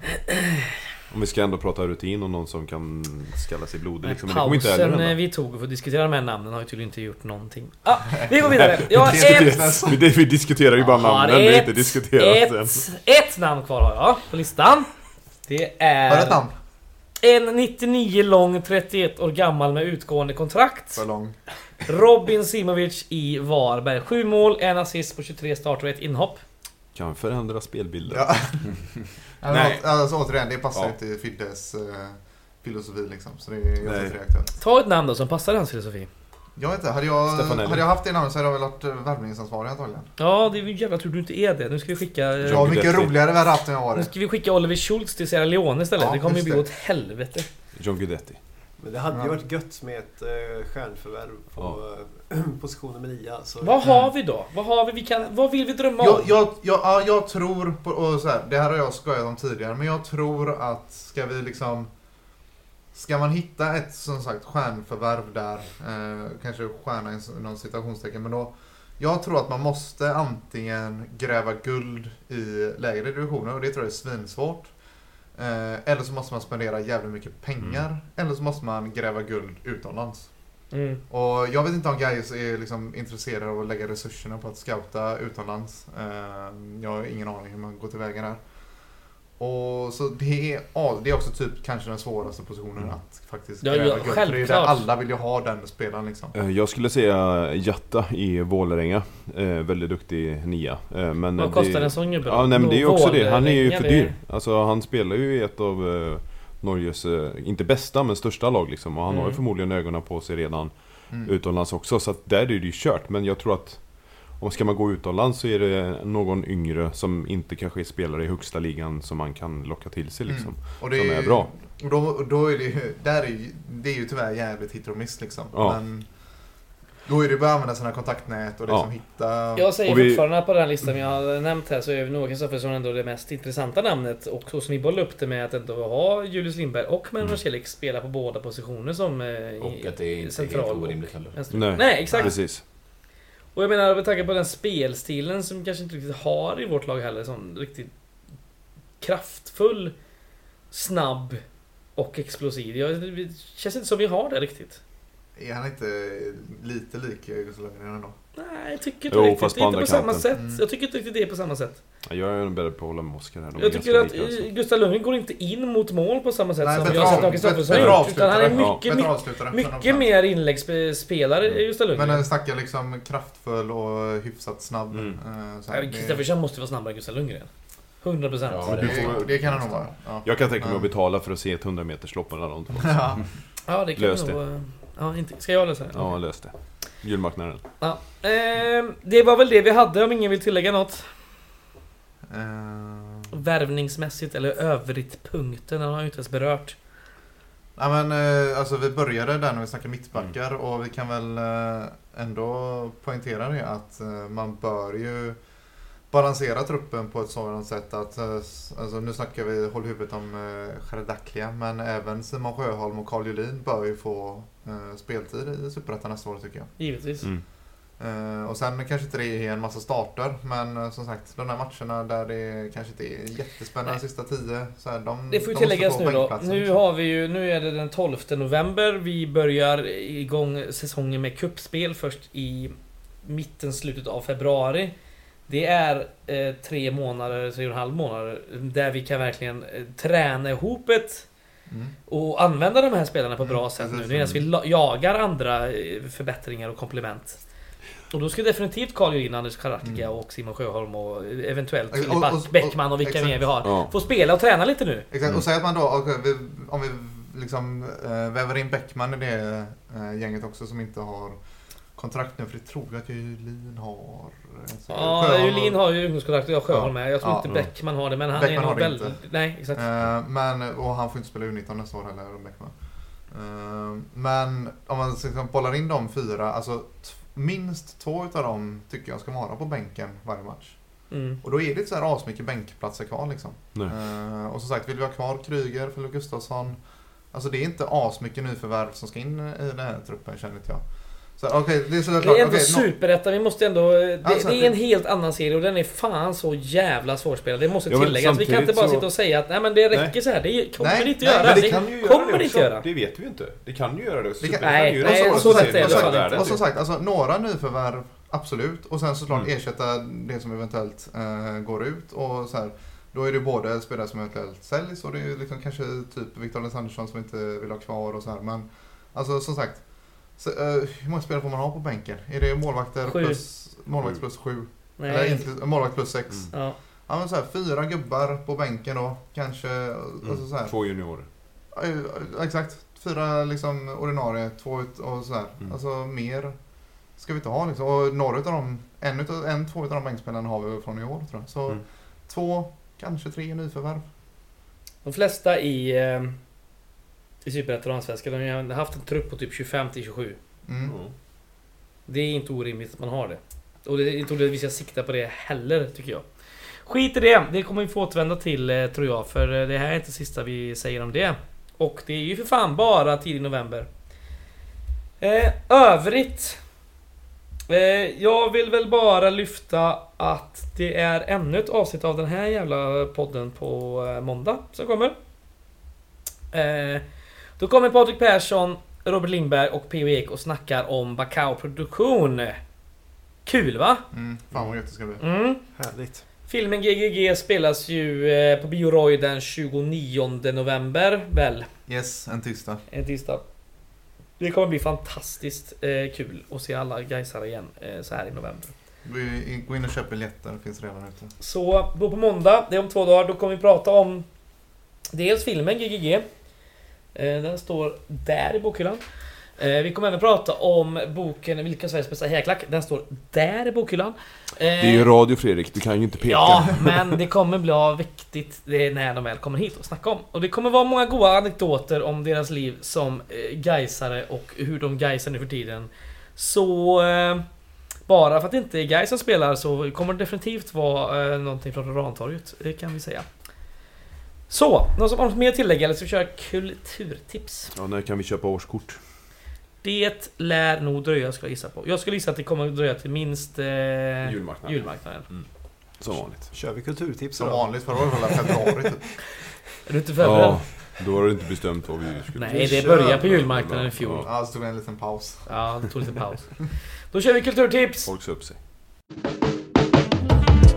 Om vi ska ändå prata rutin och någon som kan skalla sig blodig liksom. Men kommer inte pausen eh, vi tog för att diskutera de här namnen har ju tydligen inte gjort någonting. Ah, vi går vidare. *laughs* Jag har ett, Vi, diskuterar ju bara namnen, vi har inte diskuterat ett, ett namn kvar har jag på listan. Det är... Har du ett namn? En 99 lång, 31 år gammal med utgående kontrakt. För lång. Robin Simovic i Varberg. 7 mål, en assist på 23 starter och ett inhopp. Kan förändra spelbilden. Ja. *laughs* Nej. Alltså, återigen, det passar Ja. inte Fiddes eh, filosofi liksom. Så det är, jag det. Ta ett namn då som passar hans filosofi. Jag vet inte, hade jag, hade jag haft det namnet så hade jag väl varit eh, värvningsansvarig antagligen. Ja, det är ju jävla tur du inte är det. Nu ska vi skicka... Jag var mycket roligare vi hade haft än jag Nu varit. ska vi skicka Oliver Schultz till Sierra Leone istället. Ja, det kommer ju bli det. åt helvete. John Guidetti. Men det hade ju Ja. varit gött med ett eh, stjärnförvärv på eh, *clears throat* position nummer 9. Alltså. Vad har vi då? Vad har vi? vi kan, vad vill vi drömma Jag, om? jag, jag, ja, jag tror, på, och så här, det här har jag skojat om tidigare, men jag tror att ska vi liksom... Ska man hitta ett som sagt stjärnförvärv där, eh, kanske stjärna i någon citationstecken, men då... Jag tror att man måste antingen gräva guld i lägre divisioner och det tror jag är svinsvårt. Eh, eller så måste man spendera jävligt mycket pengar. Eller så måste man gräva guld utomlands. Mm. Och jag vet inte om Gais är liksom intresserade av att lägga resurserna på att scouta utomlands. Eh, Jag har ingen aning hur man går tillväga där. Och så det är, ja, det är också typ kanske den svåraste positionen Mm. att faktiskt Ja, gräva ja, guld. För det är där alla vill ju ha den spelaren liksom. Eh, Jag skulle säga Jatta i Vålerenga. Eh, väldigt duktig nia. Eh, men Vad det- kostar en sån gubbe? Ja, nej, men det är ju också det. Han är ju för det- dyr. Alltså han spelar ju i ett av eh, Norges, eh, inte bästa, men största lag liksom. Och han har Mm. ju förmodligen ögonen på sig redan Mm. utomlands också. Så att där är det ju kört. Men jag tror att om ska man gå utomlands så är det någon yngre som inte kanske är spelare i högsta ligan som man kan locka till sig liksom. Och det Som ju- är bra. Och då, och då är det ju, där är ju, det är ju tyvärr jävligt hit och miss liksom. Ja. Men då är det bara att använda sina kontaktnät och liksom Ja. hitta... Jag säger Och vi- fortfarande på den här listan vi har nämnt här så är Noah Kristoffersson ändå det mest intressanta namnet. Och så som vi bollar upp det med att ändå ha Julius Lindberg och Menno Mm. Celik spela på båda positioner som... eh, i- Och att det är inte central helt och orimligt heller. Nej, Nej, exakt. Precis. Och jag menar med tanke på den spelstilen som vi kanske inte riktigt har i vårt lag heller. Sån riktigt kraftfull, snabb och explosiv. Jag, det känns inte som vi har det riktigt. Är han inte lite lik Gustav Lundgren ändå? Nej, jag tycker inte Jo, riktigt. fast Det på inte på samma kanten. sätt. Mm. Jag tycker inte riktigt det är på samma sätt. Ja, Jag är nog beredd på att hålla med Oskar här. De Jag tycker att alltså. eh, Gustav Lundgren går inte in mot mål på samma sätt Nej, som bättre jag har sett Åke Kristoffersson bättre gjort. Utan han är mycket, Bättre mycket, mycket mer inläggsspelare, Gustav Men Lundgren. den snackar liksom kraftfull och hyfsat snabb. Mm. eh, men det- Kristoffersson måste vara snabbare än Gustav Lundgren. 100 procent. Ja, det, får- det kan han nog vara. Ja. Jag kan tänka mig att betala för att se ett 100 meters lopp mellan de två. Ja. Ja, det kan Lös nog... det. eh, Ja, inte, ska jag lösa det? Ja, lös det. Julmarknaden. Ja. Ehm, det var väl det vi hade om ingen vill tillägga något. Eh, Värvningsmässigt eller övrigt punkten, den har jag inte ens berört. Ja men eh, alltså vi började där när vi snackade mittbackar och vi kan väl eh, ändå poängtera det att eh, man bör ju balansera truppen på ett sådant sätt att, eh, alltså nu snackar vi håll huvudet om eh, Scharadaklia men även Simon Sjöholm och Carl Julin bör ju få eh, speltid i Superettan nästa år tycker jag. Givetvis. Mm. Eh, och sen kanske inte det är en massa starter men eh, som sagt de här matcherna där det kanske inte är jättespännande Nej. sista tio så här, de, Det får ju de tilläggas nu då. Nu har vi ju, nu är det den 12 november. Vi börjar igång säsongen med kuppspel först i mitten, slutet av februari. Det är eh, tre månader, tre och en halv månader där vi kan verkligen eh, träna ihop ett Mm. och använda de här spelarna på bra Mm, sätt nu medan vi la- jagar andra eh, förbättringar och komplement. Och då ska definitivt Carl Julin, Anders Karatika Mm. och Simon Sjöholm och eventuellt Och- Filip och- och- Bäckman och vilka mer vi har. Ja. Få spela och träna lite nu. Exakt, Mm. och säg att man då, vi, om vi liksom äh, väver in Bäckman i det äh, gänget också som inte har kontrakt nu, för det tror jag att Julin har. Alltså, Ja, Sjöholm- Julin har ju ungdomskontrakt och jag Sjöholm med. Jag tror Ja. inte. Bäckman har det, men han Bäckman är har nog det väldigt... inte. Nej, exakt. Eh, men, och han får inte spela U19 nästa år heller, Bäckman. Eh, men om man liksom bollar in de fyra, alltså minst två utav dem tycker jag ska vara på bänken varje match. Mm. Och då är det inte så här asmycket bänkplatser kvar liksom. Eh, och som sagt, vill vi ha kvar Kryger, Filip Gustafsson. Alltså det är inte asmycket nyförvärv som ska in i den här truppen känner jag. Så okej, det är såklart. Det är ändå no- superettan, vi måste ändå... Det, Alltså, det är en helt annan serie och den är fan så jävla svårspelad. Det måste tilläggas. Vi kan inte bara så- sitta och säga att nej men det räcker Nej. så här. Det kommer Nej, det inte nej, göra. Men det Det kan ju göra kommer det det inte också. göra. Det vet vi inte. Det kan ju göra det. Det kan- Nej, nej, göra så rätt är det fan inte. Och som sagt, alltså, några nyförvärv, absolut. Och sen såklart Mm. ersätta det som eventuellt eh, går ut. Och så här, då är det både spelare som eventuellt säljs och det är liksom kanske typ Victor Alexandersson som inte vill ha kvar och så här. Men alltså som sagt, så, eh, hur många spelare får man ha på bänken? Är det målvakter Sju. plus, målvakt plus sju? Eller Nej. inte, målvakt plus sex? Mm. Ja. Ja men så här, fyra gubbar på bänken då, kanske. Alltså, så här. Två juniorer. Ja, Exakt. Fyra liksom ordinarie, två ut och sådär. Mm. Alltså mer ska vi inte ha liksom. Och några utav dem, en, utav, en två utav de bänkspelarna har vi från i år tror jag. Så Mm. två, kanske tre nyförvärv. De flesta i, eh, i Superettan och Allsvenskan. De har haft en trupp på typ 25 till 27. Mm. Mm. Det är inte orimligt att man har det. Och det är inte orimligt att vi ska sikta på det heller, tycker jag. Skit i det, det kommer vi få återvända till eh, tror jag, för eh, det här är inte sista vi säger om det. Och det är ju för fan bara tidig november. Eh, övrigt... Eh, jag vill väl bara lyfta att det är ännu ett avsnitt av den här jävla podden på eh, måndag som kommer. Eh, då kommer Patrik Persson, Robert Lindberg och P.O. Ek och snackar om Bacao Produktion. Kul va? Mm. Fan vad gött det ska bli. Mm. Härligt. Filmen GGG spelas ju eh, på Bio Roy den 29 november, väl? Yes, en tisdag. En tisdag. Det kommer bli fantastiskt eh, kul att se alla Gaisare igen eh, så här i november. Vi gå in och köp biljetter, det finns redan ute. Så då på måndag, det är om två dagar, då kommer vi prata om dels filmen GGG. Eh, den står där i bokhyllan. Eh, vi kommer även prata om boken Vilka är Sveriges bästa häklack. Den står där i bokhyllan. Eh, Det är ju radio Fredrik, du kan ju inte peka. Ja, men det kommer bli viktigt när de väl kommer hit och snacka om. Och det kommer vara många goda anekdoter om deras liv som Gaisare och hur de Gaisar nu för tiden. Så... Bara för att det inte är Gais som spelar så kommer det definitivt vara någonting från Rantorget. Det kan vi säga. Så, någon som har något mer att tillägga eller ska vi köra kulturtips? Ja, när kan vi köpa årskort? Det lär nog dröja skulle jag gissa på. Jag skulle gissa att det kommer att dröja till minst eh, Julmarknaden. julmarknaden. Som vanligt. Kör vi kulturtips Som då? vanligt, förra året var det februari typ. *laughs* Är du inte förberedd? Ja, då har du inte bestämt vad vi skulle... Nej, det började på julmarknaden i fjol. Ja, så tog vi en liten paus. Ja, det tog lite paus. Då kör vi kulturtips! Folk sa upp sig.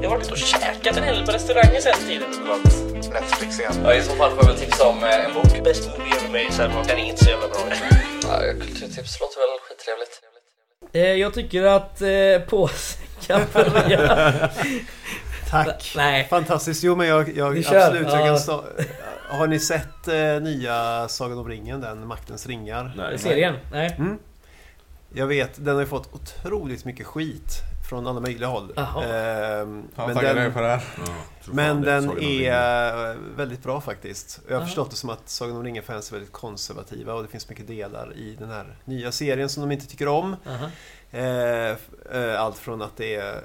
Jag har varit och käkat en hel del på restauranger sen tiden. Netflix igen. Ja, I så fall får jag väl tipsa om eh, en bok. Best movie ever made, så den är inte så jävla bra. ja, kulturtips låter väl skittrevligt. Eh, jag tycker att eh, påsen kan börja. Tack! *laughs* Nej. Fantastiskt. Jo men jag, jag absolut. Jag Ja. kan stå, har ni sett eh, nya Sagan om ringen? Den Maktens ringar? Nej. Serien? Nej. Mm. Jag vet, den har ju fått otroligt mycket skit från alla möjliga håll. Jaha. Ehm, men den, på det här. Ja, men det. den Sagan är väldigt bra faktiskt. Jag har Ja. förstått det som att Sagan om ringen-fans är väldigt konservativa och det finns mycket delar i den här nya serien som de inte tycker om. Aha. Eh, eh, Allt från att det är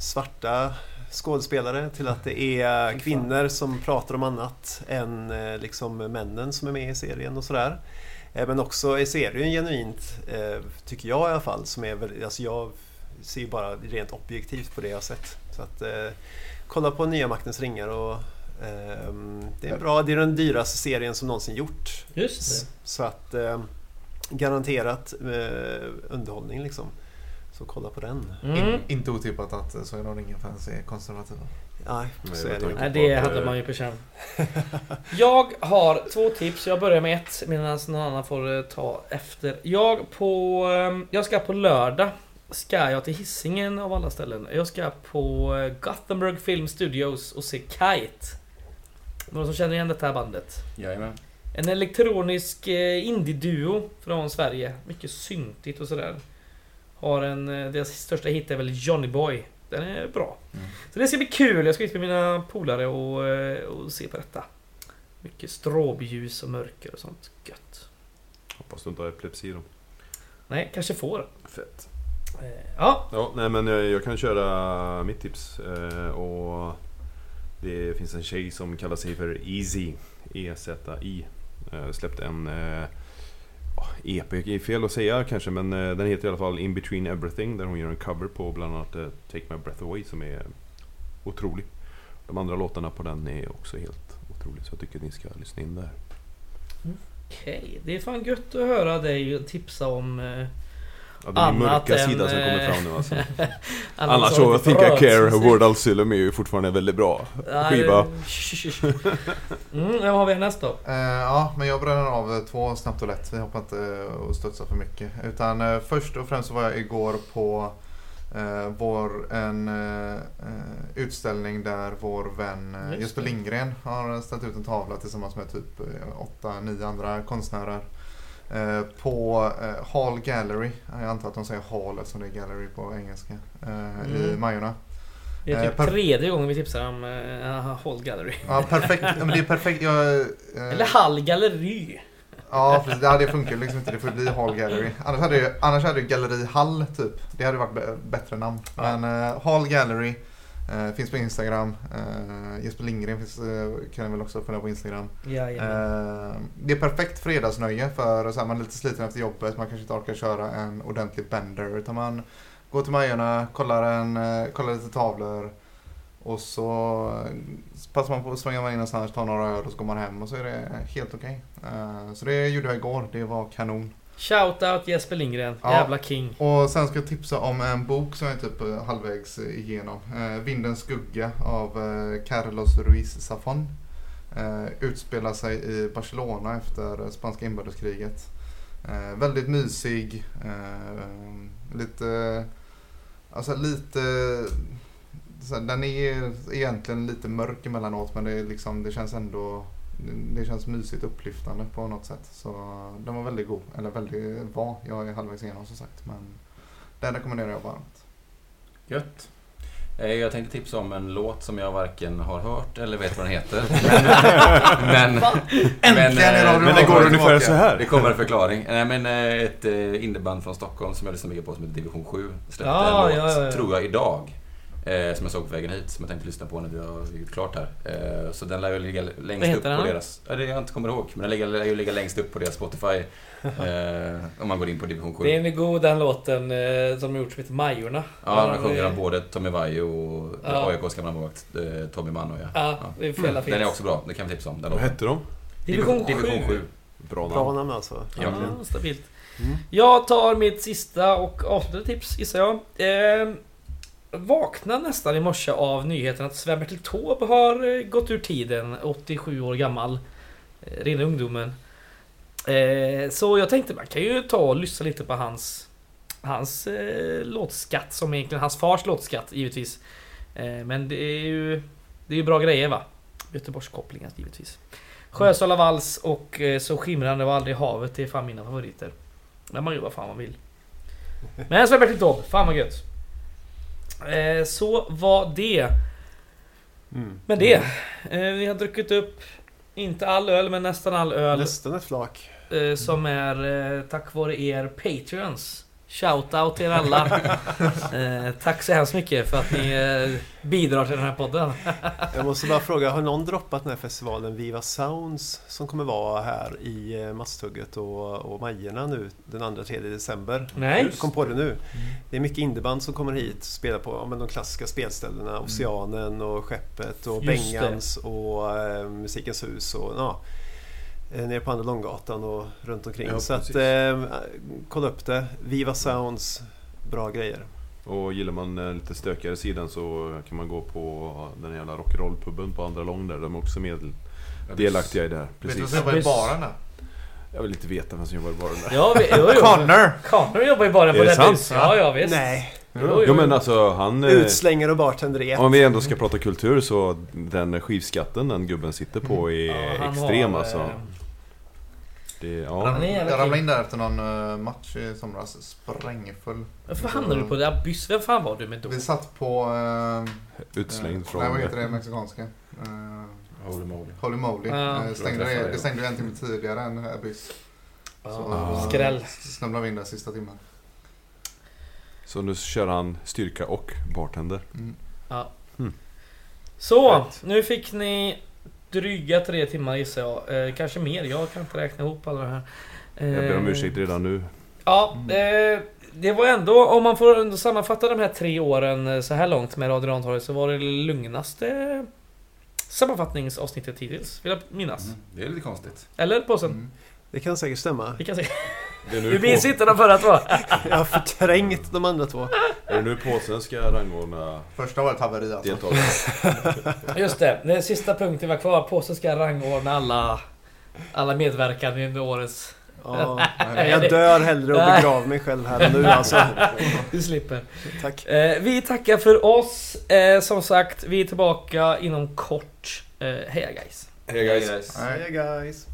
svarta skådespelare till att det är kvinnor som pratar om annat än eh, liksom männen som är med i serien och sådär. Eh, Men också är serien genuint, tycker jag i alla fall, som är väldigt, alltså jag ser ju bara rent objektivt på det jag har sett. Så att eh, kolla på nya Maktens ringar och ehm, det är bra, det är den dyraste serien som någonsin gjorts. Just det. Så att eh, garanterat eh, underhållning liksom. Så kolla på den. Mm. In, inte otippat att eh, Sagan om ringen-fans är konservativa. Nej, så är det Nej, det hade eh, man ju på känn. Jag har två tips. Jag börjar med ett medan någon annan får eh, ta efter. Jag på... ehm, Jag ska på lördag. Ska jag till Hisingen av alla ställen. Jag ska på eh, Gothenburg Film Studios och se Kite. Någon som känner igen detta här bandet? Jajamän. En elektronisk eh, indie-duo från Sverige. Mycket syntigt och sådär. Har en... eh, Deras största hit är väl Johnny Boy. Den är bra. Mm. Så det ska bli kul. Jag ska ut med mina polare och, och se på detta. Mycket stråbljus och mörker och sånt. Gött. Hoppas du inte har epilepsi då. Nej, kanske får. Fett. Eh, Ja, Ja, nej men jag, jag kan köra mitt tips. Eh, och det finns en tjej som kallar sig för Easy. E-Z-I. Eh, släppte en eh, EP, det är fel att säga kanske men eh, den heter i alla fall In Between Everything. Där hon gör en cover på bland annat eh, Take My Breath Away som är otrolig. De andra låtarna på den är också helt otroliga så jag tycker att ni ska lyssna in där. okej. Det är fan gött att höra dig tipsa om... Ja, det är Annat min mörka än, sida som kommer eh, fram nu alltså. *laughs* annat Annars så Think I Care. Word Sylum är ju fortfarande väldigt bra skiva. *laughs* Mm, vad har vi härnäst då? Eh, ja, men jag bränner av eh, två snabbt och lätt. Vi hoppar inte och studsar för mycket. Utan eh, först och främst så var jag igår på vår, en utställning där vår vän Jesper. Lindgren har ställt ut en tavla tillsammans med typ åtta, nio andra konstnärer. Eh, på eh, Hall Gallery. Jag antar att de säger Hall eftersom det är Gallery på engelska. Eh, I Mm. Majorna. Det är typ per- tredje gången vi tipsar om uh, Hall Gallery. Ja, perfekt. Ja, men det är perfekt. Jag, eh, Eller Hall Gallery. Ja, precis. Ja, det funkar liksom inte. Det får bli Hall Gallery. Annars hade ju, annars hade ju Galleri Hall typ. Det hade varit bättre namn. Men uh, Hall Gallery eh, finns på Instagram. Uh, Jesper Lindgren finns, uh, kan jag väl också följa på Instagram. Jajamän. Eh, det är perfekt fredagsnöje för så här, man är lite sliten efter jobbet. Man kanske inte orkar köra en ordentlig bender. Utan man går till Majorna, kollar, en, eh, kollar lite tavlor. Och så eh, passar man på att svänga in någonstans, ta några öl och så går man hem och så är det helt okej. Eh, så det gjorde jag igår. Det var kanon. Shoutout Jesper Lindgren. Ja. Jävla king. Och sen ska jag tipsa om en bok som jag är typ eh, halvvägs eh, igenom. Eh, Vindens skugga av eh, Carlos Ruiz Zafón. Eh, utspelar sig i Barcelona efter spanska inbördeskriget. Eh, väldigt mysig. Eh, lite... Alltså lite... Den är egentligen lite mörk emellanåt men det, är liksom, det känns ändå... Det känns mysigt upplyftande på något sätt. Så den var väldigt god. Eller väldigt var. Jag är halvvägs igenom som sagt. Men den rekommenderar jag varmt. Gött. Eh, Jag tänkte tipsa om en låt som jag varken har hört eller vet vad den heter. *laughs* Men... men, är eh, Radio Men det går ungefär så här. Det kommer en förklaring. Nej men eh, ett indieband från Stockholm som jag lyssnar mycket på som heter Division 7. Släppte Ja, en låt, ja, ja, ja. tror jag, idag. Eh, som jag såg på vägen hit, som jag tänkte lyssna på när vi har gjort klart här. Eh, så den lär ju ligga längst Vad upp den på deras... Ja, det jag inte kommer ihåg. Men den ligger- lär ju ligga längst upp på deras Spotify. *laughs* Eh, om man går in på Division 7. Det är en god den låten eh, som de gjort som heter Majorna. Ja, den sjunger han både Tommy Vaiho och Ja. AIKs gamla målvakt eh, Tommy Manno. Ja. Ja, det är jävla fint. Den är också bra, det kan vi tipsa om. Den Vad hette de? Division 7. Division 7. Bra Bra namn. namn alltså. Ja, Egentligen. stabilt. Mm. Jag tar mitt sista och avslutande tips gissar jag. Vaknade nästan i morse av nyheten att Sven-Bertil Taube har eh, gått ur tiden, 87 år gammal. Eh, rena ungdomen. Eh, så jag tänkte man kan ju ta och lyssna lite på hans Hans låtskatt som egentligen hans fars låtskatt givetvis. Men det är ju Det är ju bra grejer va? Göteborgskopplingar givetvis. Sjösala vals och Så skimrande var aldrig havet. Det är fan mina favoriter. Men man gör vad fan man vill. Men Sven-Bertil Taube, fan vad gött. Eh, så var det. Mm. Men det. Eh, vi har druckit upp inte all öl, men nästan all öl. Nästan ett flak. Eh, som är eh, tack vare er Patreons. Shoutout till er alla. *laughs* eh, tack så hemskt mycket för att ni eh, bidrar till den här podden. *laughs* Jag måste bara fråga, har någon droppat den här festivalen Viva Sounds som kommer vara här i eh, Masthugget och, och Majerna nu den 2-3 december? Nej. Jag kom på det nu. Det är mycket indieband som kommer hit och spelar på ja, men de klassiska spelställena. Oceanen och Skeppet och Just det. Bengans och eh, Musikens hus och ja, nere på Andra Långgatan och runt omkring. Ja, så att precis. eh, kolla upp det. Viva Sounds, bra grejer. Och gillar man den lite stökigare sidan så kan man gå på den jävla rock'n'roll-puben på andra lång där. De är också med delaktiga i det här. Vet du vad Precis. som jobbar i baren? Jag vill inte veta vem som jobbar i baren där. Ja, vi, jo, jo. Connor! Connor jobbar ju bara på Är det sant? Ja, ja visst. Nej, Jo, jo. Jo men alltså han... eh, utslängare och bartender i. Om vi ändå ska prata kultur så den skivskatten den gubben sitter på är Ja, extrem har, alltså. Eh, Det, ja. jävla Jag ramlade in där efter någon eh, match i somras. Sprängfull. Varför hamnade du på det där bus? Vem fan var du med då? Vi satt på... Eh, Utslängd eh, från... Nej, vad heter det mexikanska? Eh, Holy moly. Holy moly. Ja. Eh, stängde, det, ja. det stängde ju en timme tidigare än Abyss. Så Ja, eh, Skräll. snubblade vi in där sista timmen. Så nu kör han styrka och bartender. Mm. Så, nu fick ni dryga tre timmar gissar jag. Eh, kanske mer, jag kan inte räkna ihop alla det här. Eh, Jag ber om ursäkt redan nu. Ja, eh, det var ändå, om man får sammanfatta de här tre åren eh, så här långt med Radio Rantorget så var det lugnaste sammanfattningsavsnittet hittills, vill jag minnas. Mm, det är lite konstigt. Eller påsen? Mm. Det kan säkert stämma. Vi kan se. *laughs* Nu, minns inte de förra två. *laughs* Jag har förträngt de andra två. är det nu påsen ska rangordna Första var ett haveri alltså. deltagarna? *laughs* Just det, den sista punkten var kvar. Påsen ska rangordna alla, alla medverkande under årets... Ja, *laughs* jag dör hellre och begraver mig själv här nu alltså. Du slipper. Tack. Eh, vi tackar för oss. Eh, som sagt, vi är tillbaka inom kort. Eh, heja guys! Hej guys! guys. Nej. Hej guys.